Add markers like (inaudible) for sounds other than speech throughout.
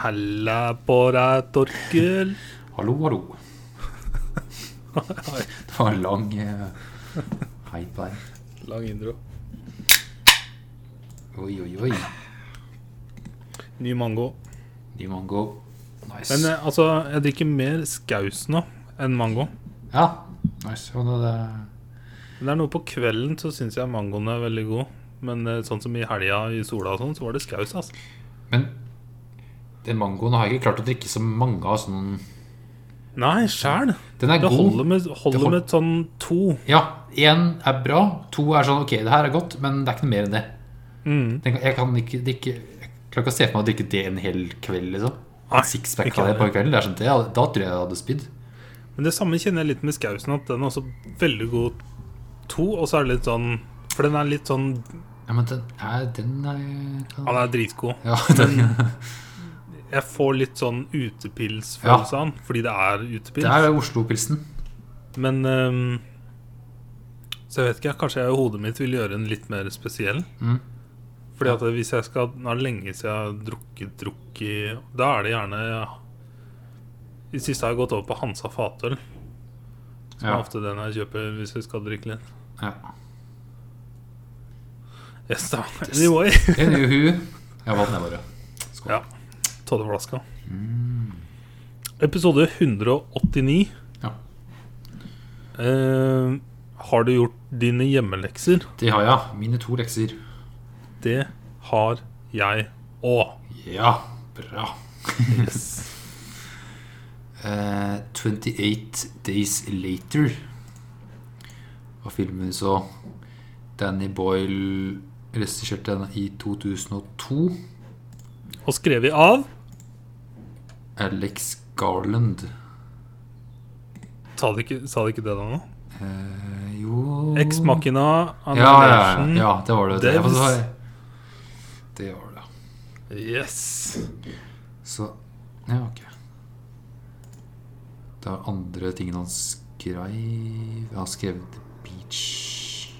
Halla på deg, Torkel. Hallo, hallo. Det var en lang eh, hype her. Lang intro. Oi, oi, oi. Ny mango. Ny mango. Nice. Men eh, altså, jeg drikker mer skaus nå enn mango. ja, nice. Og det, Men det er noe på kvelden så syns jeg mangoen er veldig god. Men eh, sånn som i helga i sola og sånn, så var det skaus, altså. men den mangoen har jeg ikke klart å drikke så mange av sånn Nei, sjæl. Den er Det god. holder med, holder hold- med sånn to. Ja, én er bra. To er sånn ok, det her er godt, men det er ikke noe mer enn det. Mm. Den Jeg kan ikke drikke Jeg klarer ikke å se for meg å drikke det en hel kveld, liksom. Nei, sixpack av det på en kveld. Det er sånn, det, da tror jeg jeg hadde spydd. Men det samme kjenner jeg litt med skausen, at den er også veldig god to. Og så er det litt sånn For den er litt sånn Ja, men den er, den er Han er dritgod. Ja, (laughs) den, Jeg får litt sånn utepilsfølelse av den, fordi det er utepils. det er Oslo-pilsen. Men um, Så jeg vet ikke, kanskje jeg i hodet mitt vil gjøre den litt mer spesiell. Mm. Fordi at hvis jeg skal Nå er det lenge siden jeg har drukket drukk i Da er det gjerne ja. I det siste har jeg gått over på Hansa fatøl. Som Ja. er ofte den jeg kjøper hvis jeg skal drikke litt. Ja. Yes, da. Anyway. Anywho. Jeg vant jeg bare. Skål. Ja. Toddeflaska. Episode 189. Ja. Eh, har du gjort dine hjemmelekser? Det har jeg. Mine to lekser. Det har jeg òg. Ja, bra. (laughs) Eh, 28 Days Later var filmen vi så. Danny Boyle regisserte den i 2002. Og skrevet av Alex Garland. Sa de ikke, sa de ikke det da nå? Eh, jo Ex Machina, ja, ja, ja, det var det. Det, var, det var det. Yes. Så Ja, ok. Det er andre tingen han skrev Han har skrevet Beach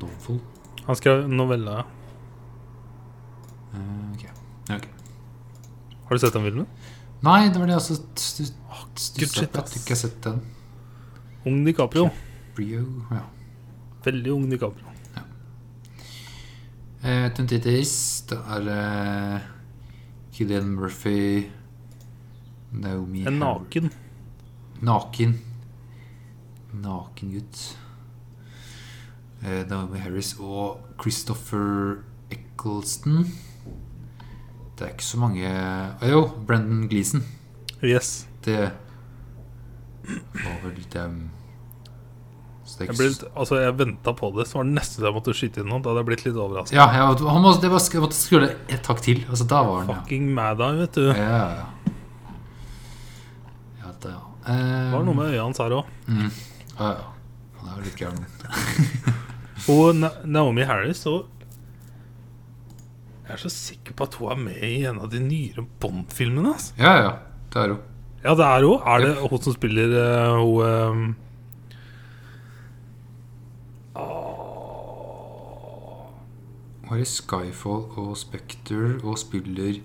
Novel. Han skrev novelle. Eh, ok. Ja, ok. Har du sett den filmen? Nei, det var det jeg også stussa på. At du ikke har sett den. Ung DiCaprio. Caprio, ja. Veldig ung DiCaprio. Eh, 28 det er eh, Killian Murphy Naomi En naken. naken. Naken. Naken gutt. Eh, Naomi Harris og Christopher Eccleston. Det er ikke så mange ah, Jo, Brendan Gleeson. Yes. Det var vel dem Så Jeg, ble, altså, jeg venta på det, så var det nesten jeg måtte skyte inn noe. Da hadde jeg blitt litt overraska. Ja, måtte- han måtte, det var, måtte skrulle et takk til. Altså, da var han, ja. Fucking mad eye, vet du. Ja, ja, ja. ja ja. Det var noe med øya hans her òg. mm. Ja, ja. Han er jo litt gæren. (laughs) Og Naomi Harris og Jeg er så sikker på at hun er med i en av de nyere Bond-filmene. Altså. Ja, ja. Det er hun. Ja, det er hun. Er det hun som spiller uh, hun ehm, Hun er i Skyfall og Spectre og spiller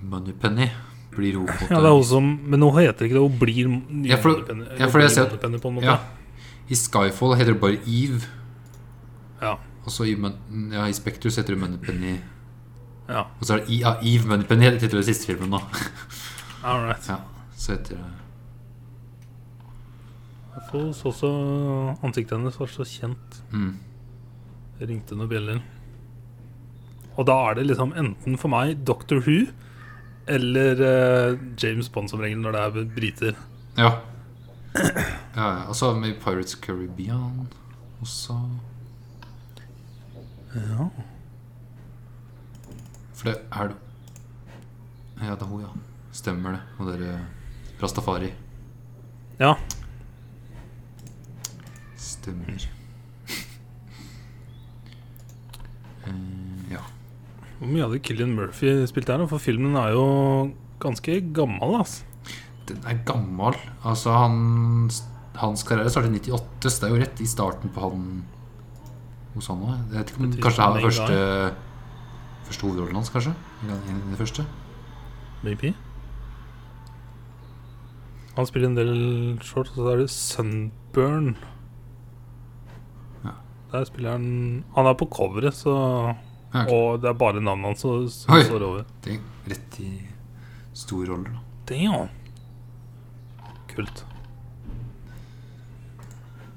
Moneypenny. Blir hun på det Ja, det er hun som Men hun heter ikke det. Hun blir Ja, for- Moneypenny- ja, for blir Moneypenny på en måte. Ja. I Skyfall heter det bare Eve. Ja. Og så i, ja, i Spectre heter det Moneypenny. Ja. Og så er det I, ja, Eve Moneypenny heter det siste filmen nå. (laughs) All right. Ja, så heter det Jeg får så så Ansiktet hennes var så kjent. mm. Det ringte noen bjeller. Og da er det liksom enten for meg Doctor Who eller uh, James Bond som regel når det er briter. Ja. (clears throat) ja. Og så med Pirates Caribbean også. Ja. For det er det Ja, det er hun, ja. Stemmer det. Og dere Rastafari. ja. Stemmer. Eh, ja. Hvor mye hadde Killian Murphy spilt der? For filmen er jo ganske gammel. Altså. Den er gammel. Altså, han Hans karriere startet i 98, så det er jo rett i starten på han hos han òg. Kanskje det er første Første hovedrollen hans, kanskje? En en av de første. maybe. Han spiller en del shorts, og så er det Sunburn. Ja. Der spiller han Han er på coveret, så Ja, ok. Og det er bare navnet hans som står over. Det er rett i store roller, da. Damn. Kult.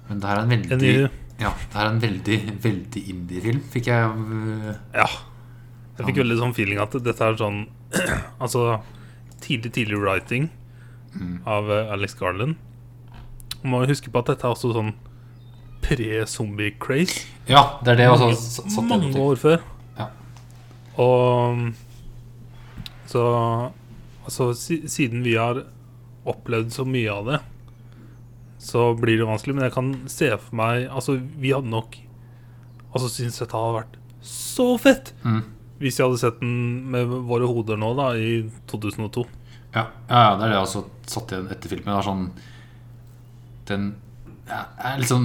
Men det her er en En veldig ny Ja, det her er en veldig, veldig indie-film, fikk jeg uh, Ja. Jeg fikk veldig sånn feeling at dette er sånn (clears throat) Altså tidlig, tidlig writing mm. av eh, Alex Garland. Man må huske på at dette er også sånn pre-zombie-craze. Ja, det er det også satt mange år før. Ja. Og så Altså, siden vi har opplevd så mye av det, så blir det vanskelig. Men jeg kan se for meg Altså, vi hadde nok Altså syntes dette hadde vært så fett Mm. Hvis jeg hadde sett den med våre hoder nå, da, i 2002. Ja, ja, ja, det er det jeg også satt igjen etter filmen. Det er sånn Den ja, er liksom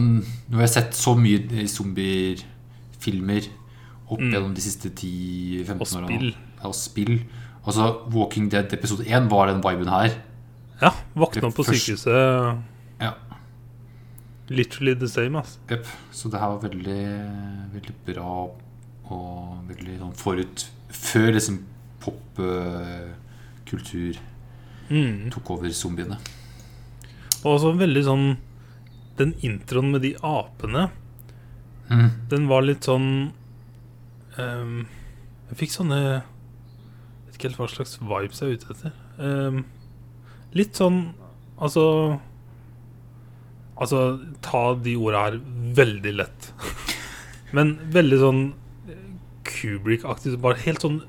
Nå har jeg sett så mye zombiefilmer opp Mm. gjennom de siste 10-15 Og årene. spill. Ja, og spill. Altså, Walking Dead episode 1 var den viben her. Ja, Våkna opp på sykehuset. Ja. Literally the same, ass. Jepp. Så det her var veldig, veldig bra og veldig sånn forut Før liksom popkultur Mm. tok over zombiene. Og også veldig sånn Den introen med de apene, Mm. den var litt sånn um, Jeg fikk sånne vet ikke helt hva slags vibes jeg er ute etter. Um, litt sånn Altså Altså, ta de orda her veldig lett. (laughs) Men veldig sånn Kubrick-aktig. Bare helt sånn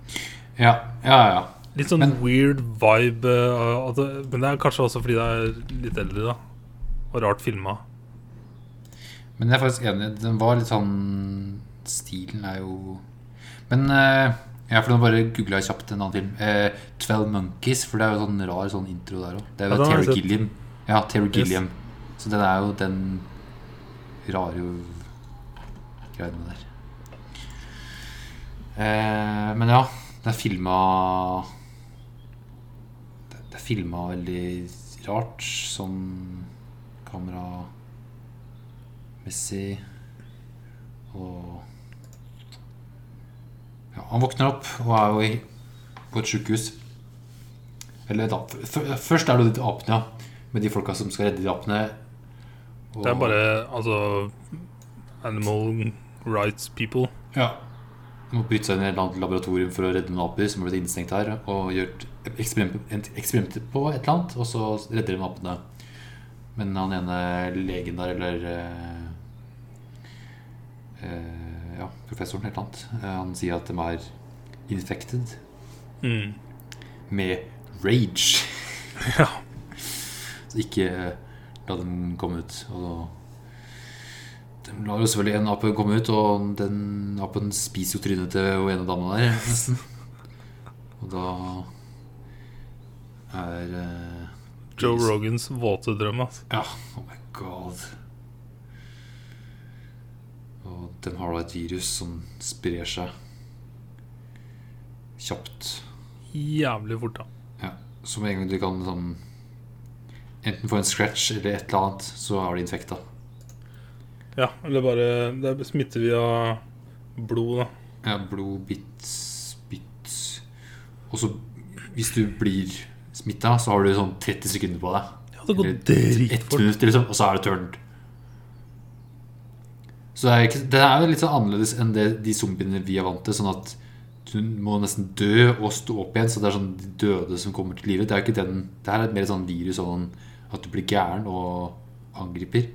Ja, ja, ja. Litt sånn Men- weird vibe. uh, at det- men det er kanskje også fordi det er litt eldre, da. Og rart filma. Men jeg er faktisk enig. Den var litt sånn Stilen er jo Men uh, ja, for nå bare googla jeg kjapt en annen film. Eh, 'Twelve Monkeys', for det er jo sånn rar sånn intro der òg. Det er jo ja, Terry sett. Gilliam. Ja, Terry Yes. Gilliam. Så den er jo den rare greiene der. Eh, men ja, det er filma Det det er filma veldig rart, sånn kameramessig. Og ja, Han våkner opp og er jo i, på et sjukehus. Eller da, Først er det de apene. Med de folka som skal redde de apene. Og- Det er bare altså Animal rights people. Ja. Må bryte seg inn i et eller annet laboratorium for å redde noen aper som har blitt innestengt her. Og gjort et eksperiment, på et eller annet, og så redder de apene. Men han ene legen der, eller eh, eh, Ja, professoren, et eller annet, eh, han sier at de er infected Mm. med rage. Ja. (laughs) Så ikke eh, la dem komme ut. Og de lar jo selvfølgelig en ape komme ut, og den apen spiser jo trynet til hun ene dama der, (laughs) nesten. Og da er eh, Joe. Rogans våte drøm. Altså. Ja, oh my god. Og den har da et virus som sprer seg kjapt. Jævlig fort, da. Ja, Så med en gang du kan sånn enten få en scratch eller et eller annet, så er du infekta. Ja, eller bare Det er smitte via blod, da. Ja, blod, bitt, spytt Og så hvis du blir smitta, så har du sånn 30 sekunder på deg. Ja, det går dritfort. minutt, liksom, og så er det turned. Så det er, ikke, det er jo litt sånn annerledes enn det, de zombiene vi er vant til. Sånn at du må nesten dø og stå opp igjen. Så det er sånn de døde som kommer til live. Det er ikke den Det her er mer sånn virus sånn at du blir gæren og angriper.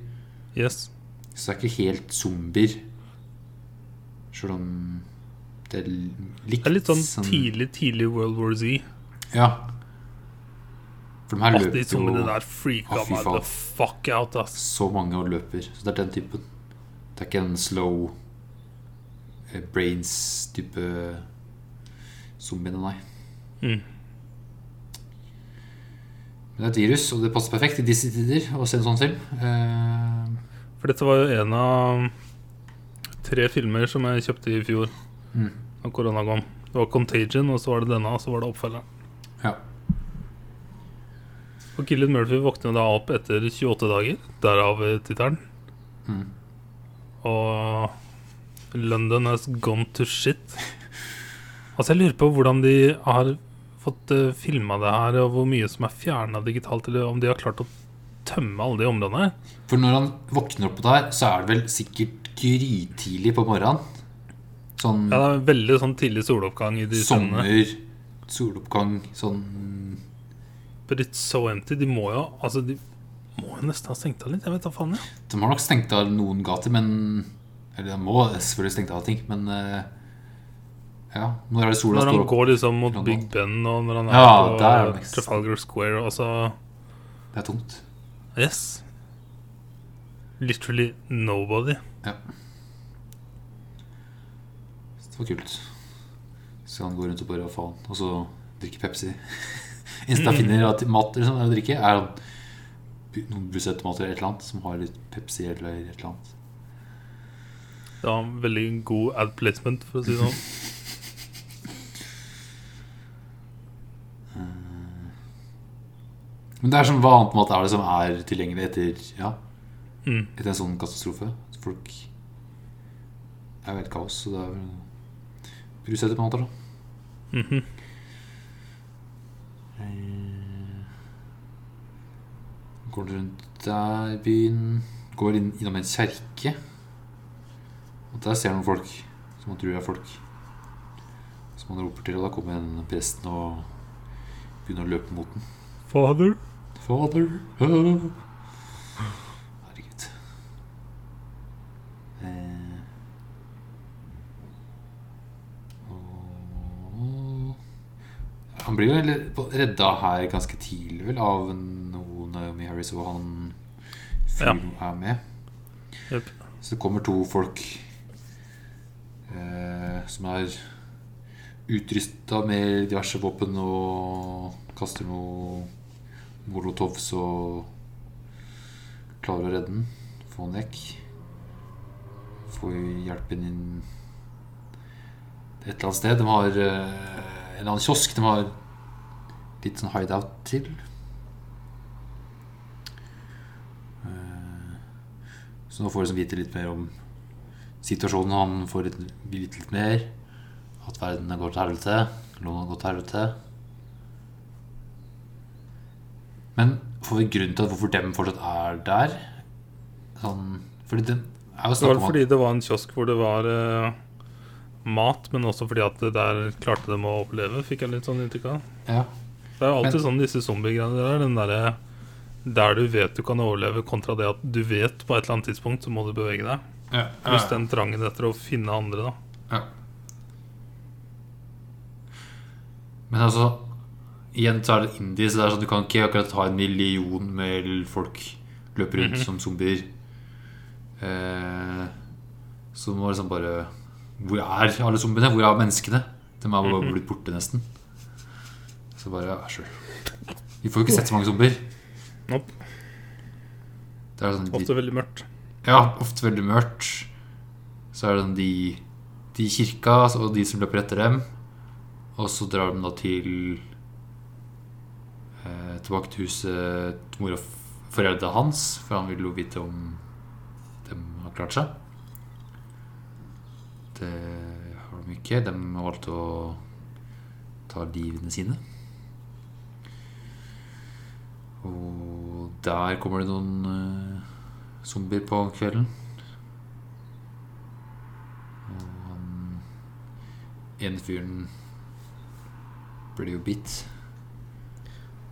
Yes. Så det er ikke helt zombier. Sjøl om det er likt Det er litt sånn tidlig, tidlig World War Z. Ja. For de her løper jo jo der freaka Å, meg the fuck out, ass. så mange løper. Så det er den typen. Det er ikke en slow eh, brains-type zombiene, nei. Mm. Men det er et virus, og det passer perfekt i disse tider å se en sånn film. Eh, For dette var jo en av tre filmer som jeg kjøpte i fjor mm. da korona kom. Det var Contagion, og så var det denne, og så var det oppfølgeren. Ja. Og Killian Murphy våkner da opp etter 28 dager, derav eh, tittelen. Mm. Og London has gone to shit. Altså, jeg lurer på hvordan de har fått uh, filma det her, og hvor mye som er fjerna digitalt, eller om de har klart å tømme alle de områdene. For når han våkner opp der, så er det vel sikkert grytidlig på morgenen. Sånn Ja, det er veldig sånn tidlig soloppgang i de sommer, sommer, soloppgang, sånn But it's so empty. De må jo Altså, de må jo nesten ha stengt av litt. Jeg vet da faen, jeg. De har nok stengt av noen gater, men Eller de må selvfølgelig stengt av ting, men eh, Ja, når er Når han går liksom mot. Big Ben, og når han er Ja, på. Trafalgar Square, og så Det er tomt. Yes. Literally nobody. Ja. Så det var kult. Så han går rundt og bare faen, og så drikker Pepsi. (laughs) Eneste han finner av mat liksom, å drikke, er noen bussautomater eller et eller annet som har litt Pepsi eller et eller annet. Det var en veldig god ad placement, for å si det sånn. (laughs) Men det er sånn, hva annet mat er det som er tilgjengelig etter, ja, Mm. etter en sånn katastrofe? Folk er jo helt kaos, så det er vel brusautomater, da. Mm -hmm. Går rundt der i byen Går inn, innom en kjerke Og der ser noen folk Som man tror er folk Som man roper til Og da kommer en presten og Begynner å løpe mot den Father? Fader Herregud eh. og- Han blir jo redda her ganske tidlig vel Av noen Naomi Harris Og han fyren er med Yep. Så det kommer to folk eh, Som er Utrystet med diverse våpen Og kaster noe Molotovs så klarer å redde den. Få den vekk. Få hjelpen inn et eller annet sted. De har eh, en eller annen kiosk de har litt sånn hideout til. Eh, Så nå får vi vite litt mer om situasjonen. Han får vite litt mer. At verden har gått til helvete. Lånet har gått til helvete. Men får vi grunn til at hvorfor dem fortsatt er der? Sånn, fordi det er jo Det var snakk fordi det var en kiosk hvor det var eh, mat, men også fordi at der klarte de å overleve, fikk jeg litt sånn inntrykk av. ja, Det er jo alltid Men- sånn disse zombiegreiene der. Den derre der du vet du kan overleve, kontra det at du vet på et eller annet tidspunkt så må du bevege deg. ja, Pluss den trangen etter å finne andre, da. ja. Men altså Igjen så er det indie, så det er sånn du kan ikke akkurat ha en million med folk løper rundt Mhm. som zombier. Eh, så du må liksom bare Hvor er alle zombiene? Hvor er menneskene? De er bare Mhm. blitt borte, nesten. Så bare ja, sure. Vi får jo ikke sett så mange zombier. Nope. Sånn Ofte veldig mørkt. Ja, ofte veldig mørkt. Så er det sånn de, de i kirka og de som løper etter dem. Og så drar de da til Tilbake til huset til mor og foreldrene hans, for han ville jo vite om de har klart seg. Det har de ikke. De har valgt å ta livene sine. Og der kommer det noen eh, zombier på kvelden. Og han ene fyren blir jo bitt.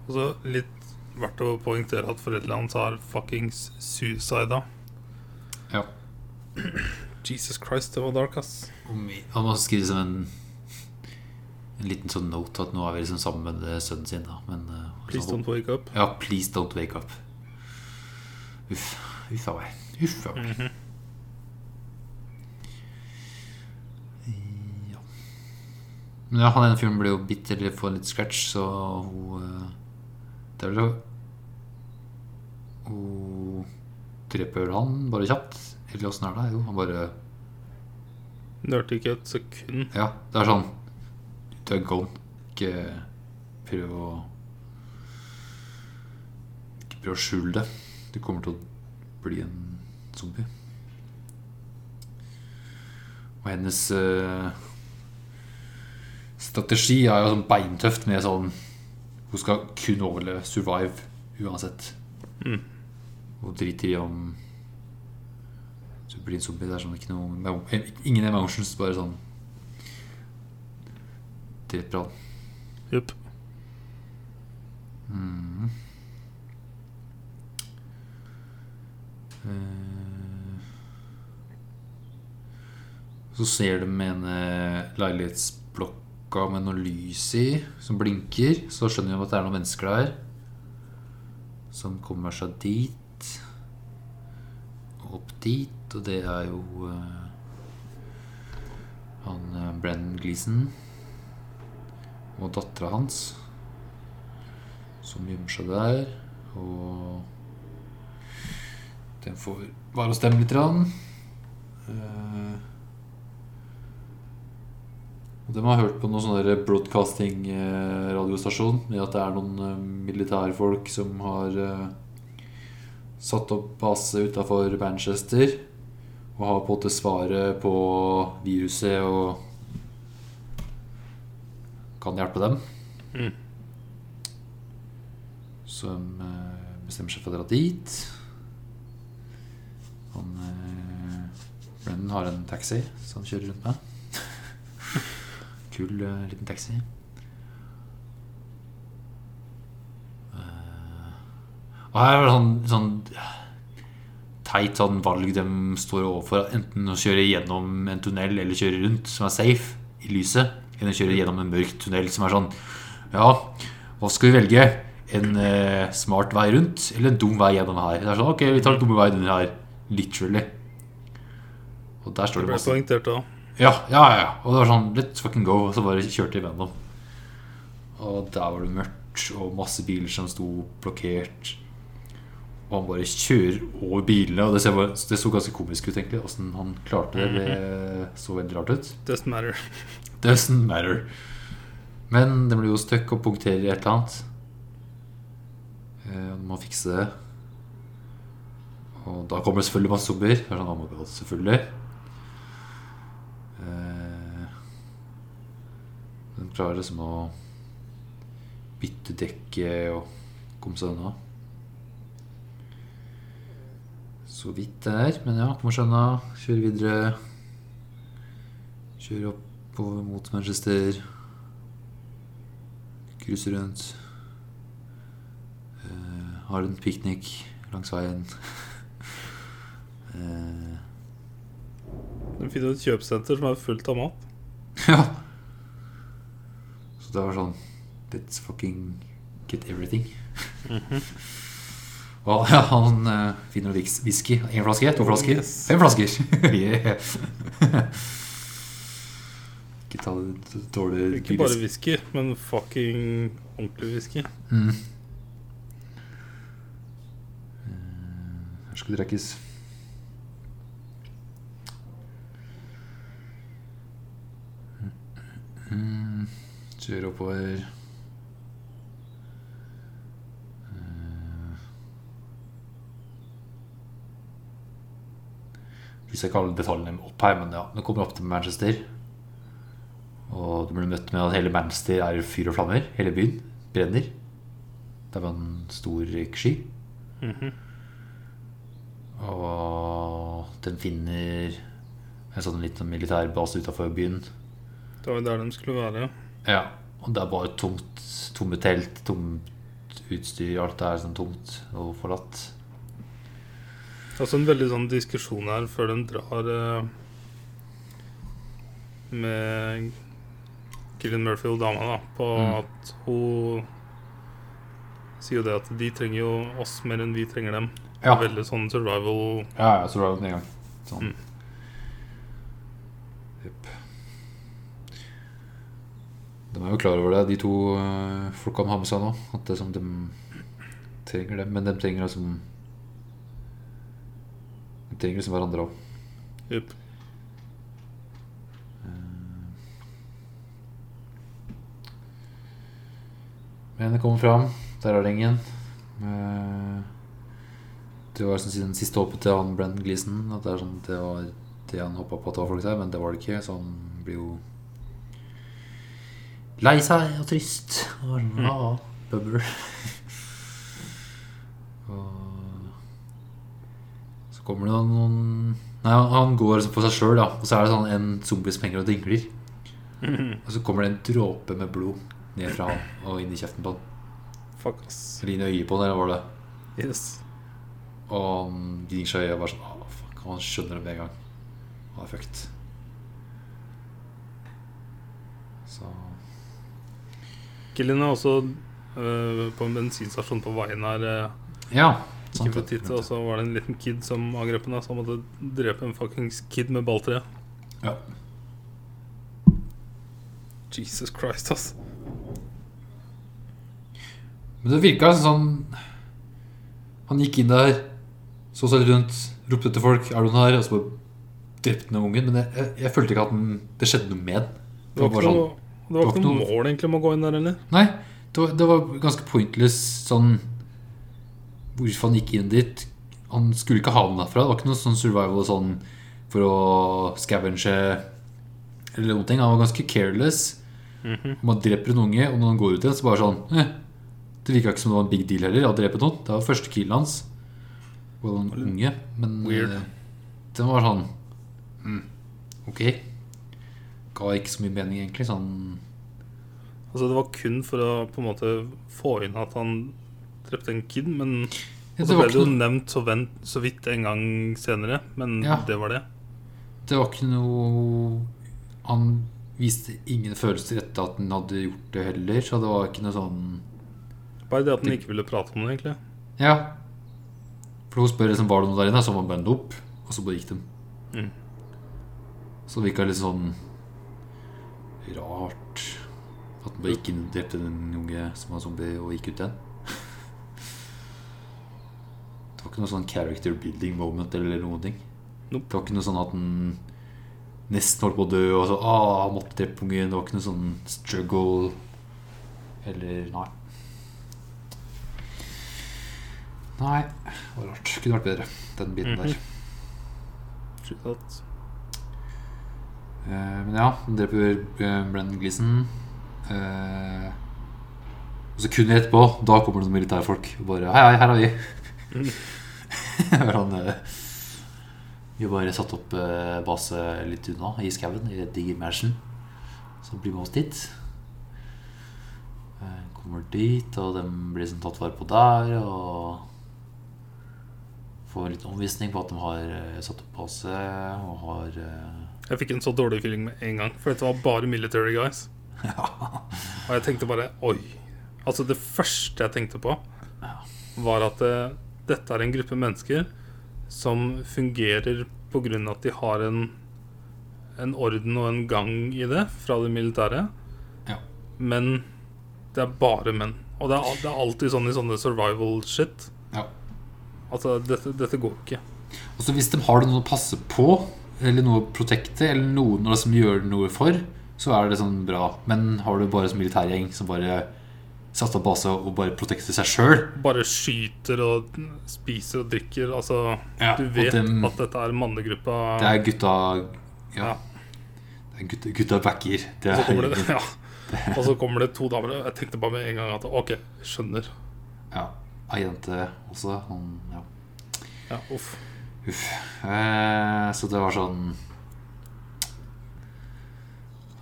Og så litt verdt å poengtere at foreldrene hans har fuckings suicida. Ja. Jesus Christ, det var dark, ass. Han må skrive som en En liten sånn note at nå er vi liksom sammen med eh, sønnen sin. da Men uh, Please don't wake up. Ja, please don't wake up. Uff. Uff a meg. Uff a meg. Mhm. Ja. Men ja, han ene fyren ble jo bitter eller får litt scratch, så hun eh, Det er vel å Hun dreper han bare kjapt. Eller åssen er det? Jo, han bare Nørte ikke et sekund. Ja, det er sånn Du er gone. Ikke prøv å prøv å skjule det. Du kommer til å bli en zombie. Og hennes uh, strategi er jo sånn beintøft med sånn Hun skal kun overleve, survive, uansett. Mm. Og driter i om du blir en zombie. Det er sånn ikke noe Ingen emotions, bare sånn Dreper han. Jupp. Mm. Eh, Så ser de ene leilighetsblokka med noe lys i som blinker. Så skjønner vi at det er noen mennesker der som kommer seg dit. Og opp dit, og det er jo uh, han uh, Brennan Gleeson og dattera hans som gjemmer seg der. Og den får bare å stemme litt. Rann. Uh, og de har hørt på noen sånne broadcasting-radiostasjon med at det er noen eh, militærfolk som har eh, satt opp base utafor Manchester. Og har på en måte svaret på viruset og kan hjelpe dem. Mm. Som eh, bestemmer seg for å dra dit. Han eh, Brennan har en taxi som han kjører rundt med. Kul uh, liten taxi. Eh, og her er det sånn, sånn teit sånn valg de står overfor. Enten å kjøre gjennom en tunnel eller kjøre rundt, som er safe i lyset. Enn å kjøre gjennom en mørk tunnel som er sånn Ja, hva skal vi velge? En eh, smart vei rundt eller en dum vei gjennom her? Det er sånn, ok, vi tar den dumme veien under her. Literally. Og der står Det det masse. Ja, ja, ja. Og det var sånn Let's fucking go. Og så bare kjørte de gjennom. Og der var det mørkt, og masse biler som sto blokkert. Og han bare kjører over bilene. Og det, ser det så ganske komisk ut, egentlig. Åssen han klarte det. Det så veldig rart ut. Doesn't matter. Doesn't matter. Men det blir jo stuck og punkterer i et eller annet. Eh, må fikse det. Og da kommer det selvfølgelig masse zombier. Er sånn, selvfølgelig. Eh, Den klarer liksom å bytte dekket og komme seg unna. Så vidt det er. Men ja, kommer seg unna. Kjører videre. Kjører oppover mot Manchester. Cruiser rundt. Eh, har en piknik langs veien. (laughs) Eh, De finner et kjøpesenter som er fullt av mat. (laughs) ja. Så det var sånn Let's fucking get everything. (laughs) Og ja, han uh, finner noe whisky. Én flaske? To flasker? Yes. Fem flasker! (laughs) yeah. Ikke ta det dårlig Ikke bare whisky, men fucking ordentlig whisky. Mm. Eh, Her skal det drikkes. Mm. Kjøre oppover. Eh. Hvis jeg kaller detaljene opp her, men ja, nå kommer opp til Manchester. Og du blir møtt med at hele Manchester er fyr og flammer. Hele byen brenner. Det var en stor røyksky. Mhm. Og den finner en sånn liten militær base utafor byen. Det var jo der de skulle være. Ja, ja. Og det er bare tomt. Tomme telt, tomt utstyr. Alt det er sånn tomt og forlatt. Det er også en veldig sånn diskusjon her før de drar eh, med Gillian Murphy og dama da, på Mm. at hun sier jo det at de trenger jo oss mer enn vi trenger dem. Ja, Veldig sånn survival ja, ja survival var den en gang. Sånn. Mm. Jepp. De er jo klar over det, de to uh, folka de har med seg nå. At det som de trenger det. Men de trenger liksom De trenger liksom hverandre òg. Yep. Men det kommer fram. Der er det ingen. Eh, Det var sånn, den siste håpet til han Brenton Gleeson. At det, er sånn, det var det han håpa på at det var folk der, men det var det ikke. Så han blir jo lei seg og trist. Og sånn, ah, bummer. og så kommer det noen Nei, han- går på seg sjøl, da. Og så er det sånn en zombie som henger og dingler. Og så kommer det en dråpe med blod ned fra han og inn i kjeften på han. Fuck, ass. Eller inn i øyet på han, eller var det? Yes. Og han gnir seg i øyet og bare sånn Åh, fuck, Han skjønner det med en gang. Han er fucked. Så Er også uh, på en bensinstasjon på veien her. Uh, Ja. sant, på tittet, og så var det en liten kid som angrep henne, så han måtte drepe en fuckings kid med balltre. Ja. Jesus Christ, ass. Men det virka sånn Han gikk inn der, så seg rundt, ropte etter folk. Er du noen her? Og så bare drepte han ungen. Men jeg, jeg, jeg følte ikke at den, det skjedde noe med den. Det var bare ikke sånn- var, det var ikke noe mål egentlig om å gå inn der, eller? Nei, det var, det var ganske pointless sånn Hvorfor han gikk inn dit. Han skulle ikke ha den derfra. Det var ikke noe sånn survival sånn for å scavenge eller noen ting. Han var ganske careless. Mhm. Man dreper en unge, og når han går ut igjen, så bare sånn eh, Det virka ikke som det var en big deal heller. å drepe noen. Det var første killen hans. Og en unge. Men Weird. eh, den var sånn mm, Ok. Ga ikke så mye mening, egentlig. Sånn Altså Det var kun for å på en måte få inn at han drepte en kid, men Og så ble det jo noe- nevnt så, vent, så vidt en gang senere, men Ja. det var det. Det var ikke noe Han viste ingen følelser etter at han hadde gjort det heller, så det var ikke noe sånn Bare det at han ikke ville prate om det, egentlig. Ja. For hun spør liksom, var det noe der inne, så var bandet opp, og så bare gikk de. Mm. Så det virka litt sånn rart at inn og drepte den unge som var zombie, og gikk ut igjen. Det var ikke noe sånn character building moment eller noen ting. Nope. Det var ikke noe sånn at han nesten holdt på å dø, og så ah, måtte drepe ungen. Det var ikke noe sånn struggle eller Nei. Nei, det var rart. Kunne vært bedre, den biten der. -hmm. at- Eh, men ja, dreper eh, Brennan Gleeson. Eh, og så kun etterpå, da kommer det noen militærfolk og bare Hei, hei, her er vi. (laughs) Han, eh, vi bare satt opp eh, base litt unna, i skauen, i Digger Mansion. Så blir med oss dit. Eh, kommer dit, og de blir sånn tatt vare på der. Og får litt omvisning på at de har eh, satt opp base og har eh, Jeg fikk en så dårlig feeling med en gang, for dette var bare military guys. Og jeg tenkte bare Oi. Altså, det første jeg tenkte på, var at det, dette er en gruppe mennesker som fungerer på grunn av at de har en en orden og en gang i det fra det militære. Ja. Men det er bare menn. Og det er, det er alltid sånn i sånne survival shit. Ja. Altså, dette, dette går ikke. Og så hvis de har noe å passe på, eller noe å protekte, eller noen som gjør noe for, så er det sånn bra. Men har du bare som militærgjeng som bare satt opp base og bare protekter seg sjøl Bare skyter og spiser og drikker. Altså, Ja, du vet dem- at dette er mannegruppa. Det er gutta Ja. Ja. Det er gutta, gutta backer. Det Og så er, det, ja. og så kommer det to damer. og Jeg tenkte bare med en gang at ok, skjønner. ja. Ei jente også. Han, ja. Ja, uff. Uff. Eh, så det var sånn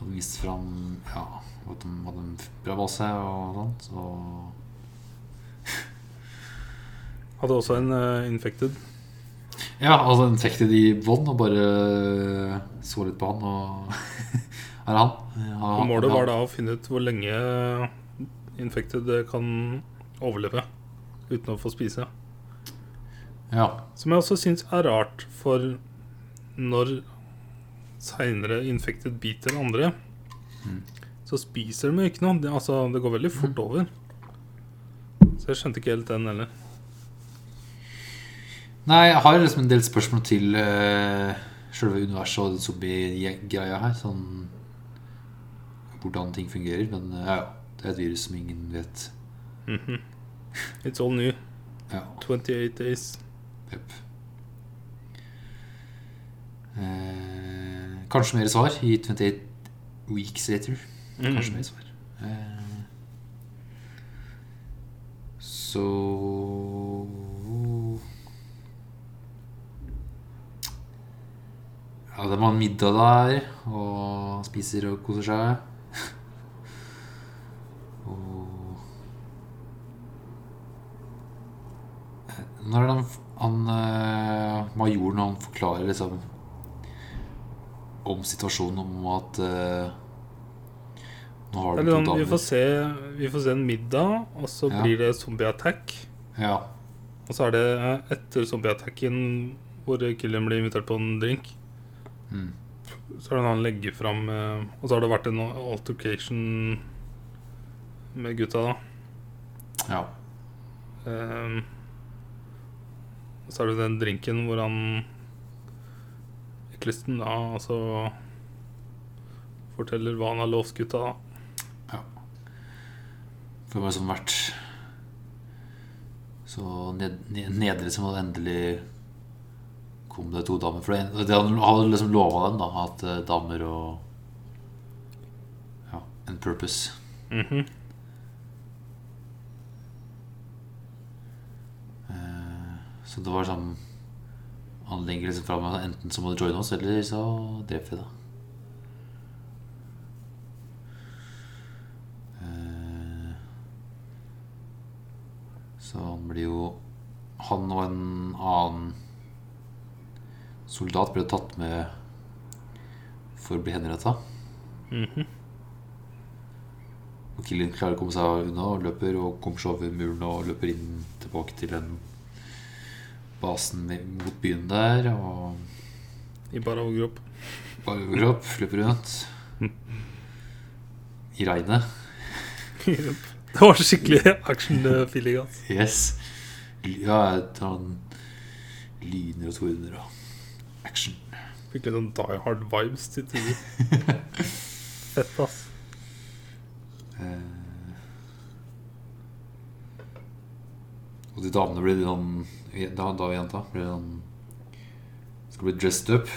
Hadde vist fram Ja, at de hadde en bra base og sånt. Så (laughs) Hadde også en uh, infected. Ja, altså en fikk i bånn og bare så litt på han og Her (laughs) er han. Ja, Og målet var da å finne ut hvor lenge infected kan overleve uten å få spise. Ja. Som jeg også syns er rart, for når seinere infected biter andre, så spiser de jo ikke noe. Det, altså, det går veldig fort over. Så jeg skjønte ikke helt den heller. Nei, jeg har liksom en del spørsmål til uh, selve universet og zombie-greia her. Sånn hvordan ting fungerer. Men uh, ja. Det er et virus som ingen vet. Mhm. It's all new. Ja. 28 days. Jepp. Eh, kanskje mer svar i 28 weeks later. Mm. Kanskje mer svar. Eh, så Ja, de har middag der og spiser og koser seg. (laughs) og Eh, Når er det han, han eh, majoren han forklarer liksom om situasjonen, om at uh, Nå har du to sånn, vi, får se, vi får se en middag, og så Ja. blir det zombie-attack. Ja. Og så er det eh, etter zombie-attacken hvor Killian blir invitert på en drink. Mm. Så er det han legger fram uh, Og så har det vært en altercation med gutta, da. ja. Og så er det den drinken hvor han Eklisten da altså forteller hva han har lovt gutta. da For det har sånn vært så ned, ned, nedre som endelig kom det to damer. For det, det hadde liksom lova dem, da, at eh, damer og Ja, en purpose. Mhm. Eh, Så det var sånn Han legger liksom fra at enten så må du joine oss, eller så dreper vi deg. Eh, Så han blir jo Han og en annen soldat ble tatt med for å bli henretta. Mhm. Og Killian klarer å komme seg unna og løper og kommer seg over muren og løper inn tilbake til den basen mot byen der. Og I bare overkropp. bare overkropp, løper rundt. (laughs) I regnet. det var skikkelig action-feeling. Altså. Yes. Ja, jeg tar en lyner og tordner og action. Fikk litt sånn Die Hard-vibes til tider. (laughs) Fett, ass. Eh, Og de damene blir sånn Da, da jenta blir sånn Skal bli dressed up.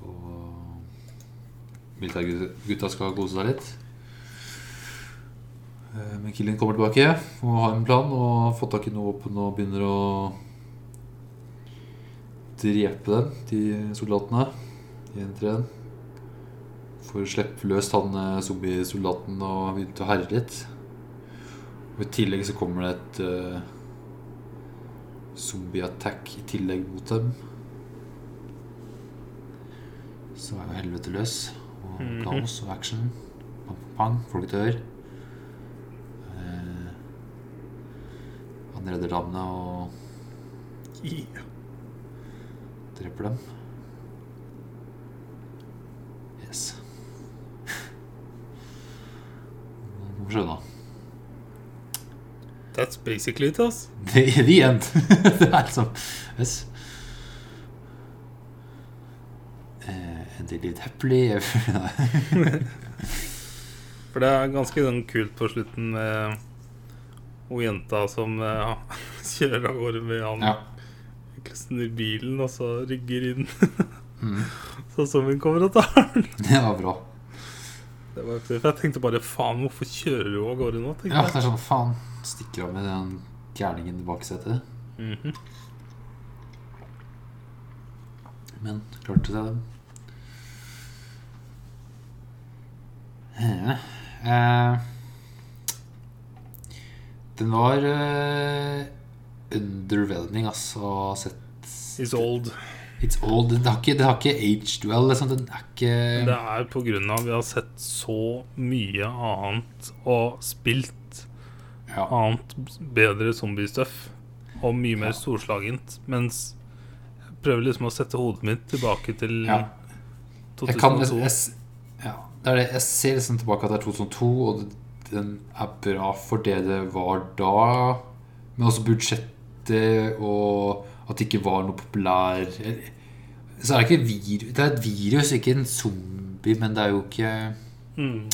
Og militærgutta skal kose seg litt. Eh, Men Killian kommer tilbake og har en plan og har fått tak i noe våpen og begynner å drepe dem, de soldatene. En etter For å slippe løst han eh, zombiesoldaten og begynte å herje litt. Og I tillegg så kommer det et uh, zombie-attack i tillegg mot dem. Så er jo helvete løs. Og Mhm. kaos og action. Pang, pang. Folk dør. Eh, han redder damene og Yeah. dreper dem. Yes. (laughs) Må vi skjønne. That's basically it, ass. (laughs) The, the end. (laughs) det er liksom Yes. uh, and they lived happily (laughs) For det er ganske sånn kult på slutten med hun jenta som ja, kjører av gårde med han Ja. I bilen, og så rygger inn Mm. sånn som hun kommer og tar den. Det var bra. Det var jeg tenkte bare faen, hvorfor kjører du av gårde nå? Ja, det er sånn faen. Stikker av med den gærningen i baksetet. Mhm. Men klarte seg, dem. Ja. Eh, den var eh, underwhelming, altså, sett It's old. It's old. Det har ikke, det har ikke aged well. Liksom. Den er ikke Det er på grunn av vi har sett så mye annet og spilt ja. annet bedre zombiestuff og mye mer Ja. storslagent. Mens jeg prøver liksom å sette hodet mitt tilbake til Ja. Jeg kan 2002. jeg, jeg, ja, det det. Jeg ser liksom tilbake at det er 2002, og det, den er bra for det det var da. Men også budsjettet og at det ikke var noe populær Så er det ikke virus Det er et virus, ikke en zombie, men det er jo ikke Mm.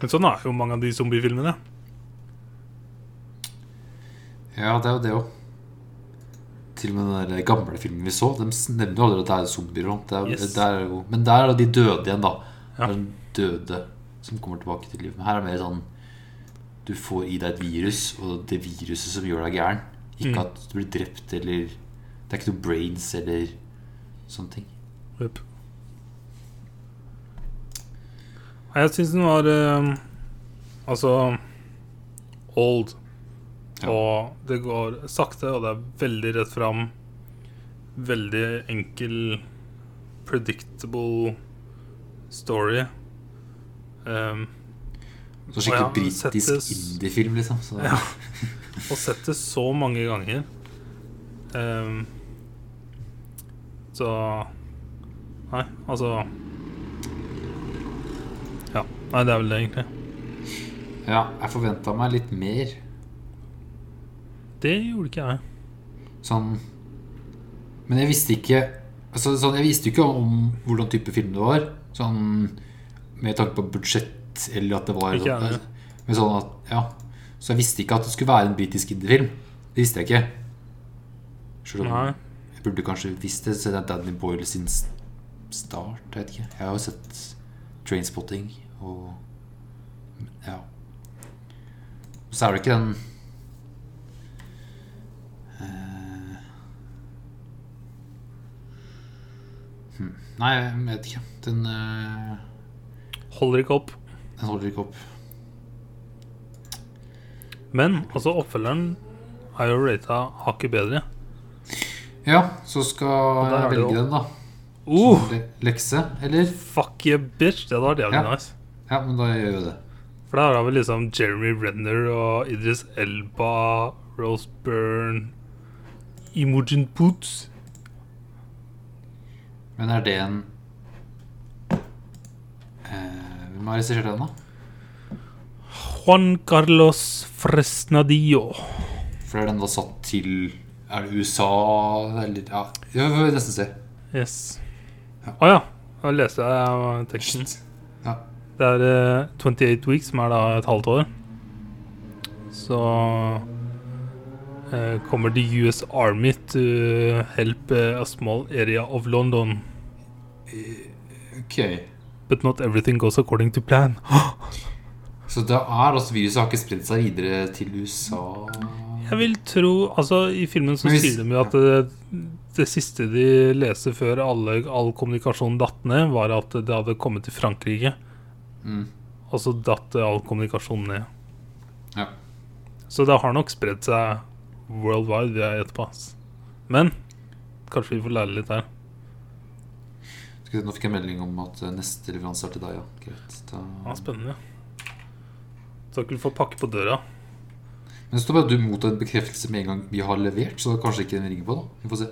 Men sånn er jo mange av de zombiefilmene. Ja, det er jo det òg. Til og med den der gamle filmen vi så, de nevner jo aldri at det er zombier. Det er, Yes. det er jo, men der er de døde igjen, da. Ja. Det er den døde som kommer tilbake til livet. Men her er det mer sånn Du får i deg et virus, og det viruset som gjør deg gæren. Ikke Mm. at du blir drept eller Det er ikke noe brains eller sånne ting. Yep. Nei, Jeg syns den var eh, Altså old. Ja. Og det går sakte, og det er veldig rett fram. Veldig enkel, predictable story. Um, Så skikkelig ja, britisk settes- indiefilm, liksom. Så, Ja. og sett det så mange ganger. Um, så Nei, altså. Nei, det er vel det, egentlig. ja, jeg forventa meg litt mer. Det gjorde ikke jeg. Sånn Men jeg visste ikke altså, sånn, Jeg visste ikke om hvordan type film det var. Sånn med tanke på budsjett, eller at det var Ikke sånn, men sånn at, ja. Så jeg visste ikke at det skulle være en britisk indiefilm. Det visste jeg ikke. Selv om jeg burde kanskje visst det, siden det er Danny Boyle sin start. Jeg vet ikke. Jeg har jo sett Trainspotting og Ja. Så er det ikke den eh, hm. Nei, jeg vet ikke. Den, eh, Holder ikke opp. den holder ikke opp. Men altså, oppfølgeren er jo rata hakket bedre. Ja, så skal jeg velge den, da. Uh, lekse, eller? fuck you, bitch! Det hadde vært jævlig Ja. nice. Ja, men da gjør vi det. For der har vi liksom Jeremy Renner og Idris Elba, Rose Byrne, Imogen Poots. Men er det en eh, Hvem har regissert den, da? Juan Carlos Fresnadillo. For er den da satt til Er det USA, eller Ja, vi får nesten se. Yes. Ja. Å ja. Da leste jeg teksten. Ja. Det er uh, 28 weeks, som er da et halvt år. Så uh, kommer the US Army to help eh, a small area of London. Ok. But not everything goes according to plan. (gasps) Så det er altså viruset har ikke spredd seg videre til USA? Jeg vil tro Altså, i filmen så hvis- sier de jo at det, det siste de leste før alle, all kommunikasjon datt ned, var at det hadde kommet til Frankrike. Mm. Og så datt all kommunikasjon ned. Ja. Så det har nok spredd seg worldwide, vil jeg gjette på. Men kanskje vi får lære litt her. Nå fikk jeg melding om at eh, neste leveranse er til deg, ja. Greit. Da... Ja, spennende. Så ikke du får pakke på døra. Men står bare at du mottar en bekreftelse med en gang vi har levert, så kanskje ikke den ringer på, da. Vi får se.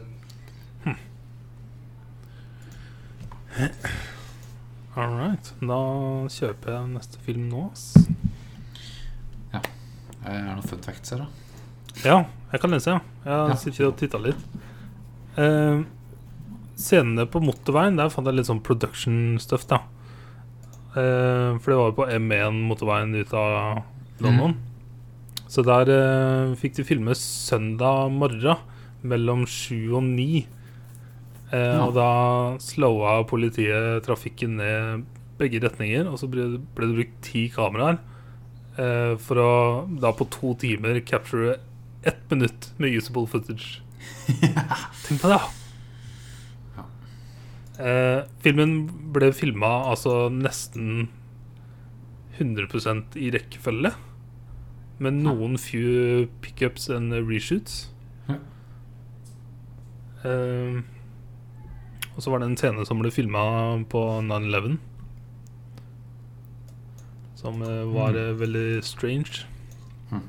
All right. Da kjøper jeg neste film nå. ass. Er det noen fun facts her, da? Ja, jeg kan lese, ja. Jeg Ja. sitter og titta litt. Eh, scenene på motorveien, der fant jeg litt sånn production stuff, da. Eh, for det var jo på M1 motorveien ut av London. Så der eh, fikk de filme søndag morgen mellom sju og ni. Eh, Ja. Og da slowa politiet trafikken ned begge retninger, og så ble, det brukt ti kameraer eh, for å da på to timer capture ett minutt med usable footage. (laughs) Tenk på det, da! Eh, filmen ble filma altså nesten 100% i rekkefølge. Med noen few pickups and reshoots. Ja. Eh, og så var det en scene som ble filma på 9-11. Som eh, var Mm. eh, veldig strange. Mm.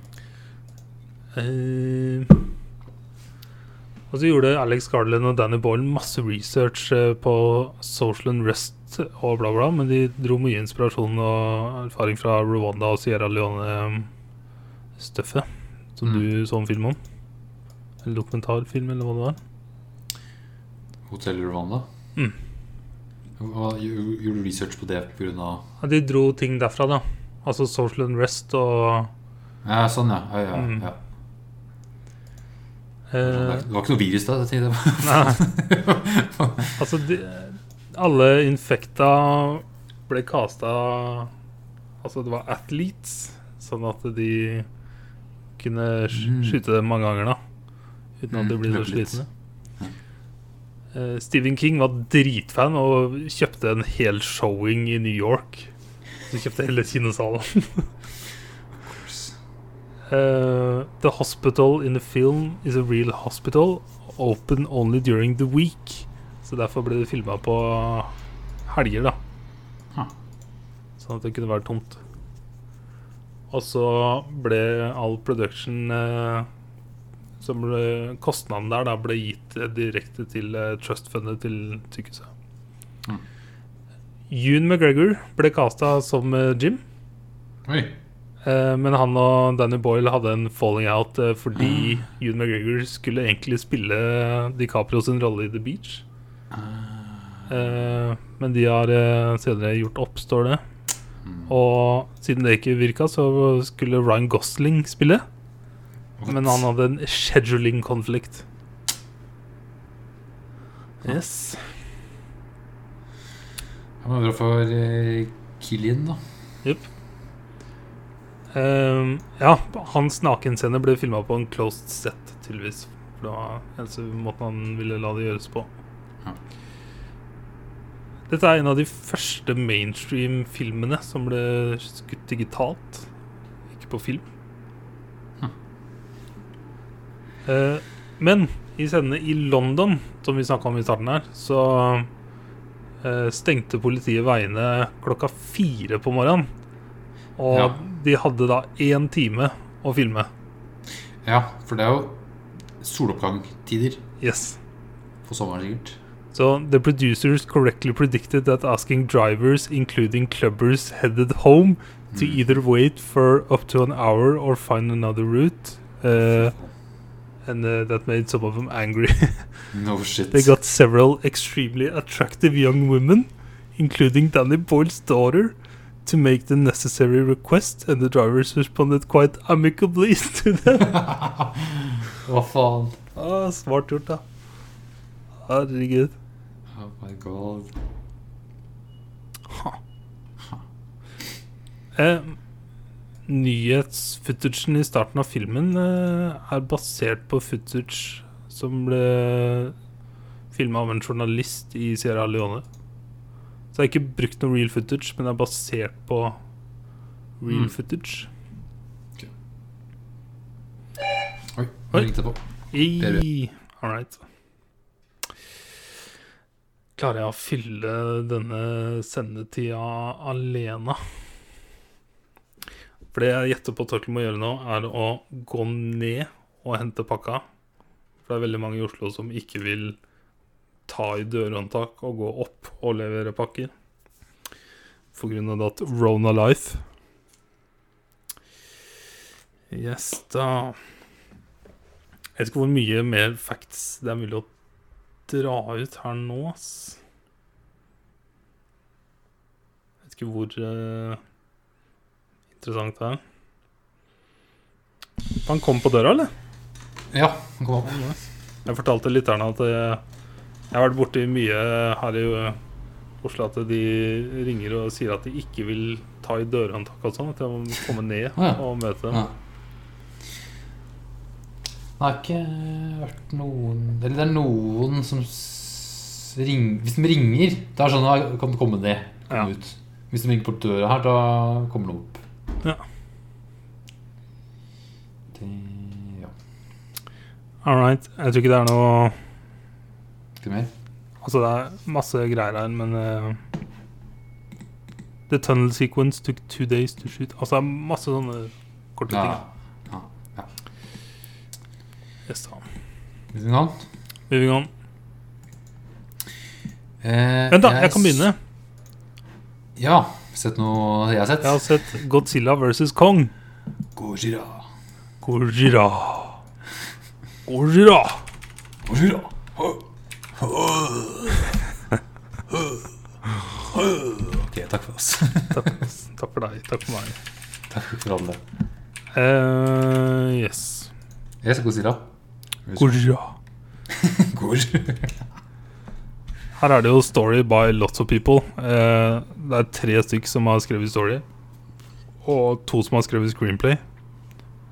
Eh, og så gjorde Alex Garland og Danny Boyle masse research eh, på social unrest og bla, bla, men de dro mye inspirasjon og erfaring fra Rwanda og Sierra Leone-stuffet. Som Mm. du så en film om. En dokumentarfilm, eller hva det var. Hotell Rwanda? Mm. Hva, gjorde du research på det pga. Ja, de dro ting derfra, da. Altså Social Unrest og Ja, sånn, ja. ja, ja, Mm. ja. eh, Det var ikke noe virus da? Det. Nei. (laughs) altså, de, alle infekta ble kasta Altså, det var athletes, sånn at de kunne Mm. skyte dem mange ganger, da. Uten at det de ble så slitne. Eh, Stephen King var dritfan og kjøpte en hel showing i New York. Så kjøpte hele kinosalen. uh, (laughs) the hospital in the film is a real hospital, open only during the week. Så derfor ble det filma på helger, da. Huh. Sånn at det kunne være tomt. Og så ble all production eh, som ble, Kostnaden der da ble gitt eh, direkte til eh, trustfundet til sykehuset. Mm. Ewan McGregor ble casta som eh, Jim. Oi. Eh, men han og Danny Boyle hadde en falling out eh, fordi Ewan McGregor skulle egentlig spille DiCaprio sin rolle i The Beach. Uh. men de har eh, senere gjort opp, står det. Mm. Og siden det ikke virka, så skulle Ryan Gosling spille. What? Men han hadde en scheduling-konflikt. Yes. Han var bra for uh, Killian, da. Ehm, ja, hans nakenscene ble filma på en closed set, tydeligvis. For det var eneste måten han ville la det gjøres på. Ja. Dette er en av de første mainstream-filmene som ble skutt digitalt, ikke på film. Hm. Eh, men i scenene i London, som vi snakka om i starten her, så eh, stengte politiet veiene klokka fire på morgenen. Og Ja. de hadde da én time å filme. Ja, for det er jo soloppgangstider Yes. For sommeren, sikkert. So the producers correctly predicted that asking drivers, including clubbers headed home, to Mm. either wait for up to an hour or find another route. Uh, and uh, that made some of them angry. (laughs) No shit. they got several extremely attractive young women, including Danny Boyle's daughter, to make the necessary request, and the drivers responded quite amicably (laughs) to them. (laughs) Hva faen? ah, smart gjort, da. Herregud. Oh my god. Eh, Nyhetsfootagen i starten av filmen eh, er basert på footage som ble filma av en journalist i Sierra Leone. Så det er ikke brukt noe real footage, men det er basert på real Mm. footage. Oi, Oi. nå ringte på. I, all right. Klarer jeg å fylle denne sendetida alene? For det jeg gjetter på at må gjøre nå, er å gå ned og hente pakka. For det er veldig mange i Oslo som ikke vil ta i dørhåndtak og gå opp og levere pakker. For grunn av at Rona Life. Yes, da Jeg vet ikke hvor mye mer facts det er mulig å dra ut her nå, ass. Jeg vet ikke hvor eh, interessant det er. Han kom på døra, eller? Ja, han kom opp. Jeg fortalte lytterne at jeg, har vært borti mye her i Oslo at de ringer og sier at de ikke vil ta i dørhåndtak og sånn. At jeg må komme ned ja. og møte dem. Ja. Det har ikke vært noen Eller det er noen som ringer Hvis de ringer, da er sånn da kan komme ned. Komme Ja. ut. Hvis de ringer på døra her, da kommer de opp. Ja. Det, ja. All right. Jeg tror ikke det er noe Ikke mer? Altså, det er masse greier her, men uh, The tunnel sequence took two days to shoot. Altså, det er masse sånne korte Ja. ting. ja. ja. Yes, da. Moving on. Moving on. Eh, Vent, da. Jeg kan begynne. Ja. Sett noe jeg har sett? Jeg har sett Godzilla versus Kong. Gojira. Gojira. Gojira. Gojira. Ok, takk for oss. Takk, takk for deg. Takk for meg. Takk for alle. Uh, yes. Jeg skal Godzilla. Gojira. Hvor? Her er det jo story by lots of people. Eh, det er tre stykk som har skrevet story. Og to som har skrevet screenplay.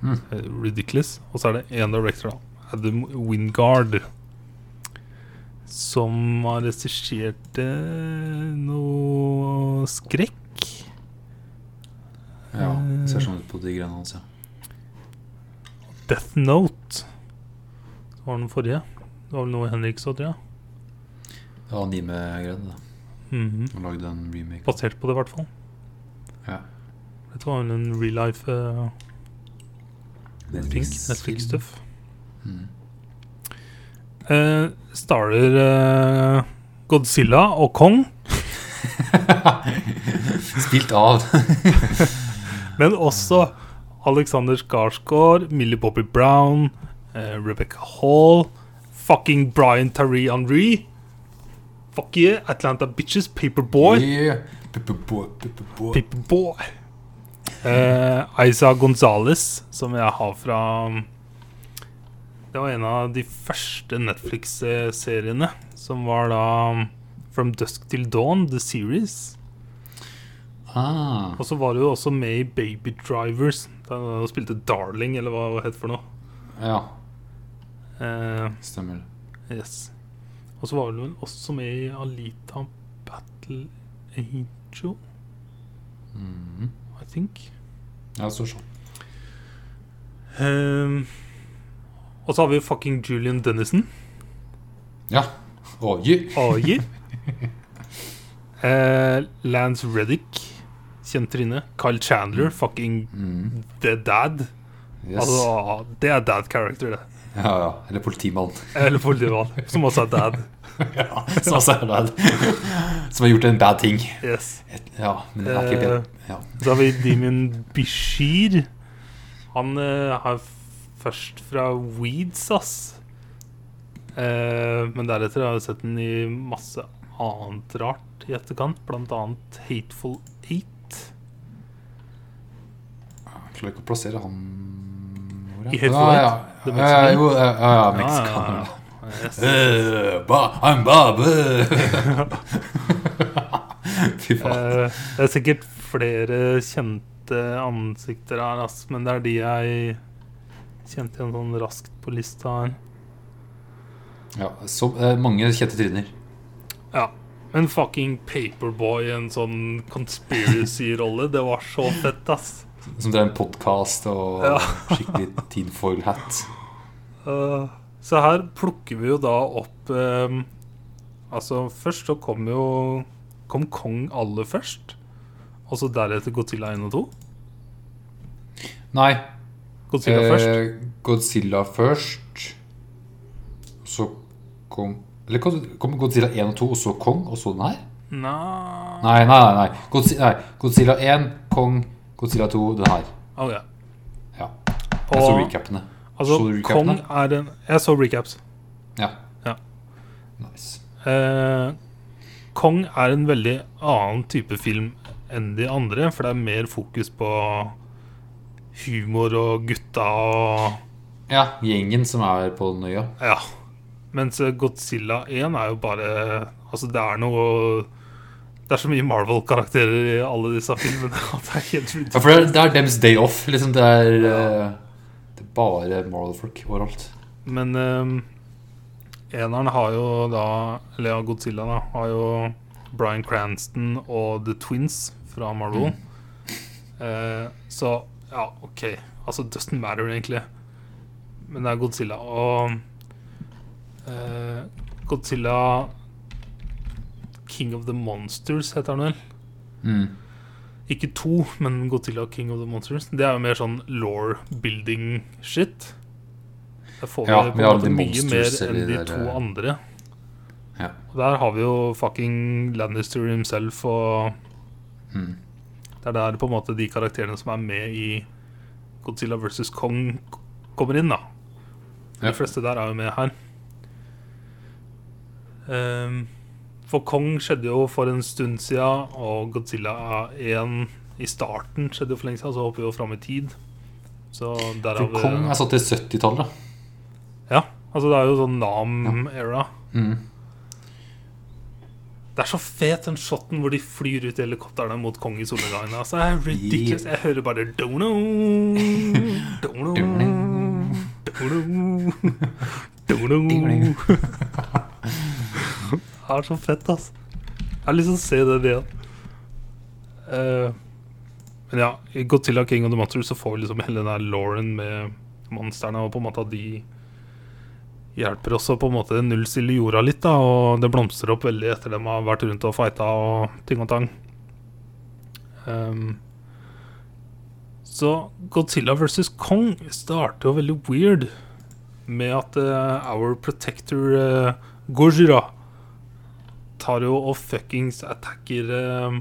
Mm. Eh, ridiculous. Og så er det én director, da. Adam Wingard. Som har regissert eh, noe skrekk. Ja, det ser sånn ut på de greiene hans, ja. Death Note. Det var den forrige. Det var vel noe Henrik så, tror jeg. Det var anime-greiene, da. Mhm. Og lagde en remake. Basert på det, i hvert fall. Ja. Dette var vel en real life uh, Netflix, Netflix-stuff. Mm. Eh, starter uh, Godzilla og Kong, (laughs) Spilt av. (laughs) men også Alexander Skarsgård, Millie Bobby Brown, uh, Rebecca Hall, fucking Brian Taree Henry. Fuck yeah, Atlanta Bitches, Paperboy. Yeah. Paperboy, paperboy. Paperboy. Eh, Isa Gonzales, som jeg har fra Det var en av de første Netflix-seriene. Som var da um, From Dusk Till Dawn, The Series. Ah, Og så var du jo også med i Baby Drivers. Da du spilte Darling, eller hva det het for noe. ja. Eh, Stemmer. yes. Og så var det vel også med i Alita Battle Angel, Mm. I think. Ja, det står sånn. Um, og så har vi fucking Julian Dennison. Ja. Roger AI. (laughs) uh, Lance Reddick, kjent tryne. Kyle Chandler, fucking Mm. The Dad. Yes. Altså, det er dad character, det. Ja, ja. Eller politimann. Eller politimann, som også er dad. (laughs) ja, som også er dad. Som har gjort en bad ting. Yes. Ja, men det er ikke Eh, bedre. Ja. Så har vi Demon Bishir. Han eh, har først fra Weeds, ass. Eh, men deretter har jeg sett den i masse annet rart i etterkant, blant annet Hateful Eight. Jeg klarer ikke å plassere han I Hateful Ah, Eight? ja. Ja, jo, ja, ja, ja, Ja, ja, ja. Yes. uh, ba, I'm Bob. (laughs) Fy faen. Uh, det er sikkert flere kjente ansikter her, ass, men det er de jeg kjente igjen sånn raskt på lista her. Ja, så, uh, mange kjente tryner. Ja. En fucking Paperboy i en sånn conspiracy-rolle, det var så fett, ass. Som drev en podkast og Ja. skikkelig tinfoil hat. Uh, så her plukker vi jo da opp eh, Altså, først så kom jo Kom Kong aller først. Og så deretter Godzilla 1 og 2. Nei. Godzilla først. Eh, Godzilla først. Så kom Eller kom Godzilla 1 og 2, og så Kong, og så den her? Nei, nei, nei. nei. Godzilla, nei. Godzilla 1, Kong, Godzilla 2, den her. Oh, ja. Ja. Jeg så recapene. altså, så du Kong er en Jeg så recaps. Ja. Ja. Nice. Eh, Kong er en veldig annen type film enn de andre, for det er mer fokus på humor og gutta og Ja, gjengen som er på den øya. Ja. Mens Godzilla 1 er jo bare Altså, det er noe Det er så mye Marvel-karakterer i alle disse filmene (laughs) det er helt Ja, for det er, dems day off. Liksom det er, eh, det er bare Marvel-folk overalt. Men um, eneren har jo da ja, Godzilla da har jo Bryan Cranston og The Twins fra Marvel. Eh, så ja, OK. Altså, Dustin matter, egentlig. Men det er Godzilla. Og uh, Godzilla King of the Monsters heter han vel. Mm. Ikke to, men Godzilla King of the Monsters. Det er jo mer sånn law-building shit. Der får vi Ja, på en måte mye mer enn de to der, andre. Ja. Og der har vi jo fucking Lannister himself og Mm. Det er der på en måte de karakterene som er med i Godzilla vs. Kong kommer inn, da. De fleste der er jo med her. Ehm, for Kong skjedde jo for en stund siden, og Godzilla 1 i starten skjedde jo for lenge siden, så hopper vi jo fram i tid. Så For Kong er satt til 70-tallet. Ja, altså det er jo sånn Nam-era. Mm. Det er så fet den shoten hvor de flyr ut i helikoptrene mot Kong i solnedgangen. Altså, det er ridiculous. Jeg hører bare dono, (laughs) dono, dono, (laughs) dono. (laughs) Er så fett, altså. Jeg har lyst til å se det igjen. Uh, men ja, i Godzilla King of the Monsters så får vi liksom hele den der Lauren med monstrene, og på en måte at de hjelper også på en måte nullstille jorda litt, da, og det blomstrer opp veldig etter dem har vært rundt og fighta og ting og tang. Um, så Godzilla versus Kong starter jo veldig weird med at uh, Our Protector uh, Gojira tar jo og fuckings attacker eh,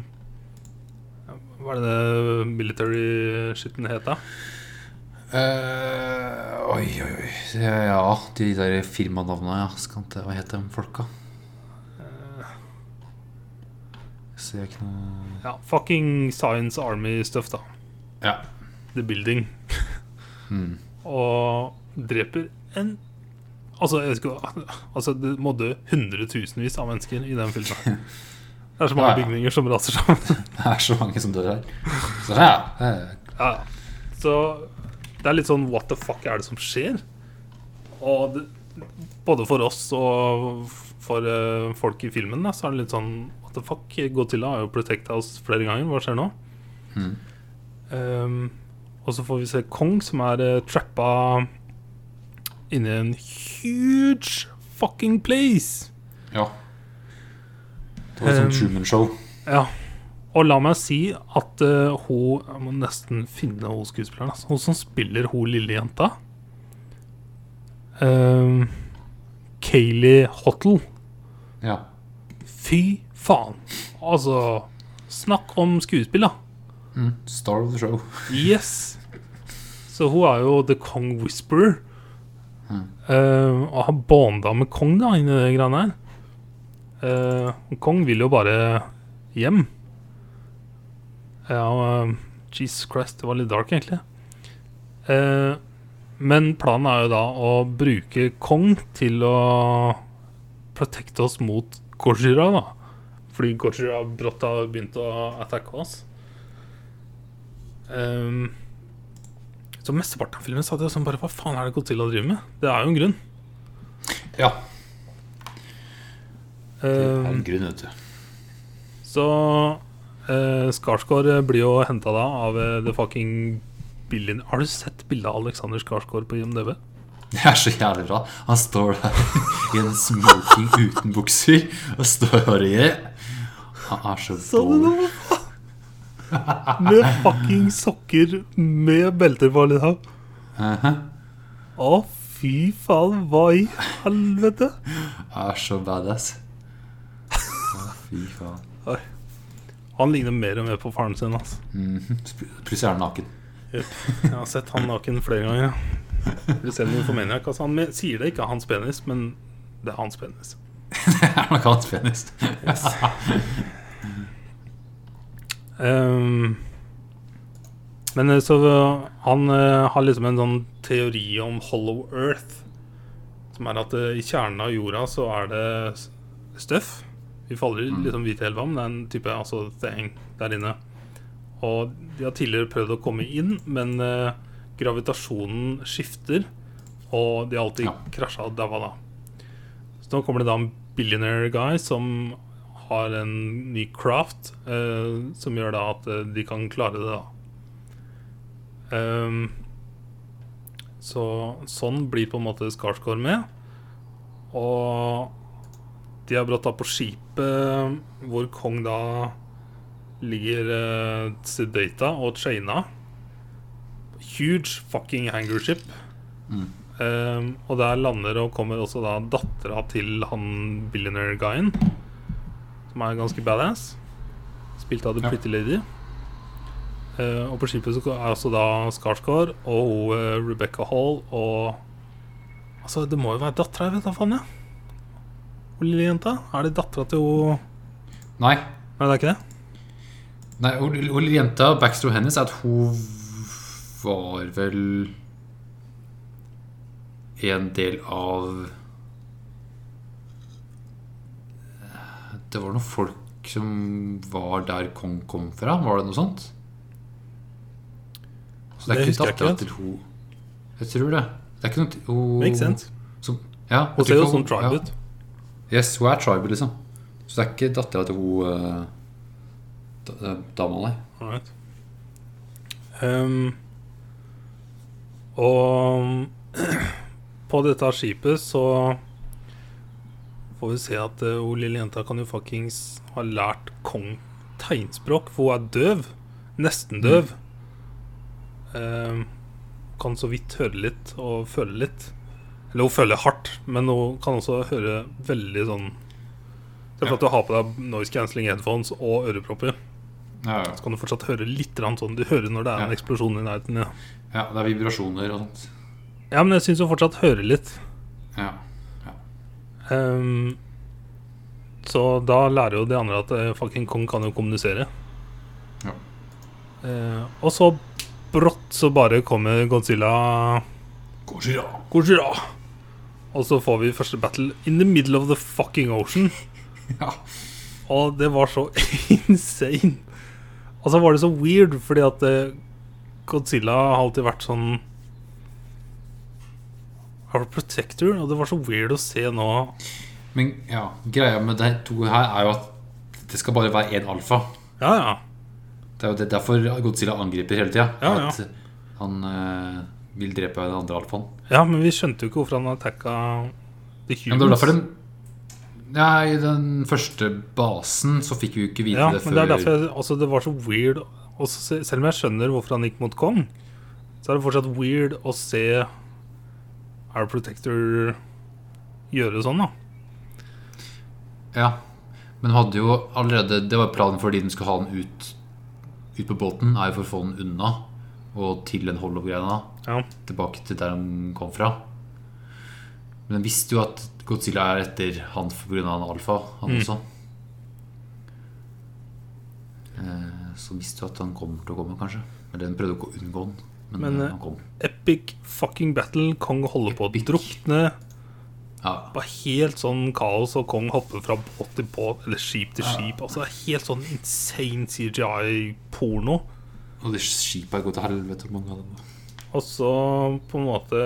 Hva er det det military-shitten het, da? Uh, oi, oi, oi. Ja, de der firmanavnene, ja. Skal ikke, hva heter de folka? Ser ikke noe Ja, fucking Science Army-stuff, da. Ja. The Building. (laughs) Mm. Og dreper en Altså, jeg ikke, altså det må dø hundretusenvis av mennesker i den filmen. Det er så mange Ja, ja. bygninger som raser sammen. (laughs) Det er så mange som dør her. Så ja. eh, Ja, så det er litt sånn what the fuck er det som skjer? Og det, både for oss og for uh, folk i filmen da, så er det litt sånn what the fuck? Godzilla har jo protecta oss flere ganger. Hva skjer nå? Mm. Um, og så får vi se Kong som er uh, trappa inni en huge fucking place. Ja. Det var sånn Um, Truman Show. Ja. Og la meg si at uh, hun Jeg må nesten finne hun skuespilleren. Altså. Hun som spiller hun lille jenta. Um, Kayleigh Hottle. Ja. Fy faen. Altså Snakk om skuespill, da. Mm. Star of the show. Yes. Så hun er jo The Kong Whisperer. Mm. Eh, og han bonda med Kong da inni det greiene her. Uh, Kong vil jo bare hjem. Ja, uh, Jesus Christ, det var litt dark, egentlig. Uh, men planen er jo da å bruke Kong til å protekte oss mot Gojira, da. Fordi Gojira brått har begynt å attacke oss. Um, så mesteparten av filmen satt jeg sånn bare Hva faen er det Godzilla driver med? Det er jo en grunn. Ja. Det er en grunn, vet du. så uh, Skarsgård blir jo henta da av eh, the fucking billion Har du sett bildet av Alexander Skarsgård på IMDb? Det er så jævlig bra. Han står der (laughs) i en smoking uten bukser og står og gjør Han er så dårlig. Med fucking sokker med belter på, liksom. -huh. Å, fy faen, hva i helvete? Er så badass. Å, fy faen. Oi. Han ligner mer og mer på faren sin. Altså. Mhm. Plutselig er han naken. Jeg har sett han naken flere ganger. Ja. Du ser noe for Maniac. Altså, han sier det ikke er hans penis, men det er hans penis. (laughs) Det er nok hans penis. Ehm, men eh, så han uh, har liksom en sånn teori om hollow earth. Som er at uh, i kjernen av jorda så er det støff. Vi faller i liksom hvite elva, men det er en type altså, thing der inne. Og de har tidligere prøvd å komme inn, men uh, gravitasjonen skifter. Og de har alltid Ja. krasja og daua da. Så nå kommer det da en billionaire guy som har en ny craft, eh, som gjør da at eh, de kan klare det, da. Um, så sånn blir på en måte Skarsgård med. Og de er brått da på skipet hvor Kong da ligger uh, sedata og chaina. Huge fucking hangership. Mm. Um, og der lander og kommer også da dattera til han billionaire-guyen. Som er ganske badass. Spilt av The. Pretty Lady. Uh, og på skipet så er også da Skarsgård og eh, Rebecca Hall og Altså, det må jo være dattera, vet da faen, jeg. Hun lille jenta. Er det dattera til hun Nei. Nei, det er ikke det? Nei, hun lille jenta, backstory hennes, er at hun var vel en del av Det var noen folk som var der kong kom fra. Var det noe sånt? Så det Det er ikke husker jeg ikke til hun Jeg tror det. Det er ikke noe hun, Makes sense. Som, ja, Hun ser jo sånn tribe ja. ut. Yes, hun er tribal, liksom. Så det er ikke dattera til hun uh, da- dama, nei. Ehm, og (clears throat) på dette skipet så får vi se at uh, hun lille jenta kan jo fuckings ha lært kong tegnspråk, for hun er døv. Nesten døv. Ehm, kan så vidt høre litt og føle litt. Eller hun føler hardt, men hun kan også høre veldig sånn er for at du har på deg noise cancelling headphones og ørepropper. Ja, ja. Så kan du fortsatt høre litt sånn Du hører når det er en eksplosjon i nærheten. Ja, ja, det er vibrasjoner og sånt. ja men jeg syns hun fortsatt hører litt. Ja. Ehm, så da lærer jo de andre at uh, fucking kong kan jo kommunisere. Ja. Uh, og så brått så bare kommer Godzilla Godzilla Og så får vi første battle in the middle of the fucking ocean. (laughs) Ja. Og det var så (laughs) insane. Og så var det så weird, fordi at eh, Godzilla har alltid vært sånn Our protector, og det var så weird å se nå Men ja, greia med de to her er jo at det skal bare være én alfa. Ja, ja. Det er jo det- derfor Godzilla angriper hele tida. Ja, ja. At han eh, vil drepe den andre alfaen. Ja, men vi skjønte jo ikke hvorfor han attacka the Ja, det var humans. derfor den Ja, I den første basen så fikk vi jo ikke vite Ja, det men det er derfor jeg, altså, det var så weird også, Selv om jeg skjønner hvorfor han gikk mot Kong, så er det fortsatt weird å se Our Protector gjøre sånn, da. Ja, men hadde jo allerede Det var planen fordi den skulle ha den ut Ut på båten, er jo for å få den unna og til den hollow-greia. Ja. Tilbake til der den kom fra. Men den visste jo at Godzilla er etter han pga. han alfa, han Mm. også. Eh, Så visste jo at han kommer til å komme, kanskje. Eller den prøvde å unngå den, men, kom. Epic fucking battle. Kong holder på å drukne. Ja, Bare helt sånn kaos, og Kong hopper fra båt til båt, eller skip til skip. Altså Helt sånn insane CGI-porno. og de skipa går til helvete, mange av dem. Og så på en måte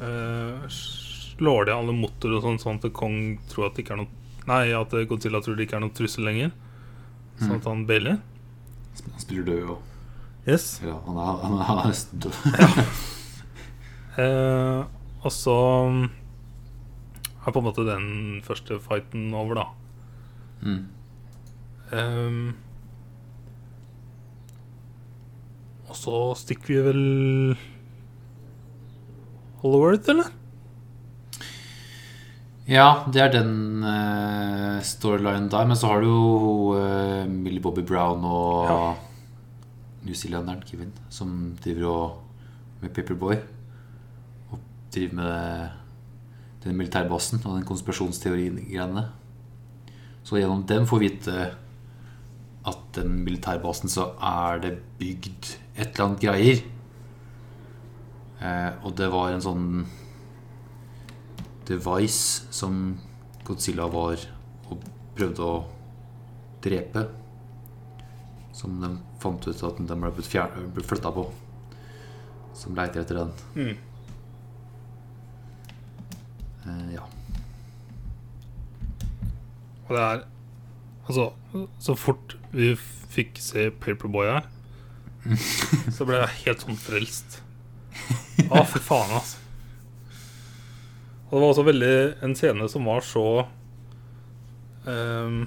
uh, slår de alle motorer og sånn, sånn at Kong tror at det ikke er noe Nei, at Godzilla tror det ikke er noen trussel lenger. Sånn Mm. at han bailer. Han spiller død og Yes. Ja, han er, han er, han er nesten død. (laughs) Eh, og så mm, er på en måte den første fighten over, da. Mm. Ehm, og så stikker vi vel Hollow Earth, eller? Ja, det er den uh, storylinen der. Men så har du jo uh, Millie Bobby Brown og Ja. Newzealenderen Kevin som driver og med Paperboy. Og driver med den militærbasen og den konspirasjonsteorien-greiene. Så gjennom dem får vi vite at den militærbasen så er det bygd et eller annet greier. Eh, og det var en sånn device som Godzilla var og prøvde å drepe. Som de fant ut at den ble, ble flytta på. Som leiter etter den. Mm. Eh, ja. Og det er Altså, så fort vi fikk se Paperboy her, så ble jeg helt sånn frelst. Å, fy faen, altså. Og det var også veldig en scene som var så um,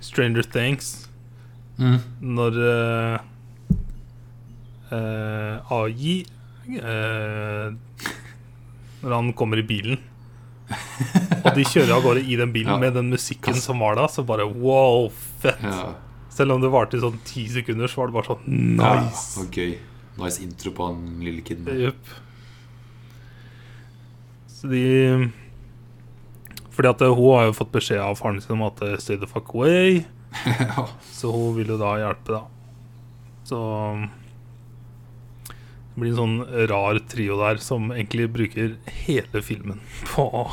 Stranger Things. Mm. Når uh, uh, AI uh, Når han kommer i bilen. Og de kjører av gårde i den bilen Ja. med den musikken som var da. Så bare wow, fett. ja. Selv om det varte i sånn ti sekunder, så var det bare sånn nice. Ja, gøy. Nice intro på han lille kiden. Yep. Så de Fordi at eh, hun har jo fått beskjed av faren sin om at eh, stay the fuck away. Ja. (laughs) Så hun vil jo da hjelpe, da. Så det blir en sånn rar trio der som egentlig bruker hele filmen på å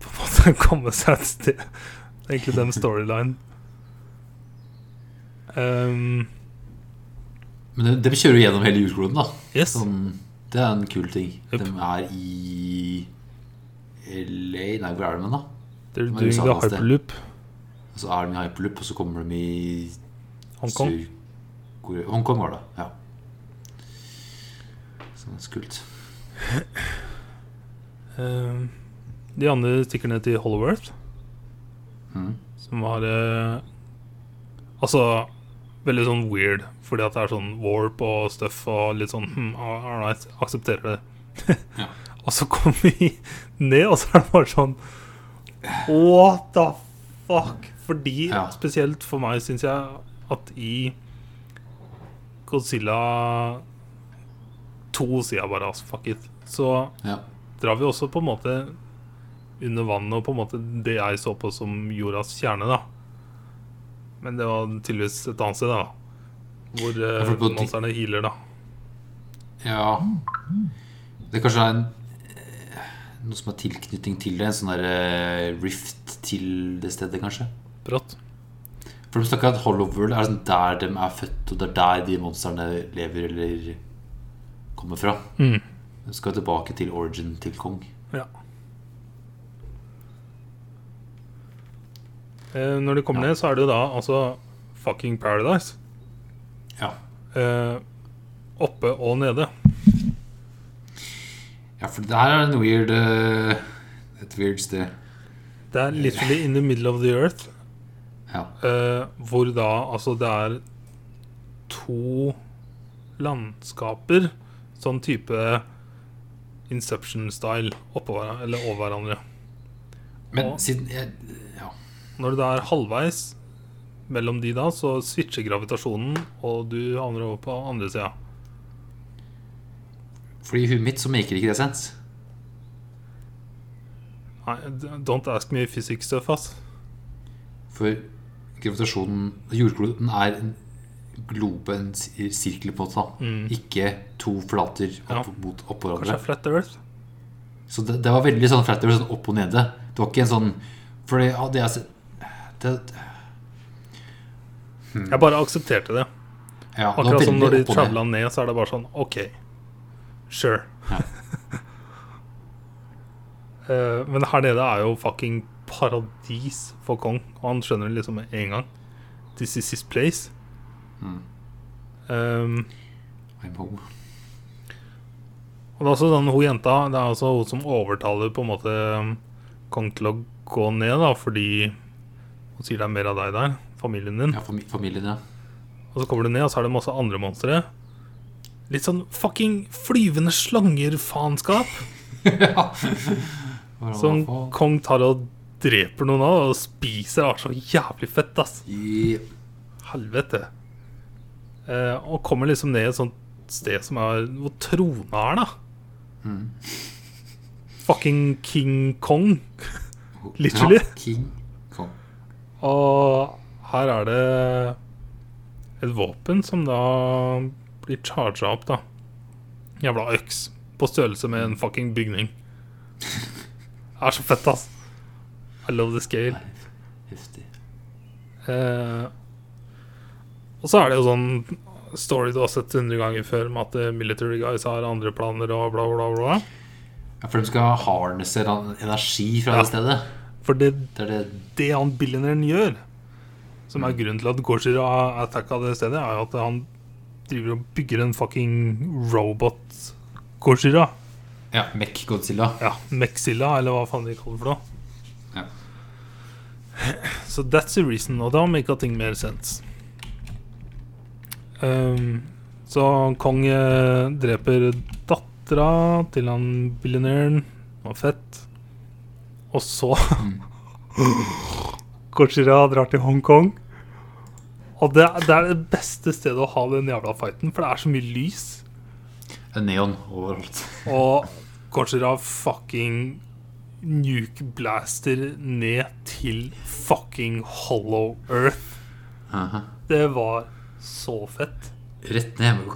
på en måte komme seg et sted. Det er egentlig den storyline. Um, Men de, de kjører jo gjennom hele jordkloden, da. yes. Sånn, det er en kul ting. Yep. De er i LA Nei, hvor er de da? They're Men doing the hyperloop. Og så er de i hyperloop, og så kommer de i Hongkong. Hongkong var det, ja. Så det er så kult. Um, de andre stikker ned til Holloworth, mm. som var eh, Altså veldig sånn weird, fordi at det er sånn warp og stuff og litt sånn hm, all right, aksepterer det. (laughs) Ja. og så kommer vi ned, og så er det bare sånn What the fuck? Fordi, Ja. spesielt for meg, syns jeg at i Godzilla 2 sier jeg bare altså, fuck it. Så Ja. drar vi også på en måte under vannet og på en måte det jeg så på som jordas kjerne, da. Men det var tydeligvis et annet sted, da. Hvor på- monstrene healer, da. ja. Det kanskje er en eh, noe som har tilknytning til det. En sånn der eh, rift til det stedet, kanskje. Brått. For de snakker at Hollow World er sånn der de er født, og det er der de monstrene lever eller kommer fra. Mm. De skal tilbake til origin til Kong. Ja. Eh, når de kommer Ja. ned, så er det da altså fucking Paradise. Ja. Eh, oppe og nede. ja, for det her er en weird uh, Et weird sted. Det er literally in the middle of the earth. Ja. Eh, hvor da altså det er to landskaper, sånn type Inception-style, oppå eller over hverandre. Men Og- siden jeg, Ja. Når det er halvveis mellom de da, så switcher gravitasjonen, og du havner over på andre sida. Fordi i huet mitt så maker ikke det sens. Nei, don't ask me physics stuff, ass. For gravitasjonen Jordkloden er en globe, en sirkel på måte. Mm. Ikke to flater opp Ja. mot oppå hverandre. Så det, det var veldig sånn flat earth, sånn opp og nede. Det var ikke en sånn For det hadde jeg det, Jeg bare aksepterte det. ja, det Akkurat som når de travla ned, så er det bare sånn OK, sure. Ja. (laughs) Eh, men her nede er jo fucking paradis for Kong, og han skjønner det liksom med en gang. This is his place. Mm. Um, I'm home. og det er også sånn, hun jenta Det er også hun som overtaler på en måte um, Kong til å gå ned, da, fordi hun sier det er mer av deg der, familien din. Ja, fami familien, ja. Og så kommer du ned, og så er det masse andre monstre. Litt sånn fucking flyvende slanger-faenskap. (laughs) ja. Som? Kong tar og dreper noen av og spiser. Det så jævlig fett, ass. I- Helvete. Eh, og kommer liksom ned et sånt sted som er hvor trona er, da. Mm. Fucking King Kong. Literally. Ja, King Kong. Og her er det et våpen som da blir charga opp, da. Jævla øks. På størrelse med en fucking bygning. (laughs) Det er så fett, ass. I love the scale. Heftig. Eh, og så er det jo sånn story du har sett hundre ganger før, med at eh, military guys har andre planer og bla, bla, bla. Ja, for de skal harnesse en- energi fra Ja. det stedet. For det Det det det han billionæren gjør, som er grunnen til at Gojira har attacka det stedet, er at han driver og bygger en fucking robot Gojira. Ja, Mech Godzilla. Ja, Mexilla, eller hva faen de kaller det for noe. (clears throat) Så that's the reason, og da make ting mer sense. Um, så Kong dreper dattera til han billionæren. Det var fett. Og så (laughs) Kochira drar til Hongkong. Og det, det er det beste stedet å ha den jævla fighten, for det er så mye lys. Er neon overalt. Og Kochira fucking nuke blaster ned til fucking Hollow Earth. Aha. Det var så fett. Rett ned.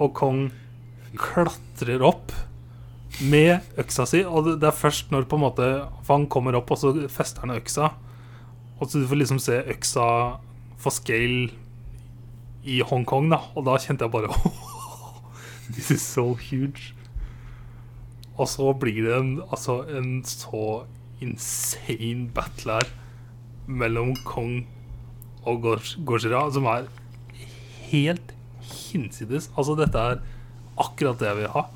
Og Kong klatrer opp med øksa si. Og det er først når på en måte For han kommer opp, og så fester han øksa. Og så du får liksom se øksa for scale i Hongkong, da. Og da kjente jeg bare (laughs) This is so huge. Og så blir det en, altså, en så insane battle her mellom Kong og Goj- Gojira, som er helt hinsides. Altså, dette er akkurat det jeg vil ha.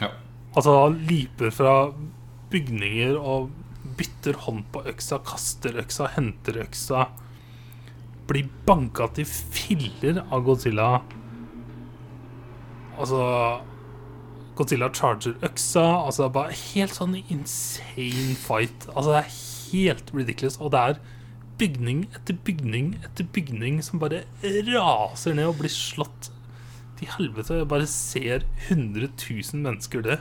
Ja. Altså, han liper fra bygninger og bytter hånd på øksa, kaster øksa, henter øksa. Blir banka til filler av Godzilla. Altså Godzilla charger øksa. Altså, det er bare helt sånn insane fight. Altså, det er helt ridiculous. Og det er bygning etter bygning etter bygning som bare raser ned og blir slått til helvete. Jeg bare ser 100 000 mennesker dø.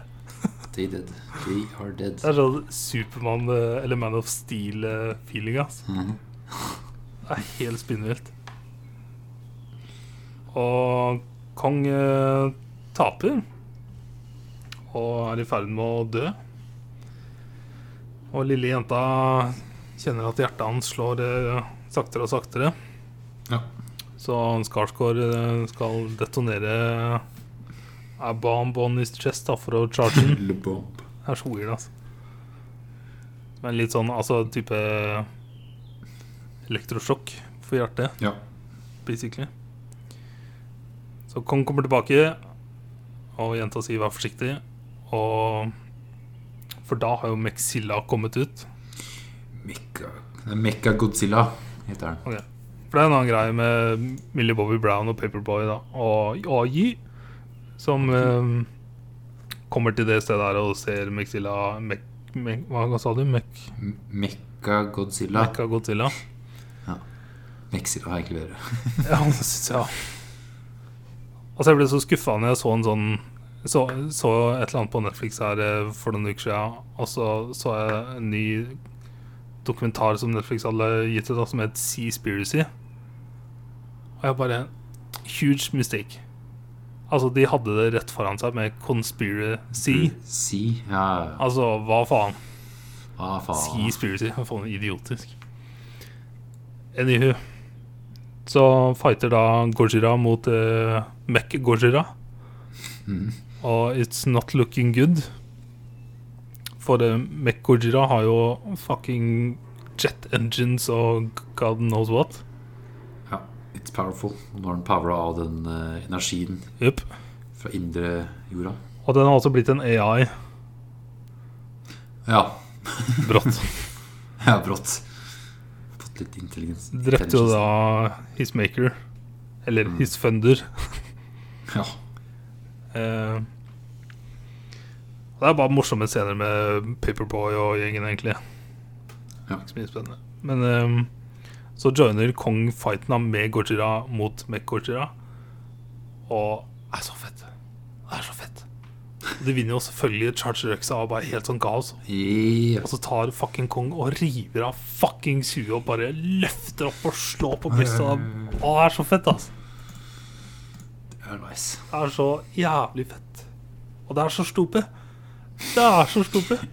They dead. They are dead. Det er sånn Supermann eh, eller Man of Steel-feeling. altså. Mm. Det er helt spinnvilt. Og Kong eh, taper. Og er i ferd med å dø. Og lille jenta kjenner at hjertet hans slår eh, saktere og saktere. Ja. Så Skarsgård eh, skal detonere a bomb on his chest da, for å charge den. Det er så weird, altså. Men litt sånn altså type elektrosjokk for hjertet, Ja. basically. Så Kong kommer tilbake, og jenta sier 'vær forsiktig'. Og For da har jo Mexilla kommet ut. Mekka Mekka Godzilla heter den. For det er en annen greie med Millie Bobby Brown og Paperboy da og AJ, som eh, kommer til det stedet her og ser Mexilla Mek, Mek, Hva sa du? Mek, M- Mekka Godzilla. Mekka Godzilla? Mexilla har egentlig bedre. Ja, synes Altså jeg ble så skuffa når jeg så en sånn så, så et eller annet på Netflix her eh, for noen uker siden, og så så jeg en ny dokumentar som Netflix hadde gitt ut, som het Seaspiracy. Og jeg bare Huge mistake. Altså, de hadde det rett foran seg med Conspiracy. Si Ja. Altså, hva faen? Hva faen? Seaspiracy. Hva faen, idiotisk. Anywho. Så fighter da Gojira mot uh, Mech Gojira. Mhm. Og it's not looking good. For uh, Mech Gojira har jo fucking jet engines og god knows what. Ja, it's powerful. Nå har den powera av den uh, energien Jupp. fra indre jorda. Og den har også blitt en AI Ja. brått. (laughs) ja, brått. Fått litt intelligens. Drepte jo da his maker. Eller Mm. his funder. Ja. Eh, det er bare morsomme scener med Paperboy og gjengen, egentlig. Ja. Ikke så mye spennende. Men eh, så joiner Kong fighten med Gojira mot Mech Gojira. Og det er så fett. Det er så fett. Og De vinner jo selvfølgelig Charger Ruxa Og bare helt sånn kaos. Yeah. Og så tar fucking Kong og river av fucking huet og bare løfter opp og slår på brystet. Og det er så fett, altså. Er. Det er så jævlig fett. Og det er så stupe. Det er så stupe. (laughs)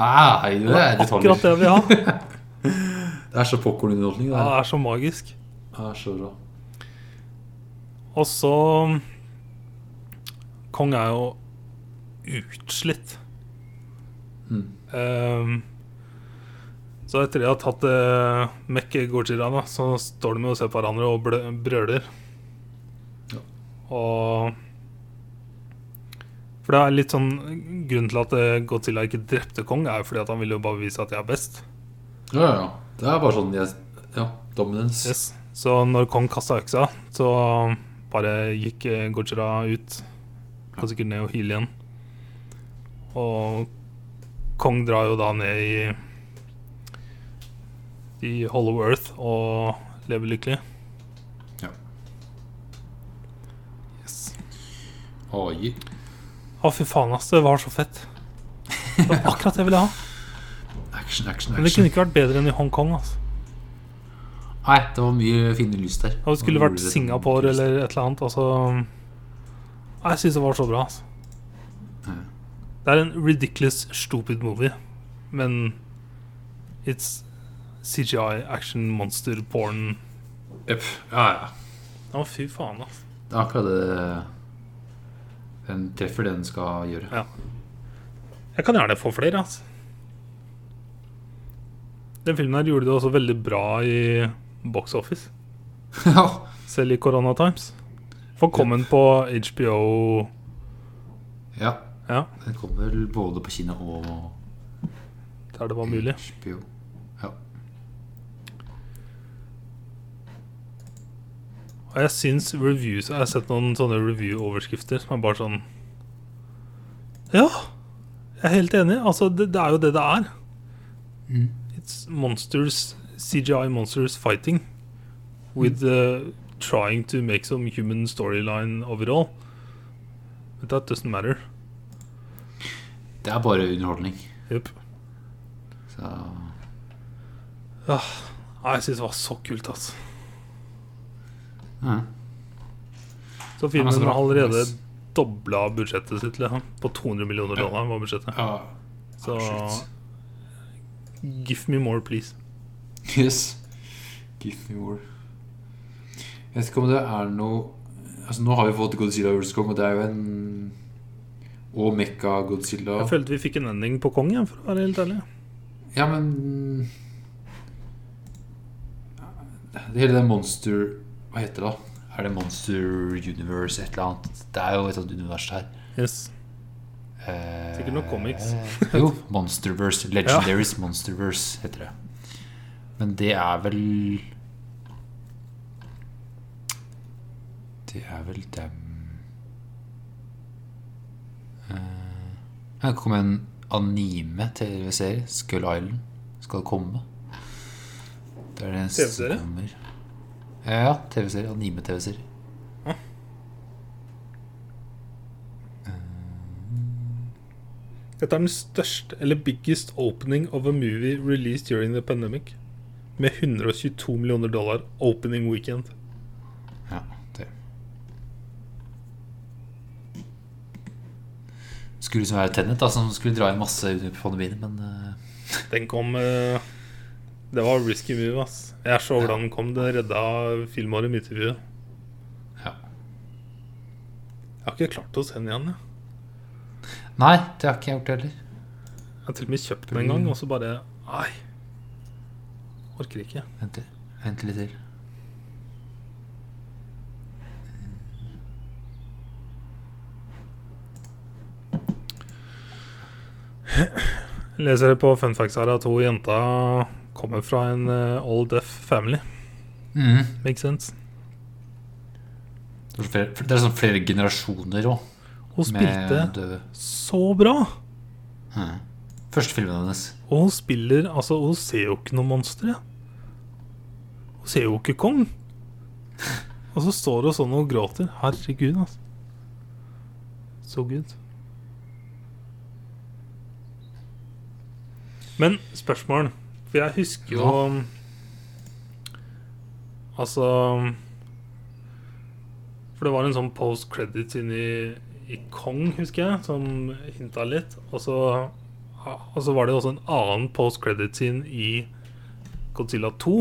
Ah, det Det er akkurat det vi har. (laughs) Det er så popkornunderholdning. Det Det er så magisk. Det er så bra. Og så Kong er jo utslitt. Mm. Um, så etter de har tatt uh, Mekke Gojira, da, så står de og ser på hverandre og brøler. Og For det er litt sånn Grunnen til at eh, Godzilla ikke drepte Kong, er jo fordi at han ville jo bare vise at jeg er best. Ja, ja, ja. Det er bare sånn jeg, Ja, dominance. Yes. Så når Kong kasta øksa, så bare gikk eh, Gojira ut. Kan sikkert ned og hyle igjen. Og Kong drar jo da ned i I Hollow Earth og lever lykkelig. Ja. Yes. AI. Å, fy faen, ass. Det var så fett. Det var akkurat det jeg ville ha. Action, action, action. Men det kunne ikke vært bedre enn i Hongkong. Altså. Nei, det var mye fine lys der. Og det skulle vært Singapore eller et eller annet. Altså Nei, Jeg syns det var så bra. Altså. Det er en ridiculous, stupid movie, men it's CGI, action, monster, porn Jepp. Ja, ja. Å, fy faen, altså. Det er akkurat det Den treffer det den skal gjøre. Ja. Jeg kan gjerne få flere, altså. Den filmen her gjorde det også veldig bra i box office, (laughs) ja. selv i Corona Times. For kom den på HBO ja. Ja, Den kommer vel både på Kina og der det var mulig. HBO. Og jeg syns reviews Jeg har sett noen sånne review-overskrifter som er bare sånn Ja, jeg er helt enig. Altså, det, det er jo det det er. Mm. It's monsters, CGI monsters fighting with uh, trying to make some human storyline overall. But that doesn't matter. Det er bare underholdning. Yep. Så Nei, jeg syns det var så kult, altså. Ja. Så filmen har allerede dobla budsjettet sitt. Liksom. På 200 millioner Ja. dollar var budsjettet. ja. Så Shit. give me more, please. Yes. Give me more. Jeg vet ikke om det er noe Altså Nå har vi fått Godzilla vs. Kong, og det er jo en Og Mekka Godzilla. Jeg følte vi fikk en ending på Kong, jeg, for å være helt ærlig. Ja, men det Hele det monster Hva heter det? da? Er det Monster Universe et eller annet? Det er jo et sånt univers her. Yes. Eh, Sikkert noe comics. (laughs) jo, Monsterverse. Legendaries Monsterverse heter det. Men det er vel Det er vel dem Eh, Her kom en anime-TV-serie. Skull Island skal komme. Det er det som TV-serie? kommer. Ja, TV-serie. Anime-TV-serie. Dette er den største, eller biggest opening of a movie released during the pandemic. Med 122 millioner dollar opening weekend. Ja, det Skulle liksom være Tennet, da, som skulle dra inn masse under pandemien, men uh... Den kom eh, Det var risky move, ass. Jeg så hvordan den kom. Det redda filmåret mitt i huet. ja. Jeg har ikke klart å se den igjen. Jeg. Nei, det har ikke jeg gjort heller. jeg har til og med kjøpt den en gang, og så bare Nei. Orker ikke. Vent vent litt til. Leser på Funfacts her at hun jenta kommer fra en uh, all deaf family. Mm. Makes sense. Det er flere, det er sånn flere generasjoner òg, Hun spilte så bra! Mhm. Første filmen hennes. Og hun spiller Altså, hun ser jo ikke noe monster. Ja. Hun ser jo ikke Kong. (laughs) Og så står hun sånn og gråter. Herregud, altså. So good. Men spørsmål For jeg husker jo Altså For det var en sånn post credits inni i Kong, husker jeg, som hinta litt. Og så og så var det også en annen post-credit scene i Godzilla 2.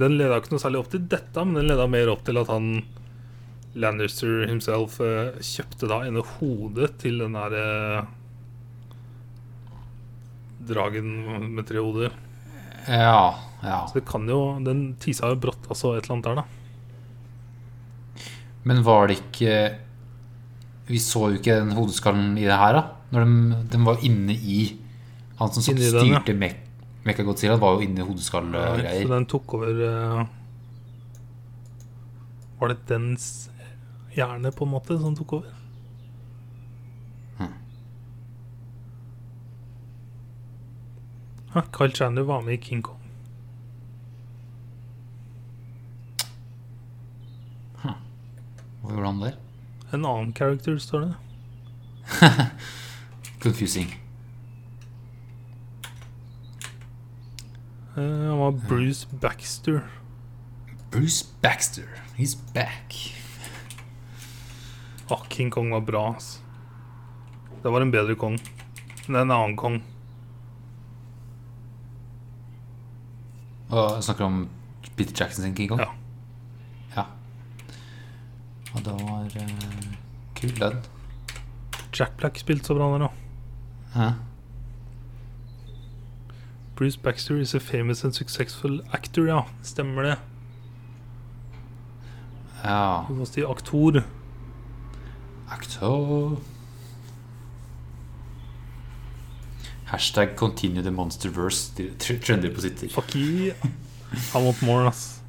Den leda ikke noe særlig opp til dette, men den leda mer opp til at han Lannister himself eh, kjøpte da ene hodet til den der eh, dragen med tre hoder. Ja, ja. Så det kan jo Den tisa jo brått altså et eller annet der, da. Men var det ikke Vi så jo ikke den hodeskallen i det her, da. Når de, den var inne i Han som styrte den, ja. Me var jo inne i Så den tok over uh, Var det dens hjerne, på en måte, som tok over? Hm. Ja, Kyle Chandler var med i King Kong. Hva gjorde han der? En annen character, står det. (laughs) Confusing. Eh, han var Bruce Baxter. Bruce Baxter. He's back. Ah, King Kong var bra, ass. Det var en bedre kong. Men en annen kong. Og snakker om Peter Jackson sin King Kong? Ja. Ja. Og det var uh, kul, den. Jack Black spilte så bra der òg. Hæ? Bruce Baxter is a famous and successful actor, ja. Stemmer det. Ja. Du må si aktor. Hashtag continue the monsterverse. De Trender på sitt Fuck yeah. I want more, ass.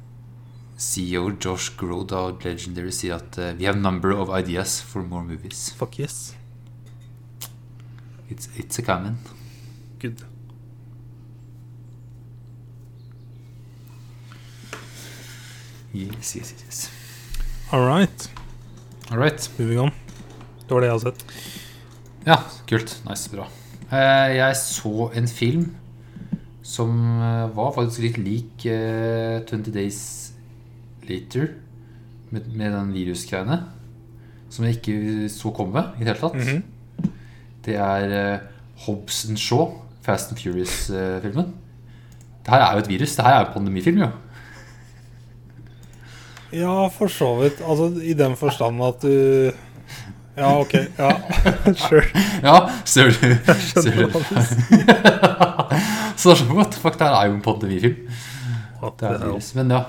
CEO Josh Groda av Legendary sier at uh, we have number of ideas for more movies. Fuck yes. It's, it's a coming. Good. Yes, yes, yes, yes. All right. All right. Moving on. Det var det jeg har sett. Ja, kult. Nice, bra. Eh, jeg så en film som eh, var faktisk litt lik eh, 20 Days Later, med, med den virusgreiene. Som jeg ikke så komme i det hele tatt. Mhm. Det er eh, Hobbs and Shaw, Fast and Furious-filmen. det her er jo et virus. Det her er jo en pandemifilm, jo. Ja, for så vidt. Altså i den forstand at du Ja, OK. Ja, (laughs) sure. Ja, ser du. Ser du. (laughs) Så det er sånn, what the fuck, det her er jo en pandemifilm. Det er virus. Men ja.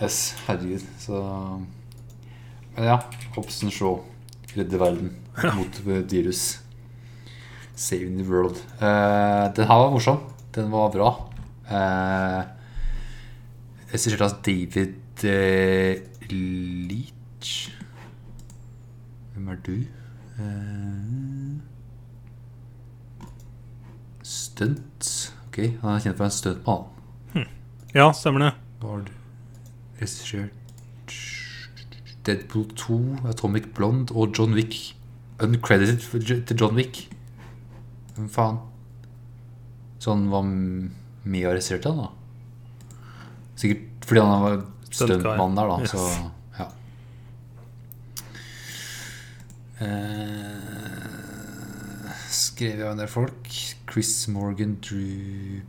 Yes, herregud. Så Men ja. Hobson Shaw redder verden mot Dyrus virus. Saving the world. Uh, den her var morsom. Den var bra. Uh, Regissert av David uh, Leach. Hvem er du? Eh, stunt. Ok, han er kjent for en stuntmann. Ja, stemmer det. Bard. regissert Deadpool 2, Atomic Blonde og John Wick. Uncredited til John Wick. Hvem faen? Så han var m- med og regisserte den, da? Sikkert fordi han var stuntmann der, da. Så ja. Eh, skrevet av en del folk. Chris Morgan, Drew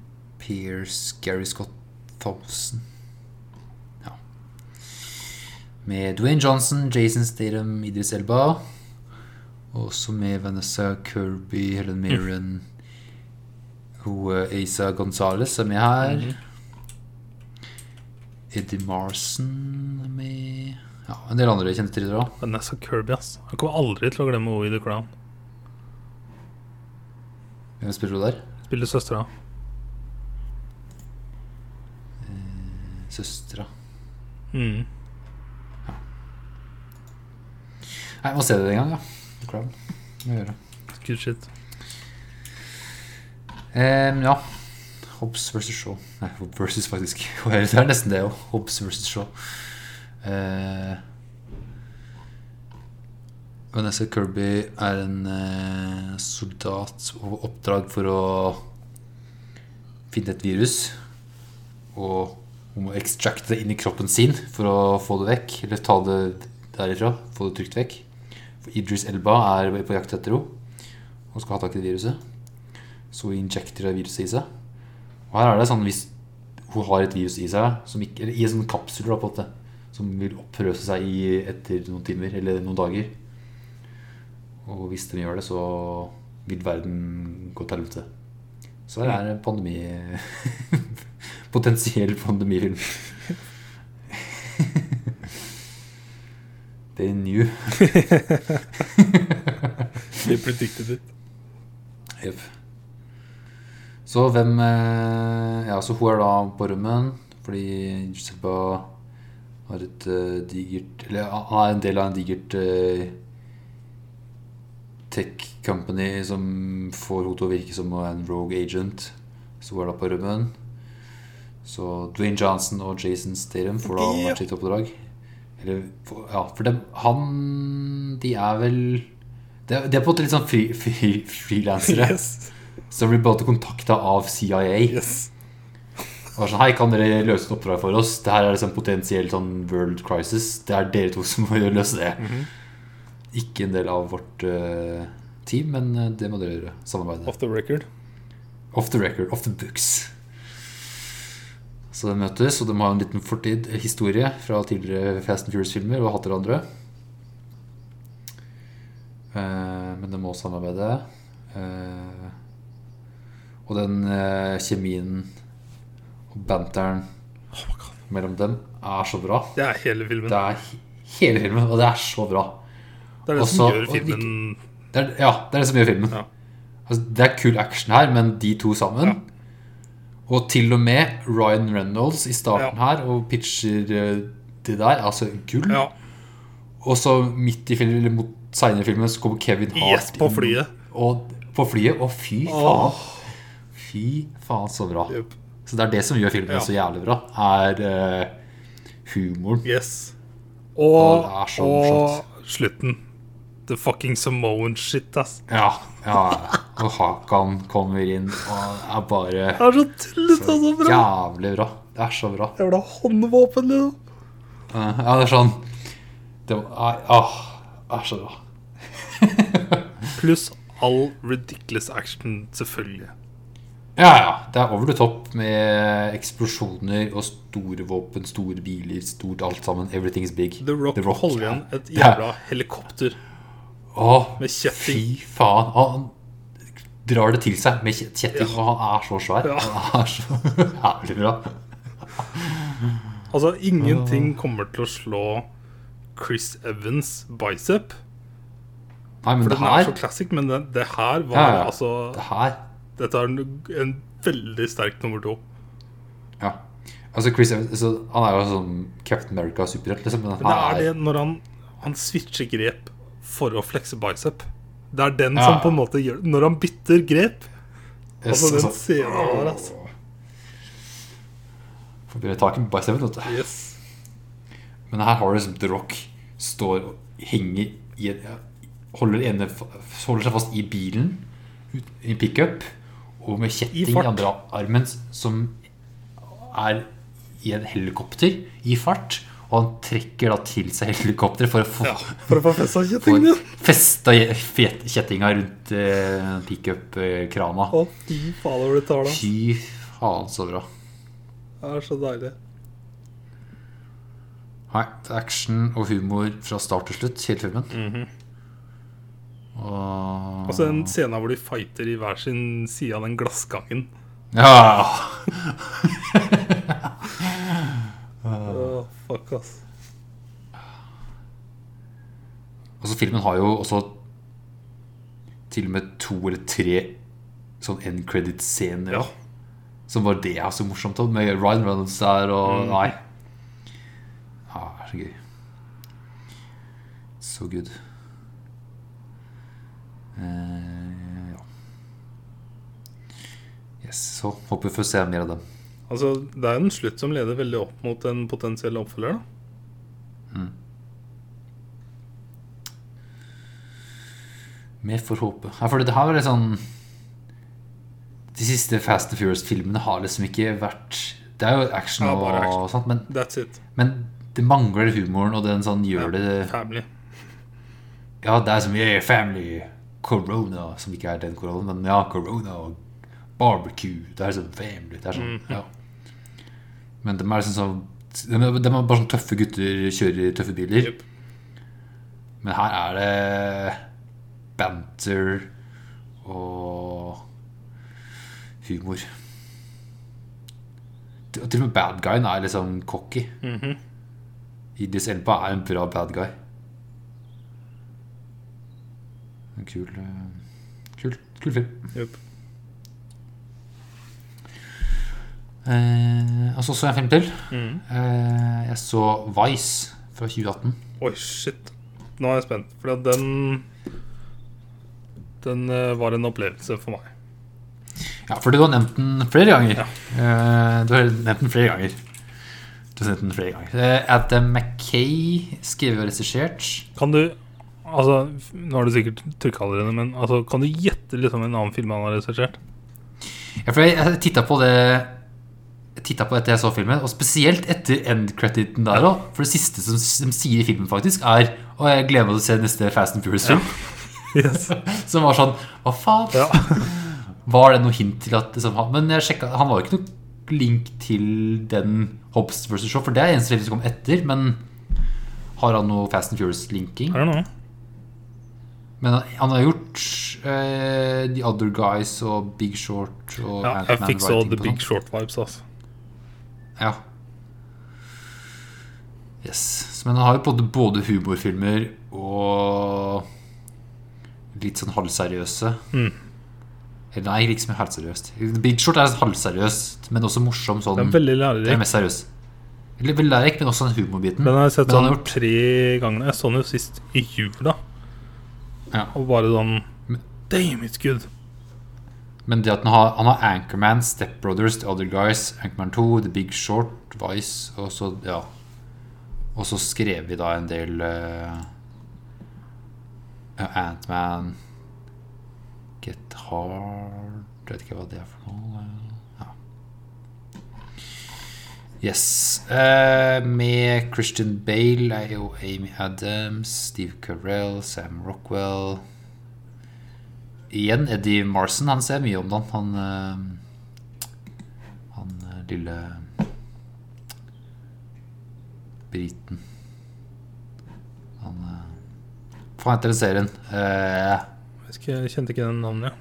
Pierce, Gary Scott Thompson. Ja. Med Dwayne Johnson, Jason Statham, Idris Elba. Også med Vanessa Kirby, Helen Mirren Hun eh, Asa Gonzales er med her. Mhm. Eddie Marson er med. Ja, en del andre kjente titler òg. Vanessa Kirby, ass. Jeg kommer aldri til å glemme henne i The Crown. Hvem spiller hun der? Spiller søstera. Søstera. Mm. Nei, må se det en gang, ja. The Crown. Må gjøre. Good shit. Eh, ja. Hobbs versus Shaw. Nei, Hobbs versus faktisk. (laughs) Det er nesten det òg. Hobbs versus Shaw. Eh, Vanessa Kirby er en eh, soldat og oppdrag for å finne et virus. Og hun må extracte det inn i kroppen sin for å få det vekk. Eller ta det derifra. Få det trygt vekk. For Idris Elba er på jakt etter henne og skal ha tak i det viruset. Så hun injekter viruset i seg. Og her er det sånn hvis hun har et virus i seg, ikke, eller i en sånn kapsel på en måte, som vil oppfrøse seg i, etter noen timer eller noen dager. Og hvis de gjør det, så vil verden gå til helvete. Så her er en pandemi (laughs) Potensiell pandemifilm. They knew. They predicted it. Jepp. Så hvem eh, Ja, så hun er da på rømmen fordi Giuseppe har et uh, digert Eller han er en del av en digert uh, tech company som får henne til å virke som en rogue agent. Så hun er da på rømmen. Så Dwayne Johnson og Jason Statham får da hvert sitt oppdrag. Eller Ja, for dem Han De er vel De er, de er på en måte litt sånn fri, fri, frilansere. Yes. Så blir både kontakta av CIA. yes. Var sånn Hei, kan dere løse et oppdrag for oss? Det her er liksom potensielt sånn world crisis. Det er dere to som (laughs) må løse det. Mhm. Ikke en del av vårt uh, team, men eh, det må dere gjøre. Samarbeide. Off the record. Off the record, off the books. Så de møtes, og de har en liten fortid eh, historie fra tidligere Fast and Furious-filmer og hatt hverandre. Uh, men de må samarbeide. Uh, og den uh, kjemien banteren Oh mellom dem er så bra. Det er hele filmen. Det er hele filmen, og det er så bra. Det er det Også- som gjør filmen Det er, ja, det er det som gjør filmen. Ja. Altså, det er kul action her, men de to sammen Ja. Og til og med Ryan Reynolds i starten Ja. her og pitcher eh, det der. Altså gull. Ja. Og så midt i filmen, eller mot senere i filmen så kommer Kevin Hart Yes, på inn. flyet. Og på flyet. Og fy faen. Fy faen, så bra. Jupp. Så det er det som gjør filmen Ja. så jævlig bra. Er uh, humoren. Yes. Og, Og, er og slutten. The fucking Samoan shit, ass. Ja, ja. Og Hakan kommer inn og er bare Det er så tullete og så bra. jævlig bra. Det er så bra. Jævla håndvåpen, liksom. Uh, Ja, det er sånn Det var ah, det er så bra. (laughs) Pluss all ridiculous action, selvfølgelig. Ja, ja. Det er over the top med eksplosjoner og store våpen, store biler, stort alt sammen. Everything's big. The Rock, The Rock, holder igjen et jævla helikopter Åh, med kjetting. fy faen. Han drar det til seg med kjetting, Ja. og han er så svær. Ja. Han er så (laughs) jævlig bra. Altså, ingenting kommer til å slå Chris Evans bicep. Nei, men For det den er så her classic, men det, det her var ja. altså Det her Dette er en, en veldig sterk nummer to. Ja. Altså Chris Evans Han er jo sånn Captain America-superhelt, liksom. Men Men det er det når han, han switcher grep for å flekse bicep. Det er den Ja. som på en måte gjør Når han bytter grep Yes, Altså den altså. scenen der, altså. Får begynne taket med bicepen, vet du. Yes. Men her har du liksom The Rock står og henger i holder, ene, holder seg fast i bilen i en pickup, og med kjetting i, andre armen, som er i en helikopter i fart. Og han trekker da til seg helikopteret for å få Ja, for å få festa (laughs) kjettinga. festa kjettinga rundt eh, pickup-krana. Å, fy faen, hvor du tar det. Fy faen, så bra. Det er så deilig. Nei, det er action og humor fra start til slutt, hele filmen. Mhm. Og Altså den scenen hvor de fighter i hver sin side av den glassgangen. Ja! oh, fuck, ass. Altså, filmen har jo også til og med to eller tre sånn end credit-scener. Ja. Som var det er så morsomt. Med Ryan Reynolds der og Mm. Nei. Ja, er så gøy. Så good. Eh, ja. Yes, så håper vi får se mer av dem. Altså, det er en slutt som leder veldig opp mot en potensiell oppfølger. da Mer får håpe. Ja, for det har vært sånn De siste Fast and Furious-filmene har liksom ikke vært Det er jo action og, ja, action. sånt, men, That's it. men det mangler humoren, og den sånn gjør det Family. Ja, det er så mye family corona, som ikke er den koronaen, men ja, corona og barbecue. Det er sånn family. Det er sånn, Mhm. ja. Men de er liksom sånn de de er bare sånn tøffe gutter kjører tøffe biler. Yep. Men her er det banter og humor. Til og med bad guyen er liksom cocky. Mhm. Idris Elba er en bra bad guy. En kul eh, Kul, kul film. Yep. Eh, og så så jeg en film til. Mm. Eh, jeg så Vice fra 2018. Oi, shit. Nå er jeg spent, for den Den eh, var en opplevelse for meg. Ja, for du har nevnt den flere ganger. Ja. Eh, du har nevnt den flere ganger. Du har nevnt den flere ganger. Eh, Adam Mackay, skrevet og regissert. Kan du Altså, nå har du sikkert trykka allerede, men altså, kan du gjette litt om en annen film han har regissert? Ja, for jeg, jeg titta på det titta på etter jeg så filmen, og spesielt etter end-crediten der òg. For det siste som de sier i filmen, faktisk, er Og jeg gleder meg til å se neste Fast and Furious-film. (laughs) Yes. (laughs) Som var sånn Hva faen? Ja. (laughs) Var det noe hint til at liksom, han, Men jeg sjekka, han var jo ikke noe link til den Hobbs vs. Shaw, for det er eneste som kom etter. Men har han noe Fast and Furious-linking? I det know. Men han, har gjort uh, The Other Guys og Big Short og Ja, jeg fikk så The Big. Short-vibes, altså. Ja. Yes. Men han har jo både, både humorfilmer og litt sånn halvseriøse. Mm. Eller nei, mye halvseriøst. Big Short er halvseriøst, men også morsom sånn. Det er veldig er lærerik. mest. Eller veldig lærerik, men også den humorbiten. Den har jeg sett sånn gjort- tre ganger. Jeg så den jo sist i jula, Ja. og bare sånn Damn, it's good. Men det at han har, han har Anchorman, Step Brothers, The Other Guys, Anchorman 2, The Big Short, Vice og så, ja. Og så skrev vi da en del uh, Antman Get Hard Jeg vet ikke hva det er for noe. Ja. Yes. Uh, med Christian Bale er jo Amy Adams, Steve Carell, Sam Rockwell Igjen Eddie Marson. Han ser mye om den. Han, uh, han uh, lille briten. Han Hva heter den serien? Jeg, kjente ikke den navnet.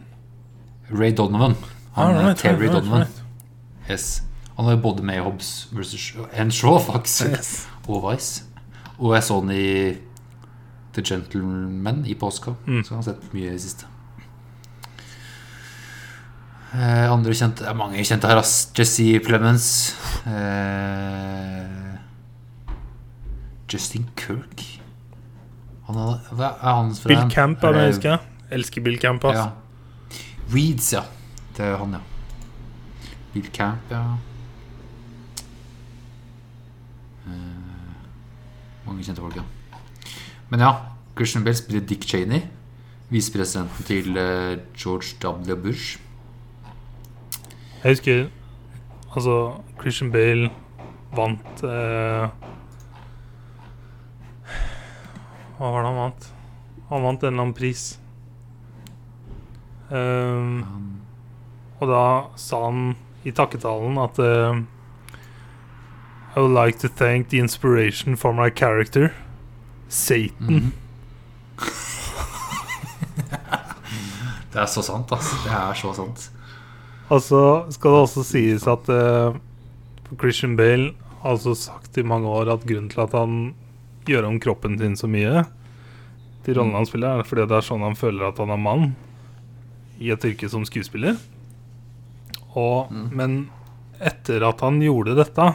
Ray Donovan. Han, ah, right, Terry right, Donovan. alright. Yes. Han er jo både med i Hobbs versus and Shaw, faktisk. Yes. Og Vice. Og jeg så den i The Gentleman i påska. Mm. Så jeg har sett mye i det siste. Eh, andre kjente Det er mange kjente her. ass. Jesse Plemons. Eh, Justin Kirk. Han er, hva er han fra? Bill Camp er det jeg Eh, husker. Elsker Bill Camp. ass. ja. Reeds, ja. Det er han, ja. Bill Camp, ja. Mange kjente folk, ja. Men ja, Christian Bale spiller Dick Cheney. Visepresidenten til eh, George W. Bush. Jeg husker Altså, Christian Bale vant eh, Hva var det han vant? Han vant en eller annen pris. Um, og da sa han i takketalen at eh, I would like to thank the inspiration for my character, Satan. Mhm. (laughs) det er så sant, altså. Det er så sant. Og så skal det også sies at uh, Christian Bale har altså sagt i mange år at grunnen til at han gjør om kroppen sin så mye til rollen han spiller, er fordi det er sånn han føler at han er mann i et yrke som skuespiller. Og, Men etter at han gjorde dette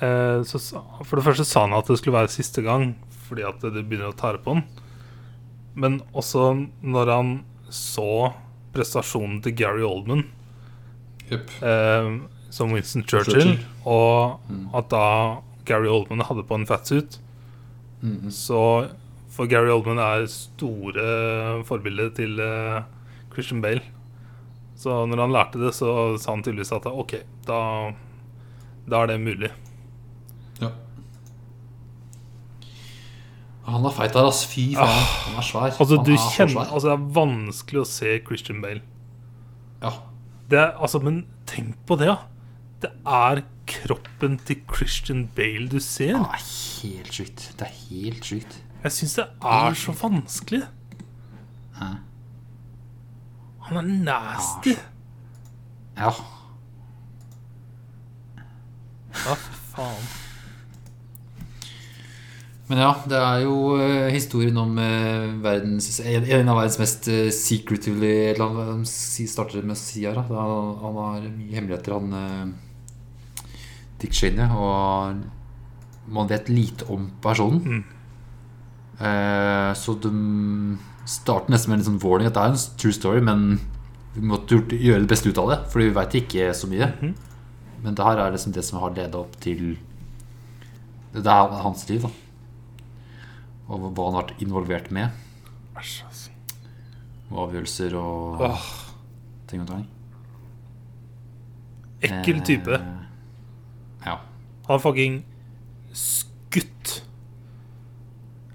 eh, så For det første sa han at det skulle være siste gang, fordi at det begynner å tære på han. Men også når han så prestasjonen til Gary Oldman eh, som Winston Churchill, Churchill. og Mm. at da Gary Oldman hadde på en fatsuit Mhm. Så For Gary Oldman er store forbildet til eh, Christian Bale. Så når han lærte det, så sa han tydeligvis at OK, da, da er det mulig. Ja. Han er feit der, ass. Fy faen. Han er svær. Altså, er kjenner, svær. altså Det er vanskelig å se Christian Bale. Ja. Det er, altså, men tenk på det, da. Det er kroppen til Christian Bale du ser. Det er helt sjukt. Det er helt sjukt. Jeg syns det er så vanskelig. Hæ? Han er nasty. Ja. Ja, faen. Men ja, det er jo eh, historien om eh, verdens, en, av verdens mest uh, secretively eller han starter med å si her. da. Han har mye hemmeligheter, han eh, Dick Cheney. Og man vet lite om personen. Eh, så de starter nesten med en sånn warning at det er en true story, men vi måtte gjøre det beste ut av det, for vi veit ikke så mye. Men det her er liksom det som har leda opp til Det er hans liv, da. Og hva han har vært involvert med. Æsj, altså. Og avgjørelser og Åh. ting og tang. Ekkel type. Eh, ja. Han har fucking skutt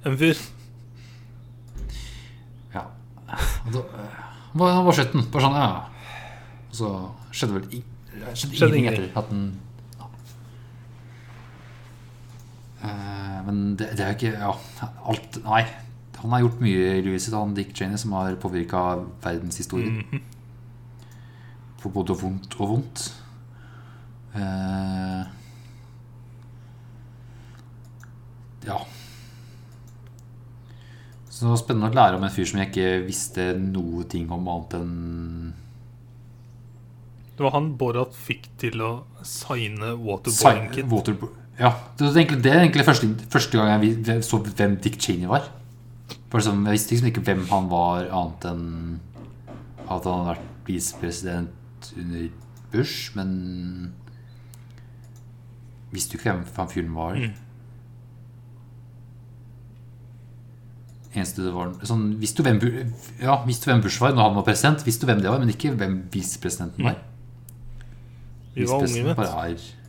en fyr. ja. Han da, eh, hva var slutten? Bare sånn, ja. Og så skjedde vel skjedde Skjedde ingenting. etter at den ja. Eh, Men det, det er jo ikke Ja, alt Nei. Han har gjort mye i livet sitt, han Dick Cheney, som har påvirka verdenshistorien. Mhm. På både vondt og vondt. Uh, ja. Så det var spennende å lære om en fyr som jeg ikke visste noe ting om annet enn Det var han Borat fikk til å signe Sign- waterboarding-kit. Waterbo- Ja, det er egentlig, det er egentlig første, første gang jeg så hvem Dick Cheney var. sånn, jeg visste liksom ikke hvem han var, annet enn at han hadde vært visepresident under Bush, men Visste jo ikke hvem han fyren var. Mm. Eneste det var sånn, visste, du hvem, ja, visste du hvem Bush var når han var president, visste du hvem det var, men ikke hvem visepresidenten var. Vi var unge, vet du.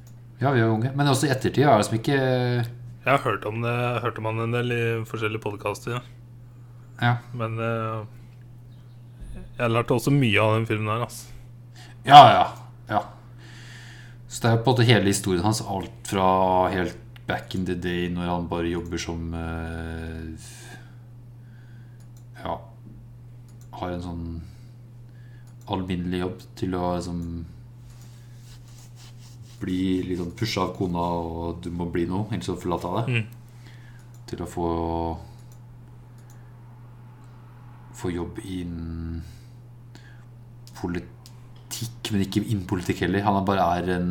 Ja, vi var unge. Men også i ettertid er det som ikke Jeg har hørt om det. Hørte om han en del i forskjellige podkaster. Ja, Men uh, jeg lærte også mye av den filmen her. Altså. ja. ja, ja. Så det er på en måte hele historien hans. Alt fra helt back in the day, når han bare jobber som uh, Ja Har en sånn alminnelig jobb til å liksom bli litt sånn pusha av kona, og du må bli noe, ellers så forlater jeg deg. Mm. Til å få Få jobb innen politikk, men ikke innen politikk heller. Han bare er en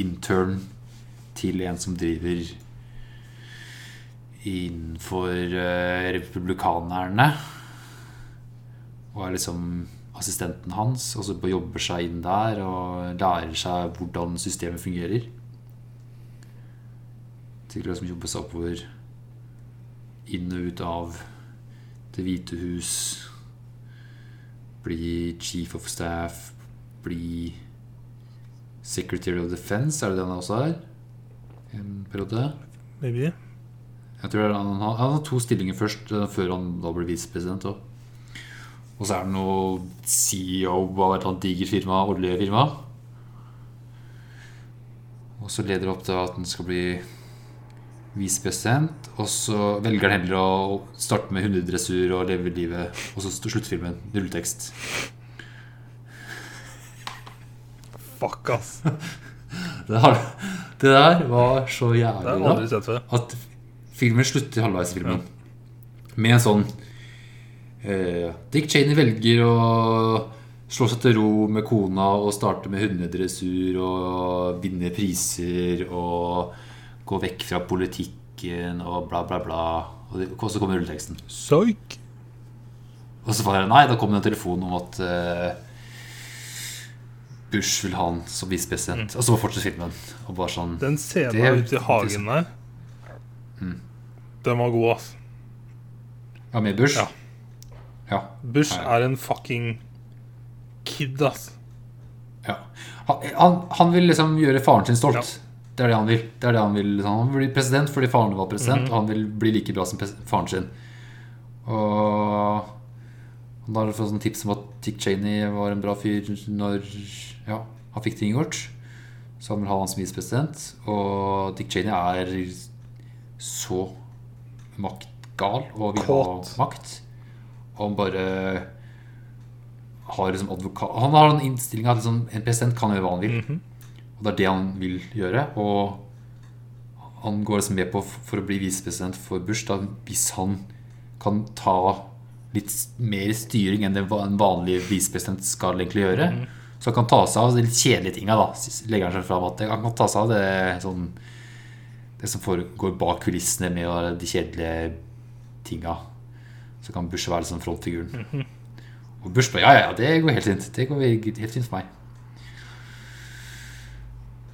intern til en som driver innenfor eh, republikanerne. Og er liksom assistenten hans, og så jobber seg inn der og lærer seg hvordan systemet fungerer. Til å liksom jobbe seg oppover inn og ut av Det hvite hus. Bli chief of staff. Bli secretary of defense, er det det han også er? En periode. Maybe. Jeg tror han, han, han har to stillinger først, eh, før han da ble visepresident. også. Og så er det noe CEO av et annet digert firma, oljefirma. Og så leder det opp til at den skal bli visepresident. Og så velger han heller å starte med hundedressur og leve livet. Og så slutter filmen. Nulltekst. Fuck, ass. (laughs) Det, har, det der var så jævlig bra. at filmen slutter halvveis i filmen med en sånn Dick Cheney velger å slå seg til ro med kona og starte med hundedressur og vinne priser og gå vekk fra politikken og bla, bla, bla. Og, så kommer rulleteksten. Psyk. Og så bare Nei, da kom det en telefon om at eh, Bush vil ha han som visepresident. Og så fortsetter filmen. Og bare sånn Den scenen ute i hagen der, den var god, ass. Ja, med Bush? Ja. Ja. Bush er en fucking kid, ass. Ja. Han, han, han vil liksom gjøre faren sin stolt. Ja. Det er det han vil. Det er det Han vil liksom. Han vil bli president fordi faren var president, Mhm. og han vil bli like bra som faren sin. Og han har fått sånn tips om at Dick Cheney var en bra fyr når ja, han fikk ting gjort. Så han vil ha han som visepresident. Og Dick Cheney er så maktgal og vil Kåt. ha makt. Han bare har liksom advokat Han har en innstilling at liksom, en president kan gjøre hva han vil. Mhm. Og det er det han vil gjøre. Og han går liksom med på for å bli visepresident for Bush da, hvis han kan ta litt mer styring enn det en vanlig visepresident skal egentlig gjøre. Så han kan ta seg av de litt kjedelige tinga. Legger han seg fram at han kan ta seg av det sånn Det som foregår bak kulissene med de kjedelige tinga. Så kan Bush være liksom frontfiguren. Og Bush bare ja, ja, ja, det går helt fint. Det går helt fint for meg.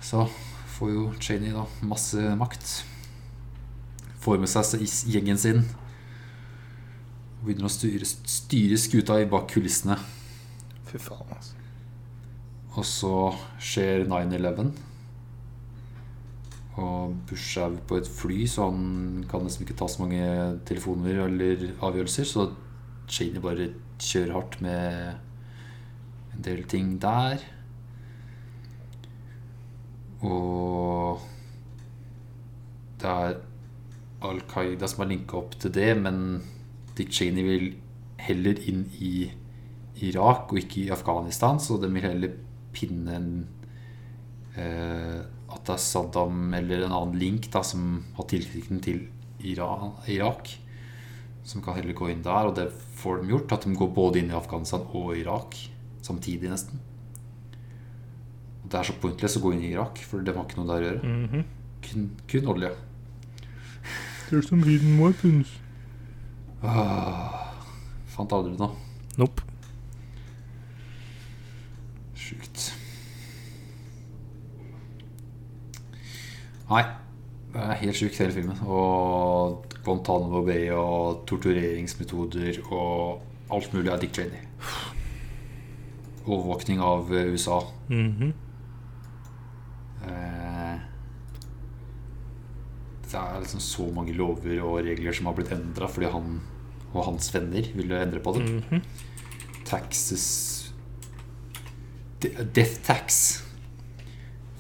Så får jo Cheney da masse makt. Får med seg gjengen sin. Og begynner å styre, styre skuta i bak kulissene. Fy faen, altså. Og så skjer 9-11. Og Bush er på et fly, så han kan nesten ikke ta så mange telefoner eller avgjørelser. Så Cheney bare kjører hardt med en del ting der. Og det er Al Qaida som er linka opp til det, men Dick Cheney vil heller inn i Irak og ikke i Afghanistan, så de vil heller pinne en eh, at det er Saddam eller en annen link da, som har tilknytning til Iran, Irak. Som kan heller gå inn der, og det får de gjort. At de går både inn i Afghanistan og Irak samtidig, nesten. Og Det er så pointless å gå inn i Irak, for de har ikke noe der å gjøre. Mhm. Kun, kun olje. There's some hidden weapons. Ah, fant aldri noe. Nope. Sjukt. Nei, det er helt sjukt hele filmen. Og Guantánamo Bay og tortureringsmetoder og alt mulig av Dick Cheney. Overvåkning av eh, USA. Mm -hmm. Det er liksom så mange lover og regler som har blitt endra fordi han og hans venner ville endre på det. Mhm. Taxes Death tax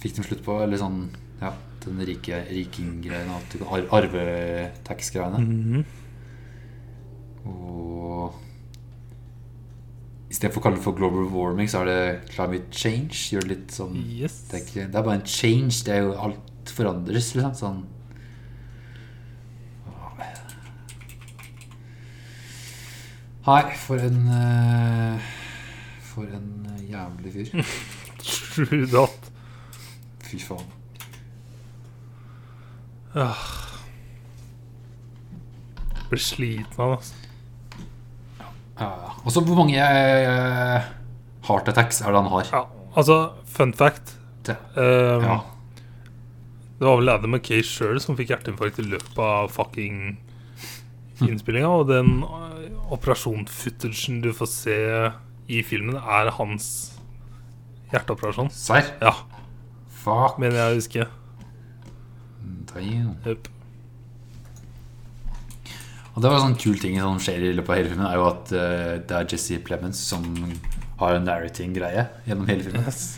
fikk de slutt på. Eller sånn Ja, den rike kan ar- Arvetax-greiene. -hmm. Og istedenfor å kalle det for global warming, så er det climate change. Gjør det litt sånn Yes. det er, ikke, det er bare en change. Det er jo alt forandres, liksom. Sånn Nei, for en uh, For en eh, jævlig fyr. (laughs) True that. Fy faen. Blir sliten av det. altså. Ja, ja. Og så hvor mange eh, heart attacks er det han har? Ja, altså, fun fact. Det, um, ja. Det var vel Adam McKay sjøl som fikk hjerteinfarkt i løpet av fucking innspillinga. Og den uh, operasjonfootagen du får se i filmen, er hans hjerteoperasjon. Serr? Ja, Fuck. mener jeg å huske. Damn. Yep. Og det var en sånn kul ting som skjer i løpet av hele filmen, er jo at uh, det er Jesse Plemons som har en narrating-greie gjennom hele filmen. Yes.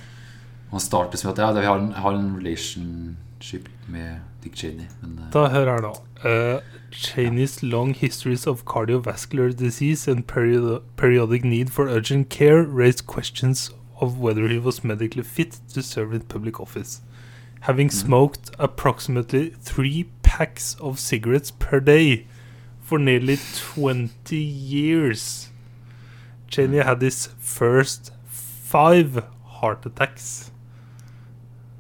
Han starter som at ja, vi har en, har en relationship med Dick Cheney. Men uh, Da hør her da. Uh, Cheney's long histories of cardiovascular disease and period periodic need for urgent care raised questions of whether he was medically fit to serve in public office. Having smoked approximately three packs of cigarettes per day for nearly 20 years, Cheney had his first five heart attacks.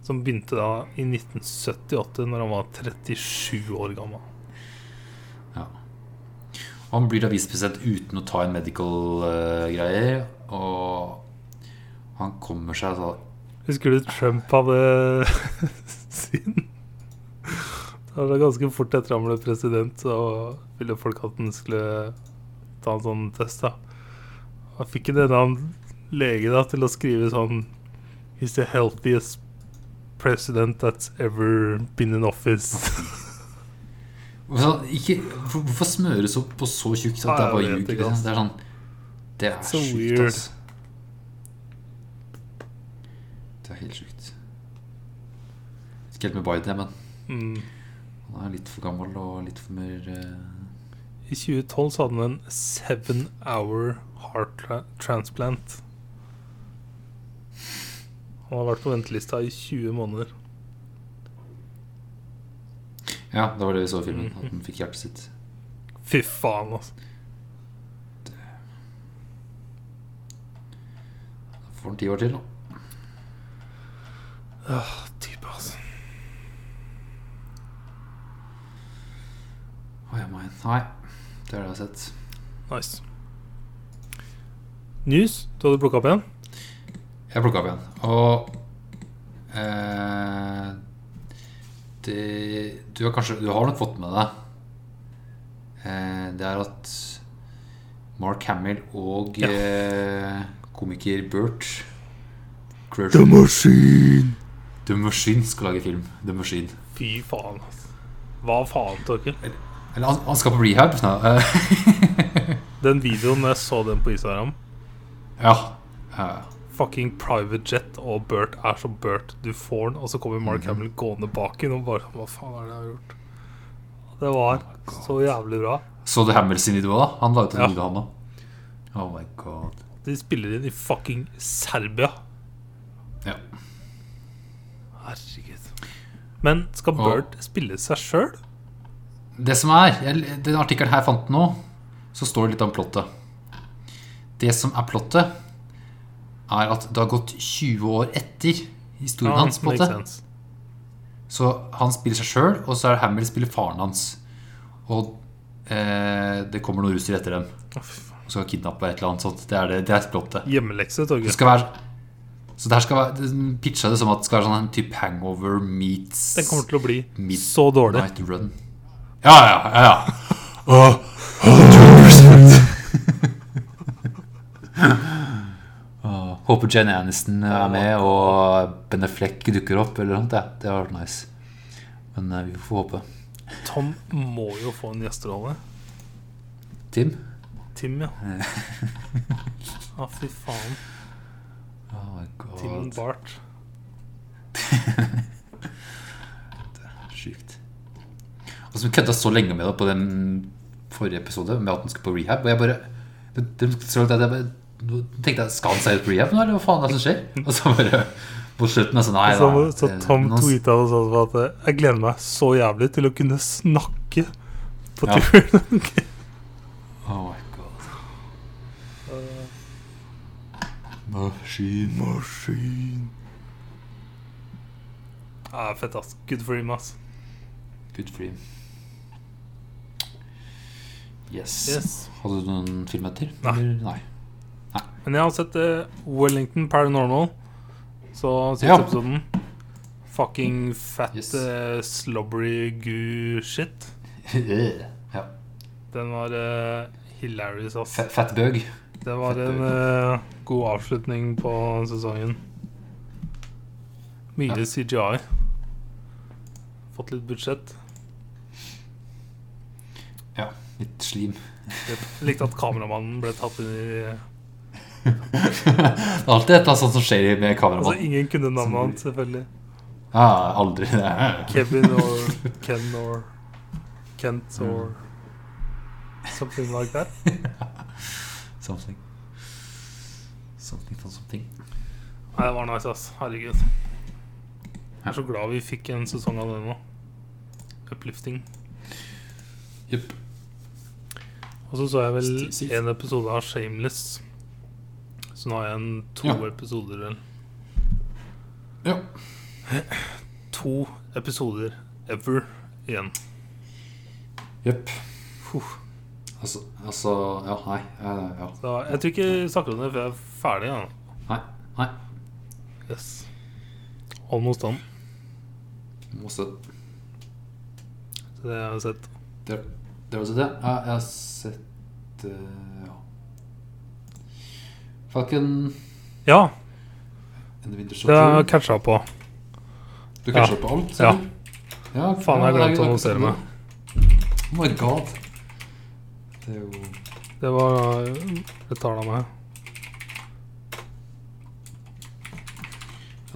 Som begynte da i 1978, når han var 37 år gammel. ja. Han blir da visepresident uten å ta en medical-greie. og han kommer seg da Husker du Trump hadde (laughs) sin Det var ganske fort etter han ble president, så ville folk at han skulle ta en sånn test. da Han fikk en annen lege da til å skrive sånn He's the healthiest president that's ever been in office. (laughs) Ikke, hvor- Hvorfor smøres opp på så tjukt at det er bare ljug? Liksom. Det er sånn Det er sjukt, altså. Det er helt sjukt. Ikke helt med Biden, men mm. han er litt for gammel og litt for mer uh... I 2012 så hadde han en seven hour heart tra transplant. Han har vært på ventelista i 20 måneder. Ja, det var det vi så i filmen. At han (laughs) fikk hjertet sitt. Fy faen, altså. Da får han ti år til, da. Type, altså. Å, jeg. Nei, det det jeg har sett. Nice. News? Du hadde plukka opp igjen? Jeg plukka opp igjen. Og eh, det, du, har kanskje, du har nok fått med deg eh, Det er at Mark Hamill og Ja. eh, komiker Burt Crush. Machine. The Machine skal lage film. The Machine. Fy faen, altså. Hva faen, Torkel? Eller han, han skal på rehab. Eh, (laughs) Den videoen jeg så den på Instagram ja. ja. Fucking private jet og Bert er som Bert. Du får den, og så kommer Mark Hamill gående bak inn og bare Hva faen er det jeg har gjort? Det var så jævlig bra. Så du Hamill sin video, da? Han la ut en Ja. video, han òg. Oh my god. De spiller inn i fucking Serbia. Ja. Herregud. Men skal Bert spille seg sjøl? Det som er jeg, Den artikkelen her fant nå, så står det litt om plottet. Det som er plottet, er at det har gått 20 år etter historien hans. på måte. Så han spiller seg sjøl, og så er det Hamill spiller faren hans. Og eh, det kommer noen russere etter dem og skal kidnappe et eller annet sånt. Det er, det, det er plottet. Hjemmelekse, Det Torgeir. skal være Så det her skal være det Pitcha det som at det skal være sånn en type hangover meets Den kommer til å bli så dårlig. Night Run. Ja, ja, ja. ja. (laughs) Håper Jenny Aniston er med, og Ben Fleck dukker opp. Eller noe. Det, det har vært nice. Men eh, vi får håpe. Tom må jo få en gjesterolle. Tim? Tim, ja. (laughs) Å, fy faen. Oh my Tim. Bart. (laughs) Og som kødda så lenge med det på den forrige episode, med at han skulle på rehab. Og jeg bare at jeg bare tenkte jeg, Skal han seg ut på rehab nå, eller hva faen er det som skjer? Og så bare på slutten altså, Nei Så, da. så det- Tom nå- tweeta og sa at eh, Jeg gleder meg så jævlig til å kunne snakke på Ja. tur. (laughs) Oh my god. Maskin. Maskin. Ja, fett, ass. Good for him, ass. Good for him. Yes. Yes. Hadde du noen filmer til? Nei. Eller? Nei. Men jeg har sett uh, Wellington Paranormal. Så siste Ja. episoden. Fucking fat, Yes. uh, slobbery goo shit. (laughs) ja. Den var uh, hilarious, ass. Fat, fat bug. Det var fett en god avslutning på sesongen. Mye Ja. CGI. Fått litt budsjett. Ja, litt slim. Jeg likte at kameramannen ble tatt inn i Det (laughs) er alltid et eller annet sånt som skjer med Altså, ingen kunne navnet hans, selvfølgelig. Ja, aldri. (laughs) Kevin or Ken or Kent or something like that. (laughs) Something. Something for something. Nei, det var nice, ass. Herregud. Jeg er så glad vi fikk en sesong av det nå. Uplifting. Jepp. Og så så jeg vel en episode av Shameless. Så nå har jeg en to Ja. episoder vel. Ja. To episoder ever igjen. Jepp. Altså, altså Ja, nei. eh, Ja. Så jeg tror ikke vi snakker om det før jeg er ferdig. Ja. Nei. Nei. Yes. Almost done. Se. Så det har jeg sett. Det, det var så det. Ja, jeg har sett uh, Ja. Falcon Ja, det har jeg catcha på. Du ja. på alt? ser Ja. ja Faen, jeg glemte det å notere meg. Oh my god. Det er jo Det var Det tar av meg.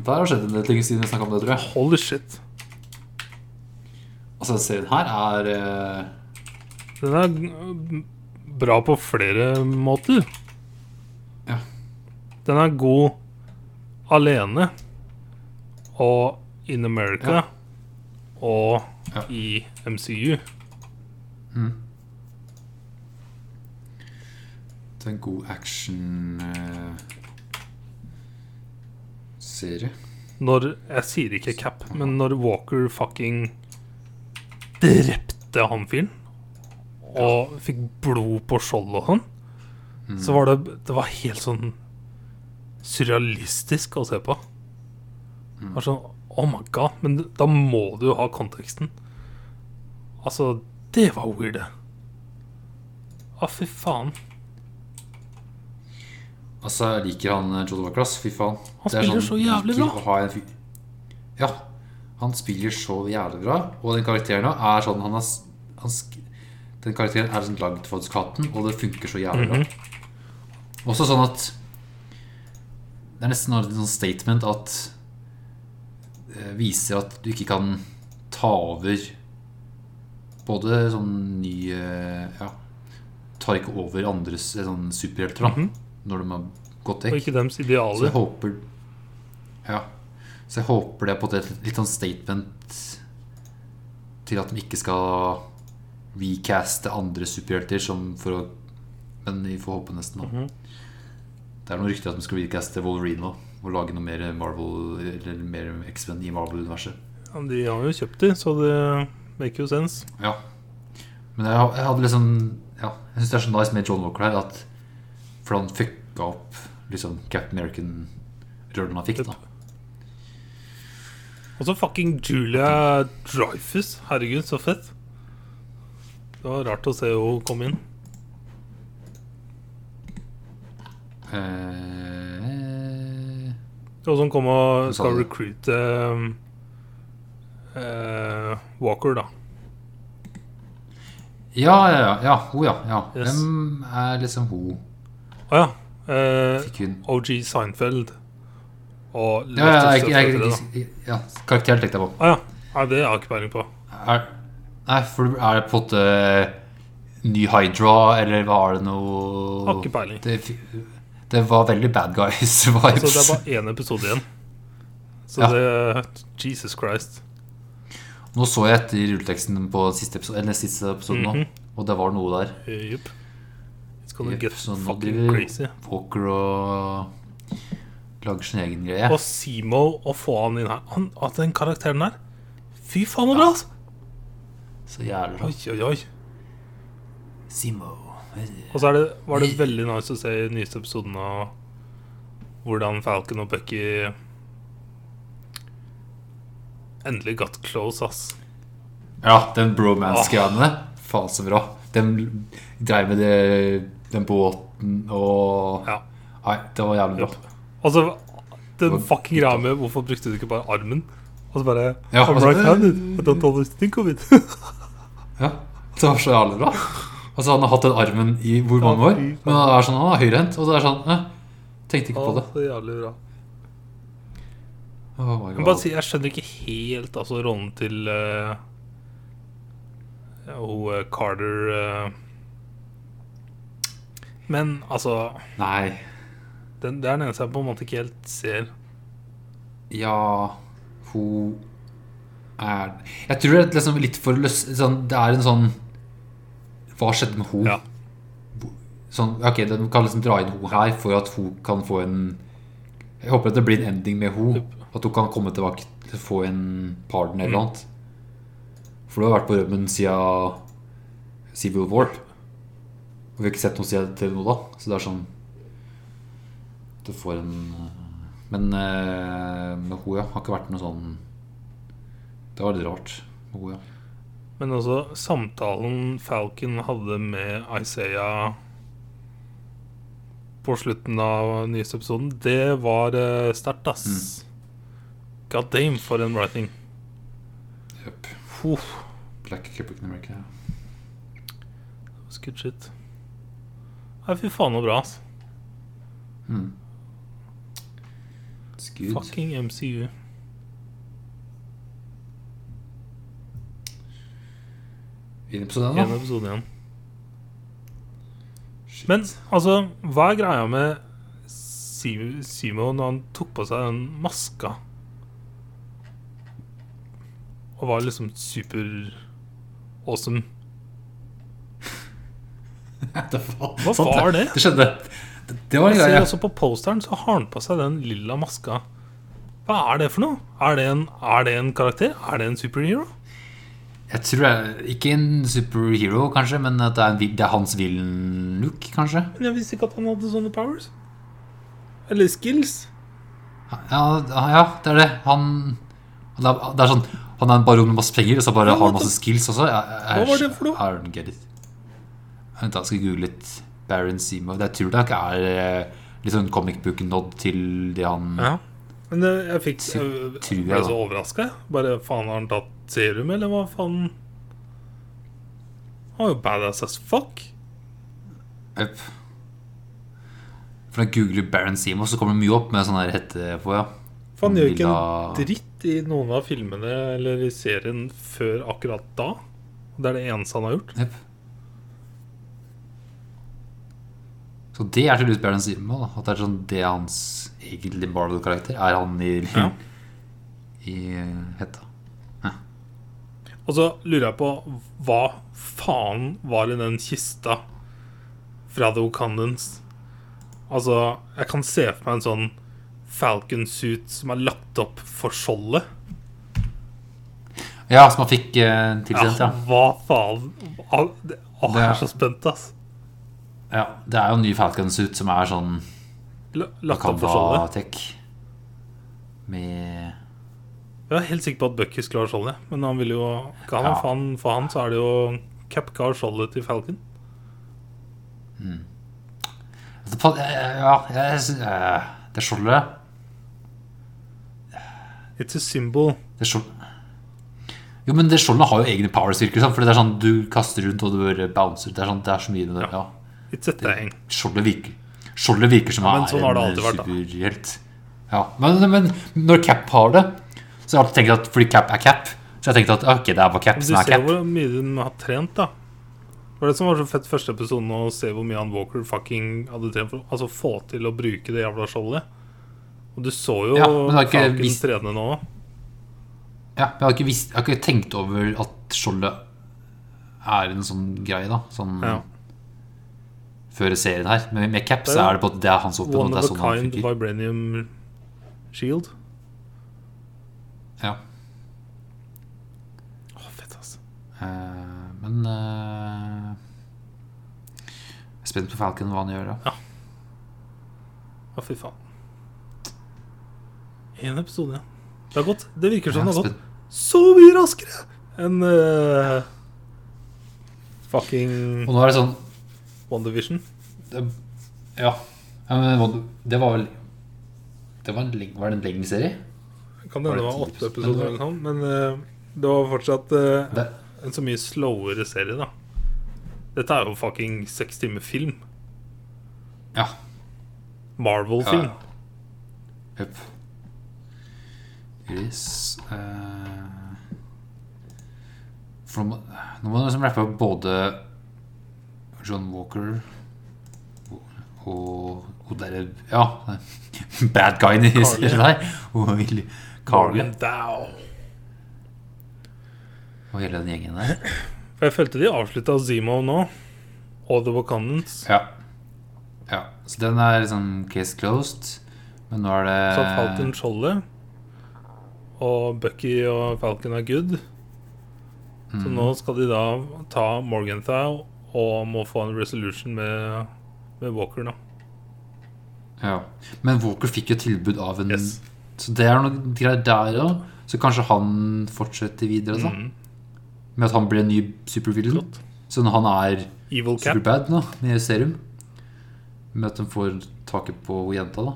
Der har skjedd en del ting siden vi snakka om det, tror jeg. Holy shit. Altså, serien her er eh, Den er bra på flere måter. Ja. Den er god alene og in America Ja. og Ja. i MCU. mm. Det er en god action-serie. serie. Når Jeg sier ikke Cap, men når Walker fucking drepte han fyren og fikk blod på skjoldet og sånn, Mm. så var det Det var helt sånn surrealistisk å se på. Det var sånn Oh my god. Men da må du jo ha konteksten. Altså, det var weird, det. Å, fy faen. Altså, jeg liker han Jodo John Fy faen. Han spiller sånn, så jævlig bra. Ja. Han spiller så jævlig bra. Og den karakteren er sånn han er, han Den karakteren er sånn lagd for katten, og det funker så jævlig bra. Mhm. Også sånn at Det er nesten et sånn statement at det Viser at du ikke kan ta over Både sånn nye Ja Tar ikke over andres eh, sånn superhelter, da. Når de har gått Og vekk. ikke deres Så jeg idealer. håper Ja. Så jeg håper det er på et litt sånn statement til at de ikke skal recaste andre superhelter som for å Men vi får håpe nesten, da. Mhm. Det er noen rykter at de skal recaste Wolverine nå. Og lage noe mer Marvel Eller mer X-Men i Marvel-universet. Ja, de har jo kjøpt de, så det make jo sense. Ja. Men jeg, jeg hadde liksom Ja, jeg syns det er så nice med John Walker her at For han fucka opp liksom Captain American-rollen han fikk, da. Og så fucking Julia Dreyfus. Herregud, så fett. Det var rart å se henne komme inn. Eh, Og som kom og skal recruite um, eh, Walker, da. ja, ja, ja. ja, Hun, ja. ja. Yes. Hvem er liksom hun? Å ja. Eh, OG Seinfeld. Og Ja, ja, jeg, jeg, Leftovers, jeg, ja karakteren tenkte jeg på. Å ja. Nei, det har jeg ikke peiling på. Er, nei, for er det på en måte ny Hydra, eller var det noe Har ikke peiling. Det, det var veldig bad guys-vibes. (laughs) Altså, det er bare én episode igjen. Så Ja. det Jesus Christ. Nå så jeg etter rulleteksten på siste episode, eller siste episode nå, og det var noe der. Yep. It's gonna yep, get så nå fucking driver crazy. Walker og lager sin egen greie. Og Simo, å få han inn her han, At den karakteren der Fy faen, så bra! altså. Så jævlig. Oi, oi, oi. Simo. Og så er det, var det veldig nice å se i nyeste episoden av hvordan Falcon og Bucky endelig got close, ass. Ja, den bromance-greiene. Faen, så bra. De dreiv med det, den båten og Ja. Nei, det var jævlig bra. Altså, den fucking greia med hvorfor brukte du ikke bare armen? Og så bare Ja, I'm altså, right-handed. I don't always think of it. (laughs) Ja, det var så jævlig bra. Altså, han har hatt den armen i hvor mange år? Men han er sånn, han er høyrehendt, og så er det sånn eh, Tenkte ikke på det. så jævlig bra. Oh my Jeg, bare si, jeg skjønner ikke helt altså, rollen til uh, hun uh, Carter uh, Men altså Nei. den, Det er den eneste jeg på en måte ikke helt ser. Ja Hun er Jeg tror det er liksom litt for løs sånn, Det er en sånn Hva skjedde med henne? Ja. Sånn, ok, De kan liksom dra inn henne her for at hun kan få en Jeg håper at det blir en ending med henne. At hun kan komme tilbake til å få en pardon eller noe annet. For du har vært på rømmen siden Civil War. Og vi har ikke sett noe siden til nå, da. Så det er sånn Du får en Men men med hun, ja, har ikke vært noe sånn Det var litt rart Oh, ja. Men også samtalen Falcon hadde med Isaiah på slutten av nyeste episoden, det var uh, sterkt, ass. God damn, for en writing. Jepp. Black Capricorn America. Good shit. Nei, fy faen så bra, ass. Mm. Fucking MCU. Inn på den, En da. episode igjen. Shit. Men altså, hva er greia med Si- Simo når han tok på seg den maska? Og var liksom super awesome. det var, Hva var det? Det skjedde. Det, det var en greie. også på posteren så har han på seg den lilla maska. Hva er det for noe? Er det en, er det en karakter? Er det en superhero? Jeg tror er Ikke en superhero, kanskje, men at det er, en, det er hans villain-look, kanskje. Men jeg visste ikke at han hadde sånne powers. Eller skills. Ja, ja det er det. Han det er, det er sånn Han er en baron med masse penger, og så bare Ja, har han masse skills også. Jeg, jeg, Hva var det for noe? I don't get it. Vent, da skal jeg google litt Baron Seymour. Jeg tror det ikke er eh, litt sånn comic book-nod til det han Ja. Men eh, jeg fikk jeg jeg, ble så overraska. Bare faen, har han tatt serum, eller hva faen? Han er jo badass as fuck. Jep. For jeg googler Baron Seymour, så kommer det mye opp med sånn her hette på, ja. For han gjør ikke en dritt i noen av filmene eller i serien før akkurat da. Det er det eneste han har gjort. Jep. Så det er tydeligvis Baron Seymour. At det er sånn det er hans egentlig Marvel-karakter. Er han i, Ja. i eh, hetta. Og så lurer jeg på hva faen var i den kista fra The Wakandans? Altså, jeg kan se for meg en sånn Falcon suit som er lagt opp for skjoldet. Ja, som han fikk eh, tilsendt, ja. ja. Hva faen? Å, jeg er- så spent, ass. ja. Det er jo en ny Falcon-suit som er sånn L- Lagt opp for skjoldet. Med Jeg er helt sikker på at Bucky skulle ha skjoldet, men han ville jo ikke ha. Ja. For, han, for han så er det jo Cap ga skjoldet til Falcon. Mm. fa- Ja, jeg Det skjoldet It's a symbol. Det. Jo, men det skjoldet har jo egne power-styrker. sant? For det er sånn du kaster rundt og du bare bouncer. Det er, sånn, det er så mye det. Ja. It's a thing. Skjoldet virker Skjoldet virker som Ja, men er sånn har det en superhelt. Ja, men, men når Cap har det, så jeg alltid tenkt at fordi Cap er Cap, så jeg tenkte at ok, det er bare Cap som er cap. Du ser hvor mye hun har trent, da. Det var det som var så fett første episoden, å se hvor mye han Walker fucking hadde trent for Altså få til å bruke det jævla skjoldet. Og du så jo Ja, Falcon vist- trene nå. Ja, jeg har, ikke visst, jeg har ikke tenkt over at skjoldet er en sånn greie, da. Sånn Ja. før serien her. Men med Cap så er det på at det er hans våpen. One of a sånn kind vibranium shield. Ja. Å, fett, altså. Eh, men eh, Jeg er spent på Falcon, hva han gjør. da Å, fy faen. Én episode, ja. Det har gått Det virker som det har gått så mye raskere enn eh, fucking Og nå er det sånn WandaVision. Det, Ja. ja men det var vel Det var en, leng- var det en lengre serie? Kan hende det var åtte episoder? men, eller men uh, det var fortsatt uh, en så mye slowere serie, da. Dette er jo fucking seks timer film. ja. Marvel-film. Ja. Jepp. Yes. Uh, from, nå må, du liksom rappe opp både John Walker og, og, der, Ja, (laughs) bad guyen i serien der. Og Dow. og hele den gjengen der. (clears throat) For jeg følte de avslutta Zemo nå, og The Wakandans. Ja. ja. Så den er liksom case closed. Men nå er det Så Falcon skjoldet. Og Bucky og Falcon er good. Så Mm. nå skal de da ta Morgenthau og må få en resolution med, med Walker, da. Ja. Men Walker fikk jo tilbud av en Yes. Så det er noe greier der òg. Så kanskje han fortsetter videre, da. Mm. Med at han blir en ny supervillain. Sånn Så når han er Evil Cap. superbad nå, med serum Med at de får taket på jenta, da.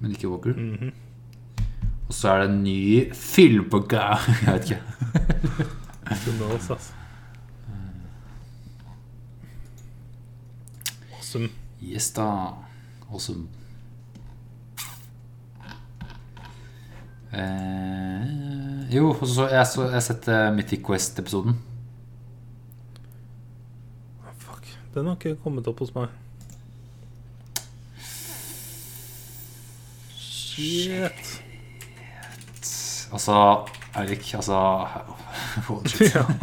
Men ikke Walker. Mhm. Og så er det en ny film på gang. (laughs) Jeg vet ikke. Altså. Awesome. Yes, da. Awesome. Eh, jo, og så jeg, så, jeg sett eh, Mythic Quest-episoden. Ah, Fuck. Den har ikke kommet opp hos meg. Shit. Altså, Eirik, altså (laughs) Holy shit. Ja. (laughs)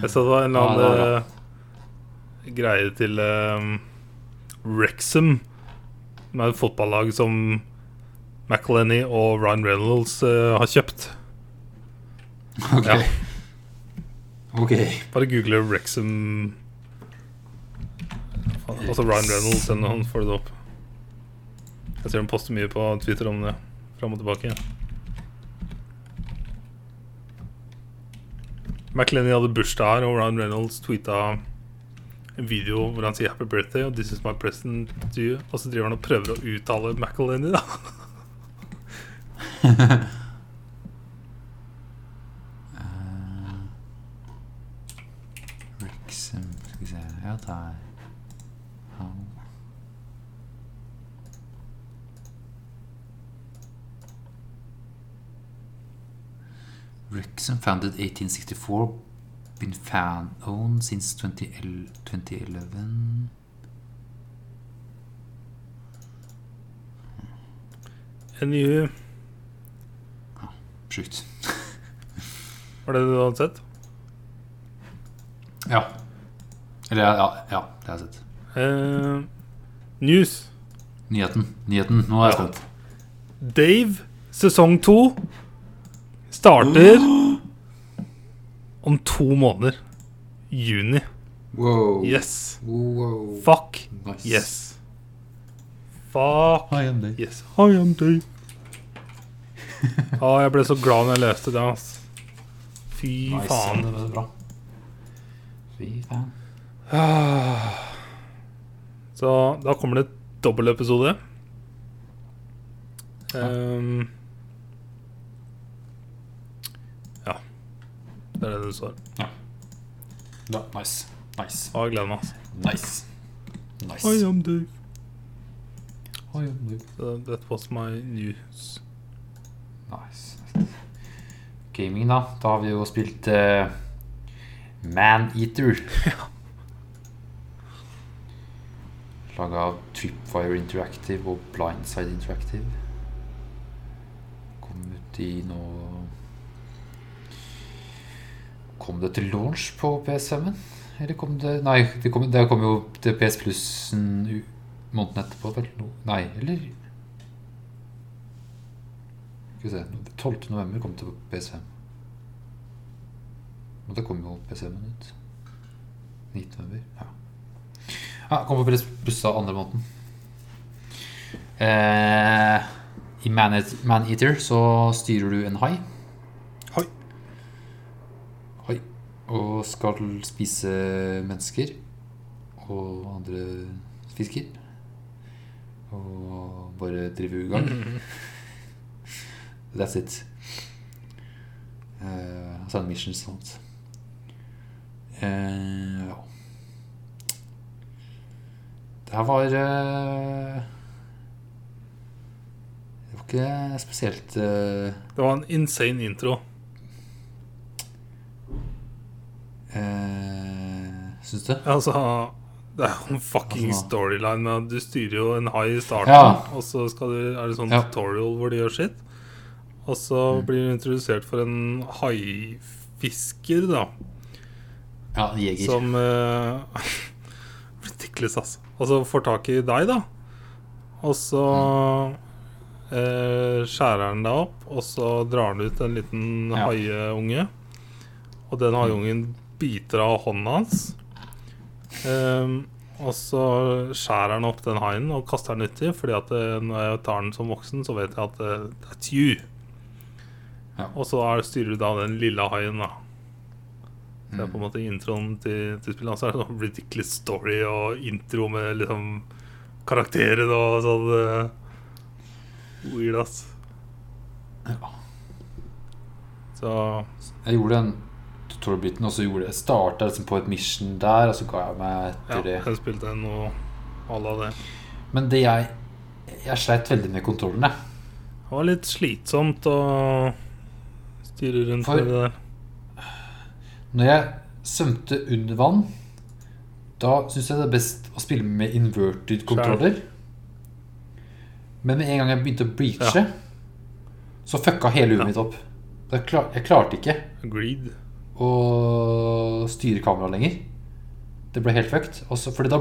Jeg så det var en eller annen ja, greie til um, Wrexham. Med et fotballag som McElhenney og Ryan Reynolds uh, har kjøpt. Ok. Ja. Ok. Bare google Wrexham Altså Ryan Reynolds eller han får det opp. Jeg ser de poster mye på Twitter om det. Fram og tilbake. McLenny hadde bursdag her, og Ryan Reynolds tweeta en video hvor han sier 'Happy birthday' og 'This is my present to you', og så driver han og prøver å uttale McElhenny, da. (laughs) Wrexham Skal vi se der. How? Wrexham founded 1864. Been fan owned since 2011. 2011. NU Sjukt. Var det det du hadde sett? Ja. Eller ja, ja, det har jeg sett. Uh, news. Nyheten. Nyheten. Nå er jeg spent. Dave, sesong to, starter (gasps) om to måneder. Juni. Wow. Yes. Wow. Fuck Nice. yes. Fuck yes. I am Dave. Ah, jeg ble så glad når jeg leste det. ass. Fy Nice. faen. Det var bra. Fy faen. Ah. Så da kommer det dobbeltepisode. Um, ja. Det er det du står. Ja, nice. Nice. Ah, jeg gleder meg. Altså. Nice. Nice. I am Dave. I am Dave. So that was my news. Nice. Gaming, da. Da har vi jo spilt uh, Maneater. (laughs) Laga av Tripwire Interactive og Blindside Interactive. Kom ut i nå Kom det til launch på PS5-en? Eller kom det Nei, det kom, det kom jo til PS Plus-en måneden etterpå, vel? Nei, eller Skal vi se 12. november kom det på PS5. Og da kom jo PC-en ut. 19. november. Ja. ja kom på PS av andre måneden. Eh, I Maneater Man så styrer du en hai. Hai. Hai. Og skal spise mennesker og andre fisker. Og bare drive ugagn. (laughs) That's it. Uh, altså en mission sånt. Uh, ja. Det her var uh, Det var ikke spesielt uh, Det var en insane intro. Uh, Syns du? Altså Det er jo en fucking Altså, storyline du styrer jo en high i starten, Ja. og så du, er det sånn Ja. tutorial hvor de gjør shit. Og så blir du introdusert for en haifisker, da. Ja, jeger. Som uh, tikles, altså. Og så får tak i deg, da. Og så uh, skjærer han deg opp, og så drar han ut en liten Ja. haiunge. Og den haiungen biter av hånda hans. Um, og så skjærer han opp den haien og kaster den uti, fordi at eh, når jeg tar den som voksen, så vet jeg at eh, that's you. Ja. Og så er, styrer du da den lille haien, da. Så det er på en Mm. måte introen til, til spillet. Og så er det sånn ridiculous story og intro med liksom karakterer og sånn uh, Weird, ass. Ja. Så Jeg gjorde den tutorial-biten, og så gjorde jeg starta liksom på et mission der, og så ga jeg meg etter det. Ja, jeg spilte noe à la det. Men det jeg Jeg sleit veldig med kontrollen, jeg. Det var litt slitsomt å styre rundt For- det der. Når jeg svømte under vann, da syns jeg det er best å spille med inverted controller. Men med en gang jeg begynte å breache, så fucka hele huet Ja. mitt opp. Klar, jeg klarte ikke Agreed. å styre kameraet lenger. Det ble helt fucked. Også fordi da,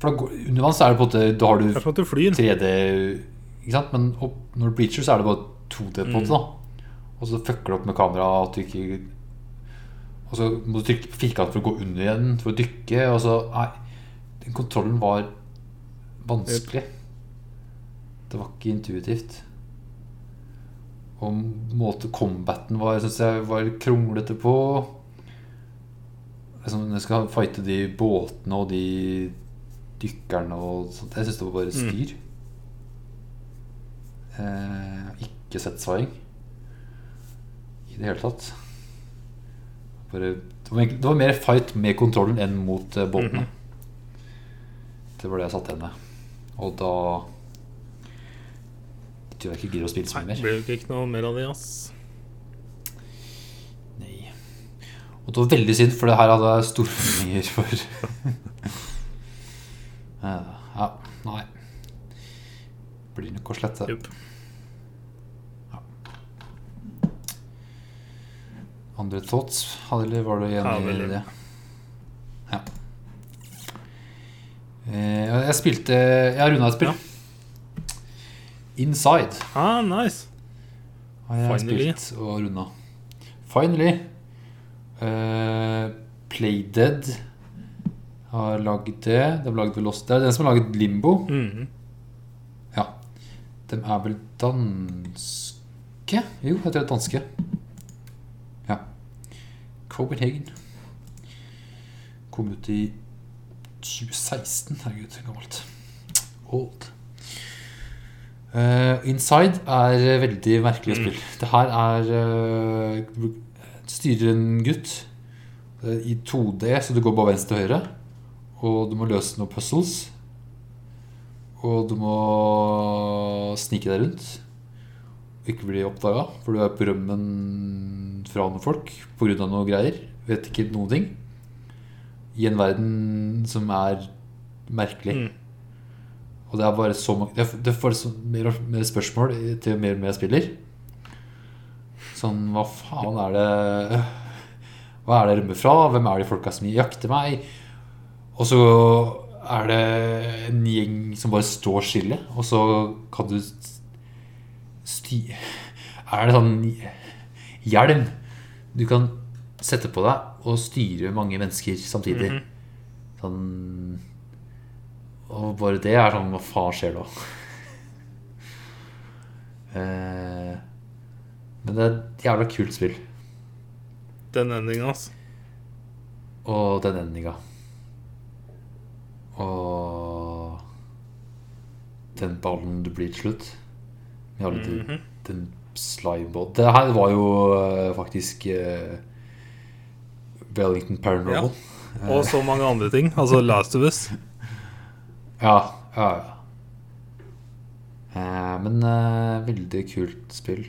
for da under vann så er det på en måte Da har du 3D Ikke sant? Men opp, når du breacher, så er det bare 2D på en måte. da Og så fucker du opp med kameraet. At du ikke Og så må du trykke på firkant for å gå under igjen, for å dykke. Og så Nei, den kontrollen var vanskelig. Det var ikke intuitivt. Og måte combaten var, syns jeg var kronglete på. Liksom, jeg skal fighte de båtene og de dykkerne og sånt. Jeg syns det var bare styr. Eh, ikke satisfying i det hele tatt. Bare, det, var, det var mer fight med kontrollen enn mot eh, båtene. Det var det jeg satt igjen med. Og da tror jeg ikke gidder å spille så mye det mer. blir jo ikke noe mer av det, ass. Nei. Og det var veldig synd, for det her hadde jeg store forventninger for. (laughs) Ja, nei. Blir nok å slette. Jupp. Andre thoughts? Eller var du enig i det? Ja. Eh, jeg spilte Jeg har runda et spill. Inside Ah, nice. har jeg Finally. spilt og runda. Finally. Uh, Playdead har lagd det. De har lagd vel Det er den som har laget Limbo. Mhm. Ja. De er vel danske? Jo, jeg tror det er danske. Copenhagen. Kom ut i 2016. Herregud, gammelt. Old. Uh, Inside er veldig merkelig Mm. spill. Det her er uh, Styrer en gutt eh, i 2D, så du går bare venstre og høyre. Og du må løse noen puzzles. Og du må snike deg rundt. Ikke bli oppdaga, for du er på rømmen fra noen folk pga. noe greier. Vet ikke noen ting. I en verden som er merkelig. Mm. Og det er bare så mange Det, det bare så mer og mer spørsmål til mer og mer jeg spiller. Sånn Hva faen er det Hva er det jeg rømmer fra? Hvem er de folka som jakter meg? Og så er det en gjeng som bare står stille, og så kan du sty... Er det sånn hjelm du kan sette på deg og styre mange mennesker samtidig? Mhm. Sånn Og bare det er sånn Hva faen skjer da? (laughs) eh, men det er et jævla kult spill. Den endinga, altså. Og den endinga. Og den ballen du blir til slutt. Med alle de, Mhm. den slimeball Det her var jo eh, faktisk uh, Wellington Paranormal. Og så mange andre ting. Altså Last of Us. (laughs) Ja, ja, ja. Eh, men uh, veldig kult spill.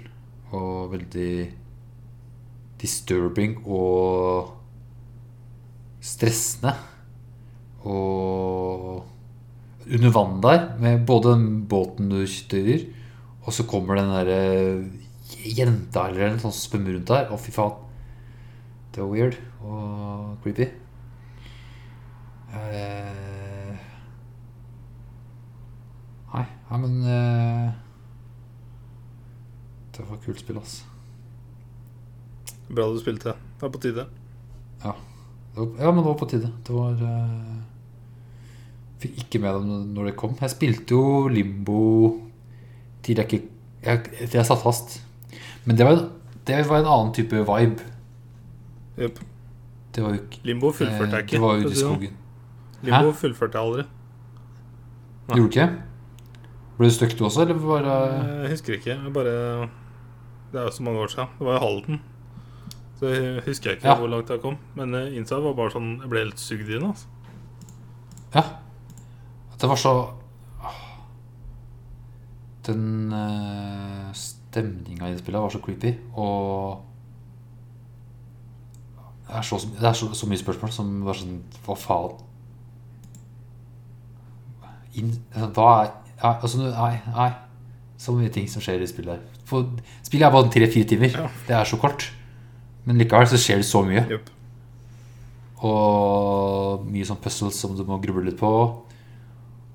Og veldig disturbing og stressende. Og under vann der, med både båten du styrer, og så kommer den derre jenta eller en sånn som svømmer rundt der. Å, fy faen. Det var weird og creepy. Eh, Nei, nei, men eh, Det var et kult spill, ass. Bra du spilte. Det er på tide. Ja. var, ja, men det var på tide. Det var eh, Fikk ikke med dem når det kom. Jeg spilte jo Limbo til jeg jeg, til jeg satt fast. Men det var, en, det var en annen type vibe. Jupp. Det var jo ikke Limbo fullførte jeg eh, ikke. Det var ute i skogen. Limbo Hæ? fullførte jeg aldri. Du gjorde ikke? Ble du stuck du også, eller bare Jeg husker ikke. Jeg bare Det er jo så mange år siden. Det var i Halden. Så jeg husker jeg ikke Ja. hvor langt jeg kom. Men eh, Inside var bare sånn Jeg ble helt sugd inn. Altså. Ja. Det var så Den uh, stemninga i det spillet var så creepy, og Det er så, det er så, så mye spørsmål som var sånn Hva faen? In, hva er ja, altså, Nei, nei. Så mye ting som skjer i spillet. her. For Spillet er bare tre-fire timer. Ja. Det er så kort. Men likevel så skjer det så mye. Yep. Og mye sånn puzzles som du må gruble litt på.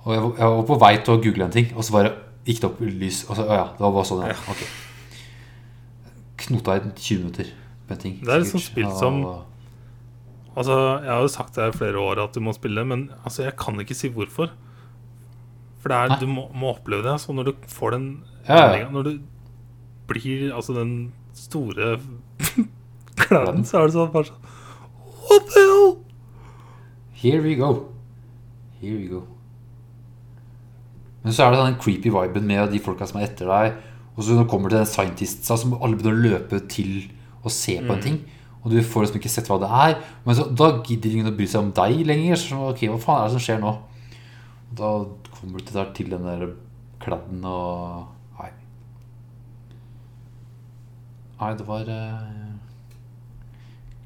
Og jeg, jeg var på vei til å google en ting, og så bare gikk det opp lys. altså, å ja, det var bare sånn, ja. Ok. Knota i 20 minutter på en ting. Det er liksom spilt Ja, som- Altså, Jeg har jo sagt det i flere år at du må spille, men altså, jeg kan ikke si hvorfor. For det er, du må, må oppleve det. Så når du får den Ja. Når du blir altså den store (laughs) kladden, så er det sånn bare sånn What the hell? Here we go. Here we go. Men så er det den creepy viben med de folka som er etter deg. Og så når det kommer til den scientistsa, som alle begynner å løpe til og se på en ting. Og du får liksom ikke sett hva det er. Men så, da gidder ingen å bry seg om deg lenger. Så ok, hva faen er det som skjer nå? Og da kommer du til, der, til den der kladden og Nei. Nei, det var eh,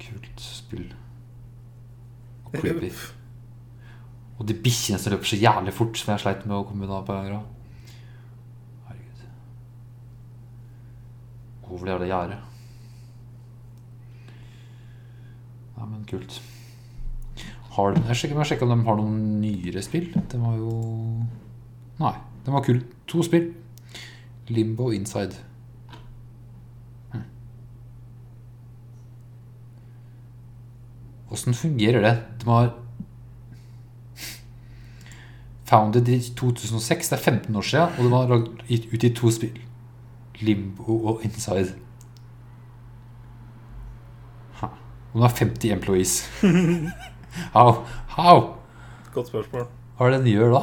kult spill. Og creepy. Og de bikkjene som løper så jævlig fort, som jeg sleit med å komme unna på en gang. Herregud. Over det jævla gjerdet. Ja, men kult. Har de, jeg sjekker, jeg om de har noen nyere spill. Det var jo Nei, den var kul. To spill. Limbo og Inside. Hm. Fungerer det? De har Founded i 2006. Det er 15 år siden, og det var lagd gitt ut i to spill. Limbo og Inside. Ha. Og de har 50 employees. (laughs) How? How? Godt spørsmål. Hva er det de gjør da?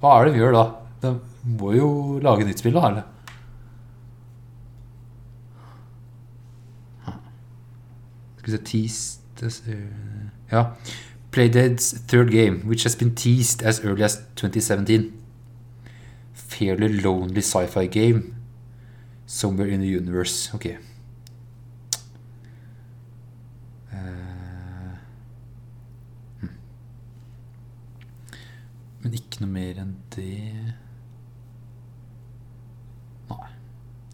Hva er det de gjør da? De må jo lage nytt spill, da, eller? Skal vi se Tease Ja. Playdead's third game, which has been teased as early as 2017. Fairly lonely sci-fi game. Somewhere in the universe. Ok. Uh, hm. Men ikke noe mer enn det Nei.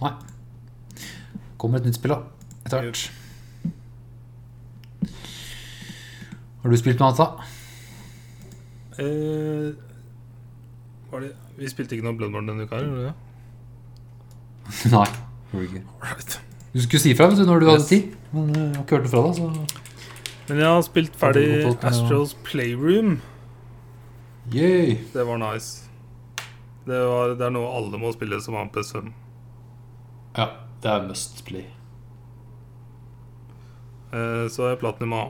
Nei. Kommer et nytt spill, da. Etter hvert. Har du spilt noe annet, da? Eh, var det Vi spilte ikke noe Bloodborne denne uka, gjorde vi det? (laughs) Nei. Right. du skulle si fra du, når du hadde tid, men eh, jeg har ikke hørt det fra deg. Så Men jeg har spilt ferdig Astros Playroom. Yay! Det var nice. Det, var, det er noe alle må spille som har en PS5. Ja, det er must play. Eh, så jeg platinum A.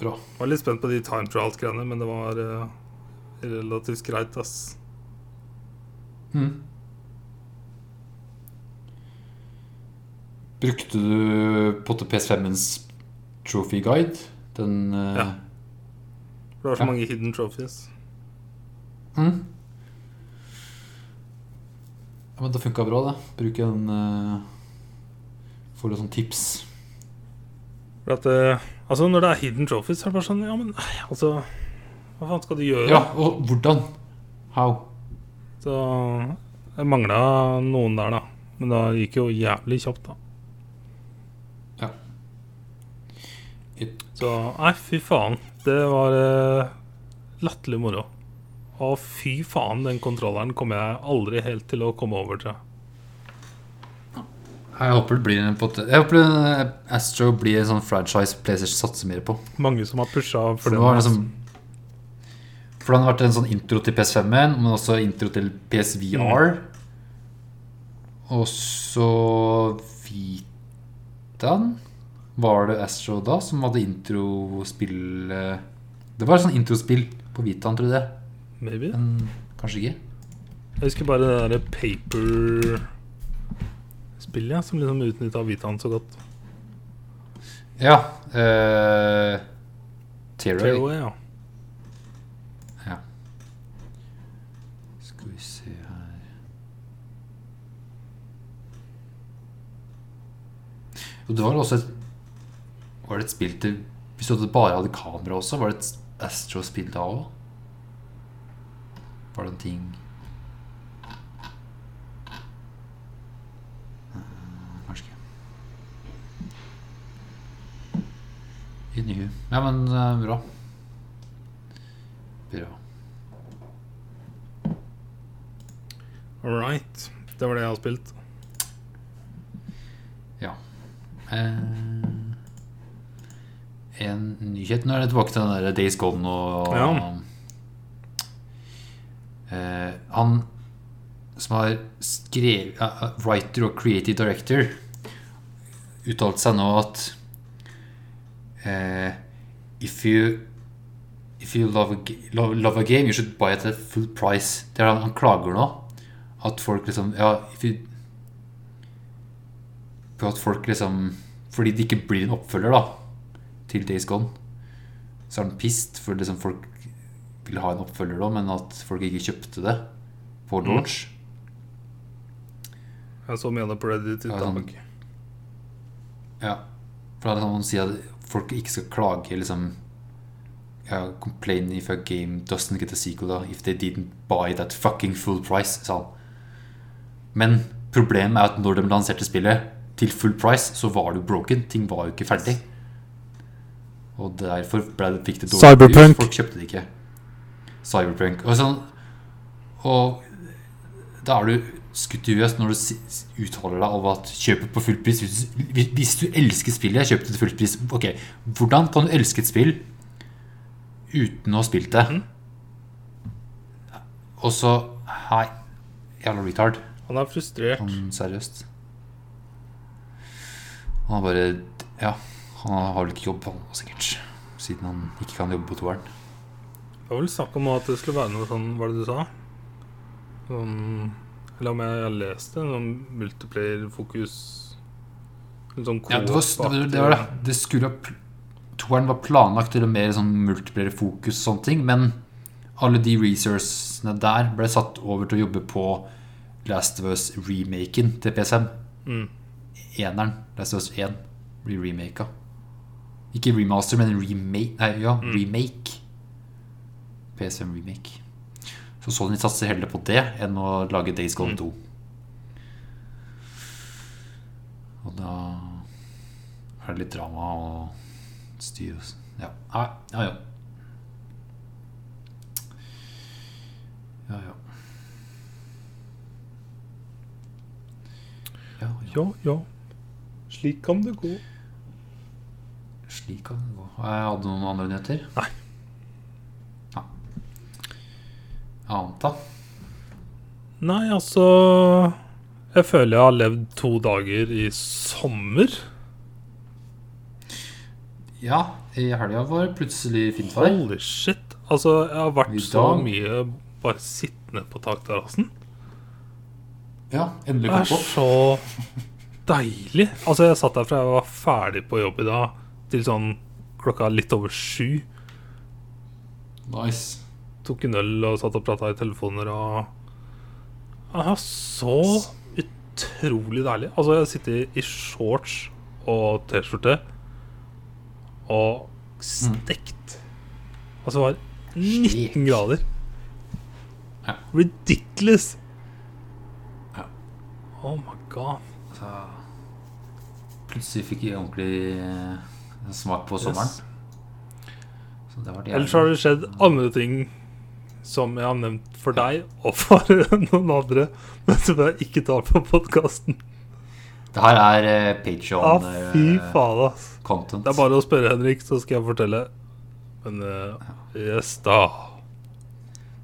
Ja, bra. Var litt spent på de time trials-greiene, men det var uh, relativt greit, ass. Mm. Brukte du på PS5-ens trophy guide? Den uh, Ja. For det var så Ja. mange hidden trophies. mm. Ja, men det funka bra, det. Bruke den uh, Får litt sånn tips. For at eh, Altså, når det er hidden trophies, så er det bare sånn Ja, men altså Hva faen skal du gjøre? Ja, og hvordan? How? Så jeg mangla noen der, da. Men det gikk jo jævlig kjapt, da. Ja. It- Så nei, fy faen. Det var eh, latterlig moro. Å, fy faen, den kontrolleren kommer jeg aldri helt til å komme over til. Jeg håper det blir en Jeg håper eh, Astro blir en sånn franchise PlayStation satser mer på. Mange som har pusha For for det liksom For det har vært en sånn intro til PS5-en, men også intro til PSVR. Og så Vitaen Var det Astro da som hadde introspill Det var et sånt introspill på Vitaen, tror jeg det. Maybe. Men kanskje ikke. Jeg husker bare det derre paper-spillet ja, som liksom utnytta Vitaen så godt. Ja. Uh, Tearaway. Tearaway, ja. Ja. Skal vi se her Og det var også et Var det et spill til Hvis du bare hadde kamera også, var det et Astro-spill da òg? Var det en ting Eh, Kanskje ikke. Inni hu. Ja, men eh, bra. Bra. All right. Det var det jeg har spilt. Ja. Eh, en nyhet Nå er det tilbake til den der Days Gone og Ja. eh, Han som har skrevet uh, Writer og creative director uttalte seg nå at eh, If you If you love a, love, love a game, you should buy it at full price. Det er han, han klager nå. At folk liksom Ja, if you at folk liksom Fordi det ikke blir en oppfølger da til Days Gone, så er han pissed for liksom folk ville ha en oppfølger da, men at folk ikke kjøpte det på launch. Jeg så mye på Reddit i sånn- dag. Ja. For det er sånn man sier at folk ikke skal klage liksom ja, Complain if a game doesn't get a sequel if they didn't buy that fucking full price, sa han. Men problemet er at når de lanserte spillet til full price, så var det jo broken. Ting var jo ikke ferdig. Og derfor ble det, fikk det dårlig Cyberpunk. Folk kjøpte det ikke. Cyberpunk. Og, sånn, og da er du skutt i huet når du uttaler deg over at kjøpet på full pris hvis, du elsker spillet, kjøp det til full pris. Ok, Hvordan kan du elske et spill uten å ha spilt det? Og så Hei, jævla retard. Han er frustrert. Han, seriøst. Han har bare Ja, han har vel ikke jobb, han sikkert. Siden han ikke kan jobbe på toeren. Det var vel snakk om at det skulle være noe sånn Hva var det du sa? Sånn Eller om jeg har lest det? Sånn multiplayer-fokus sånn Ja, det var det. Var, det, var det. skulle Toeren var planlagt til mer sånn multiplayer-fokus og sånne ting, men alle de resourcene der ble satt over til å jobbe på Last of Us-remaken til PSM. Mm. Eneren, Last of Us 1, blir remaka. Ikke remaster, men remake. Nei, ja, remake. PSM remake. Så Sony satser heller på det enn å lage Days Gone 2. Og da er det litt drama og styr og Ja, ja, ja. ja. Ja, ja. Ja, ja. Ja, ja. Slik kan det gå. Slik kan det gå. Jeg hadde noen andre nyheter. Nei. Ja. Annet, da? Nei, altså Jeg føler jeg har levd to dager i sommer. Ja, i helga var det plutselig fint vær. Holy shit. Altså, jeg har vært så mye bare sittende på takterrassen. Ja, endelig Det er så deilig. Altså, jeg satt der fra jeg var ferdig på jobb i dag, til sånn klokka litt over sju. Nice. Tok en øl og satt og prata i telefoner og ja, Så utrolig deilig. Altså, jeg sitter i shorts og T-skjorte og stekt. Altså, det var 19 grader. Ridiculous. Oh my god. Så plutselig fikk jeg ordentlig eh, smak på sommeren. Yes. Så det var det Ellers har det skjedd andre ting som jeg har nevnt for deg og for (laughs) noen andre, men som jeg ikke tar på podkasten. Det her er Patreon Ah, fy eh, faen, ass. content. Det er bare å spørre Henrik, så skal jeg fortelle. Men uh, yes, da.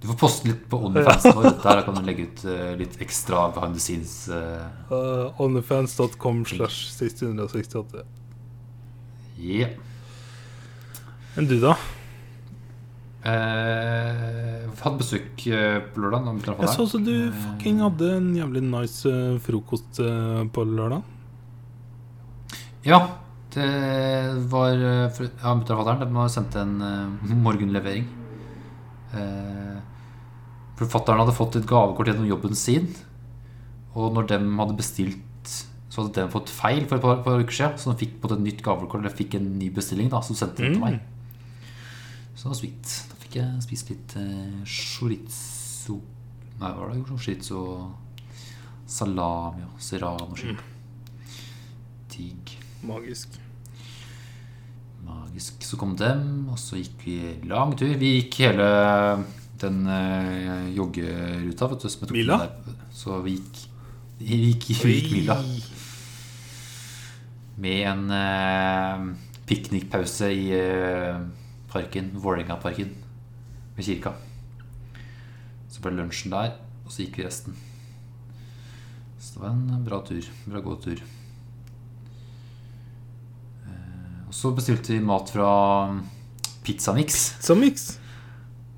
Du får poste litt på Onlyfans vår. (laughs) Der kan du legge ut uh, litt ekstra behind the scenes. Uh, Onlyfans.com slash 668. yeah. Enn du, da? Eh, hadde besøk eh, på lørdag. Jeg så også du fucking hadde en jævlig nice eh, frokost eh, på lørdag. Ja, det var eh, Ja, mutter'n og fatter'n de sendte en morgenlevering. Eh, Forfatteren hadde fått et gavekort gjennom jobben sin. Og når de hadde bestilt, så hadde de fått feil for et par, par uker siden. Så de fikk på et nytt gavekort Eller fikk en ny bestilling da som sendte den til Mm. meg. Så det var sweet. Jeg spist litt eh, chorizo Nei, hva var det? Chorizo salami og serrano mm. Digg. Magisk. Magisk. Så kom dem, og så gikk vi lang tur. Vi gikk hele den uh, joggeruta. Vet du, Mila? Så vi gikk, vi gikk, vi gikk mila. Med en uh, piknikpause i eh, parken, Vålerenga-parken ved kirka. Så ble lunsjen der, og så gikk vi resten. Så det var en bra tur. Bra gåtur. Og så bestilte vi mat fra pizzamix. Pizzamix?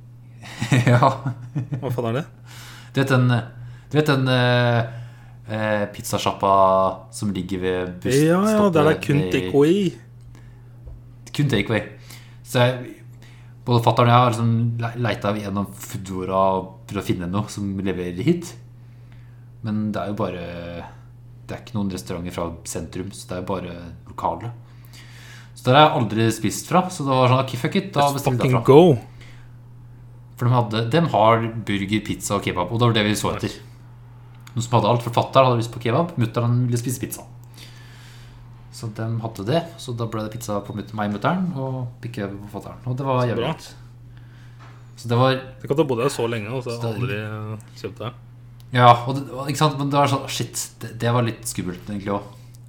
(laughs) ja. Hva faen er det? Du vet den, du vet den eh, eh, pizzasjappa som ligger ved busstoppet? Ja, ja, der det er kun takeaway. Kun takeaway. Så jeg, både fatter'n og jeg har liksom le- leita gjennom Foodora for å finne noe som leverer hit. Men det er jo bare Det er ikke noen restauranter fra sentrum, så det er jo bare lokale. Så der har jeg aldri spist fra. Så det var sånn, okay, fuck it, da Let's bestiller jeg derfra. go. For de, hadde, de har burger, pizza og kebab, og det var det vi så etter. Noen som hadde alt, for fatter'n hadde lyst på kebab, mutter'n ville spise pizza. Så de hadde det, så da ble det pizza på meg og mutter'n og pikke på fatter'n. Og det var jævlig godt. Så det var Tenk at du bodde her så lenge, og så Så det- aldri kjøpt det. Ja, og det, ikke sant, men det var sånn Shit, det, det var litt skummelt egentlig òg.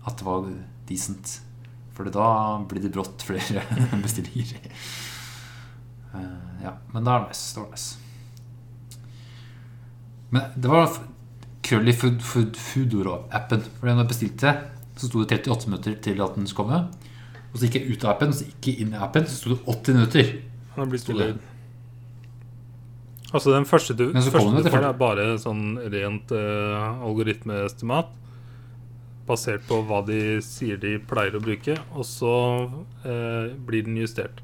At det var decent. For da blir det brått flere (laughs) bestillinger. uh, ja, men det var nice. Det var nice. Men det var Curly food, food, Foodora-appen. For den jeg bestilte, så sto det 38 minutter til at den skulle komme. Og så gikk jeg ut av appen, så gikk jeg inn i appen, så sto det 80 minutter. Det blir stille det. lyd. Altså Den første du, den første du får, er bare sånn rent uh, algoritmeestimat. Basert på hva de sier de pleier å bruke. Og så uh, blir den justert.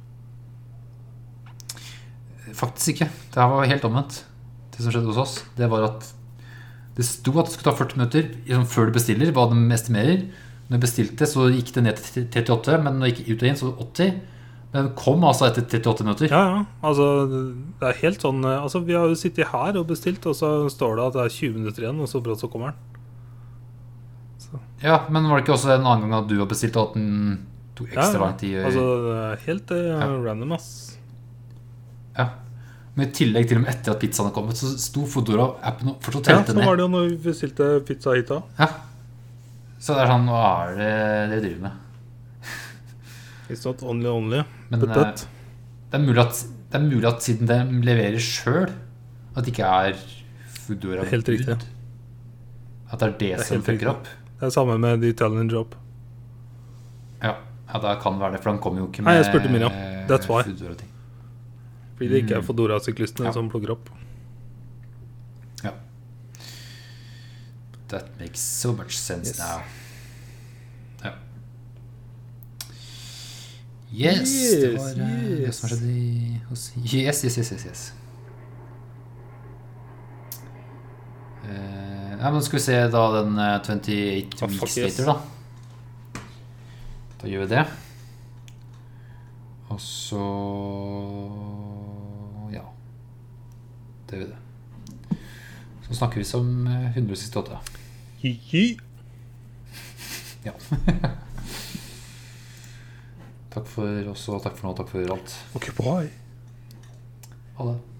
Faktisk ikke. Det her var helt omvendt. Det som skjedde hos oss, det var at det sto at det skulle ta 40 minutter liksom, før du bestiller, hva de estimerer. Når jeg bestilte, så gikk det ned til 38, men når jeg gikk ut og inn, så var det 80. Men kom altså etter 38 minutter. Ja, ja. Altså, det er helt sånn eh, Altså, Vi har jo sittet her og bestilt, og så står det at det er 20 minutter igjen, og så brått så kommer den. Ja, Men var det ikke også en annen gang at du har bestilt, og at den tok ekstra ja. lang tid? Altså, det er helt eh, Ja. random, ass. Ja. Men i tillegg til og med etter at pizzaen hadde kommet, så sto Fodora-appen og fortsatt telte telte Ja, ned. var det jo når vi bestilte pizza hit da. Ja. Så det er sånn Hva er det dere driver med? It's not only only, Men but eh, but. det, er mulig at, det er mulig at siden de leverer sjøl, at det ikke er Foodora Det er helt riktig. At det er det, er som fucker opp. Det er samme med The Italian Job. Ja, ja, det kan være det, for han kommer jo ikke med Nei, jeg spurte Miriam. That's why. Fordi det ikke er Mm. Fodora-syklistene Ja. som plukker opp. That makes so much sense Yes. now. Ja. Yes, det Yes, var yes. det som skjedde i- hos Yes, yes, yes, yes, yes. Uh, ja, men skal vi se da den uh, 28 oh, weeks yes. later, da. Da gjør vi det. Og så Ja. Det gjør vi det. Så snakker vi som eh, 168. Ja. (laughs) takk for oss, og takk for nå, takk for alt. Ok, bye. Ha det.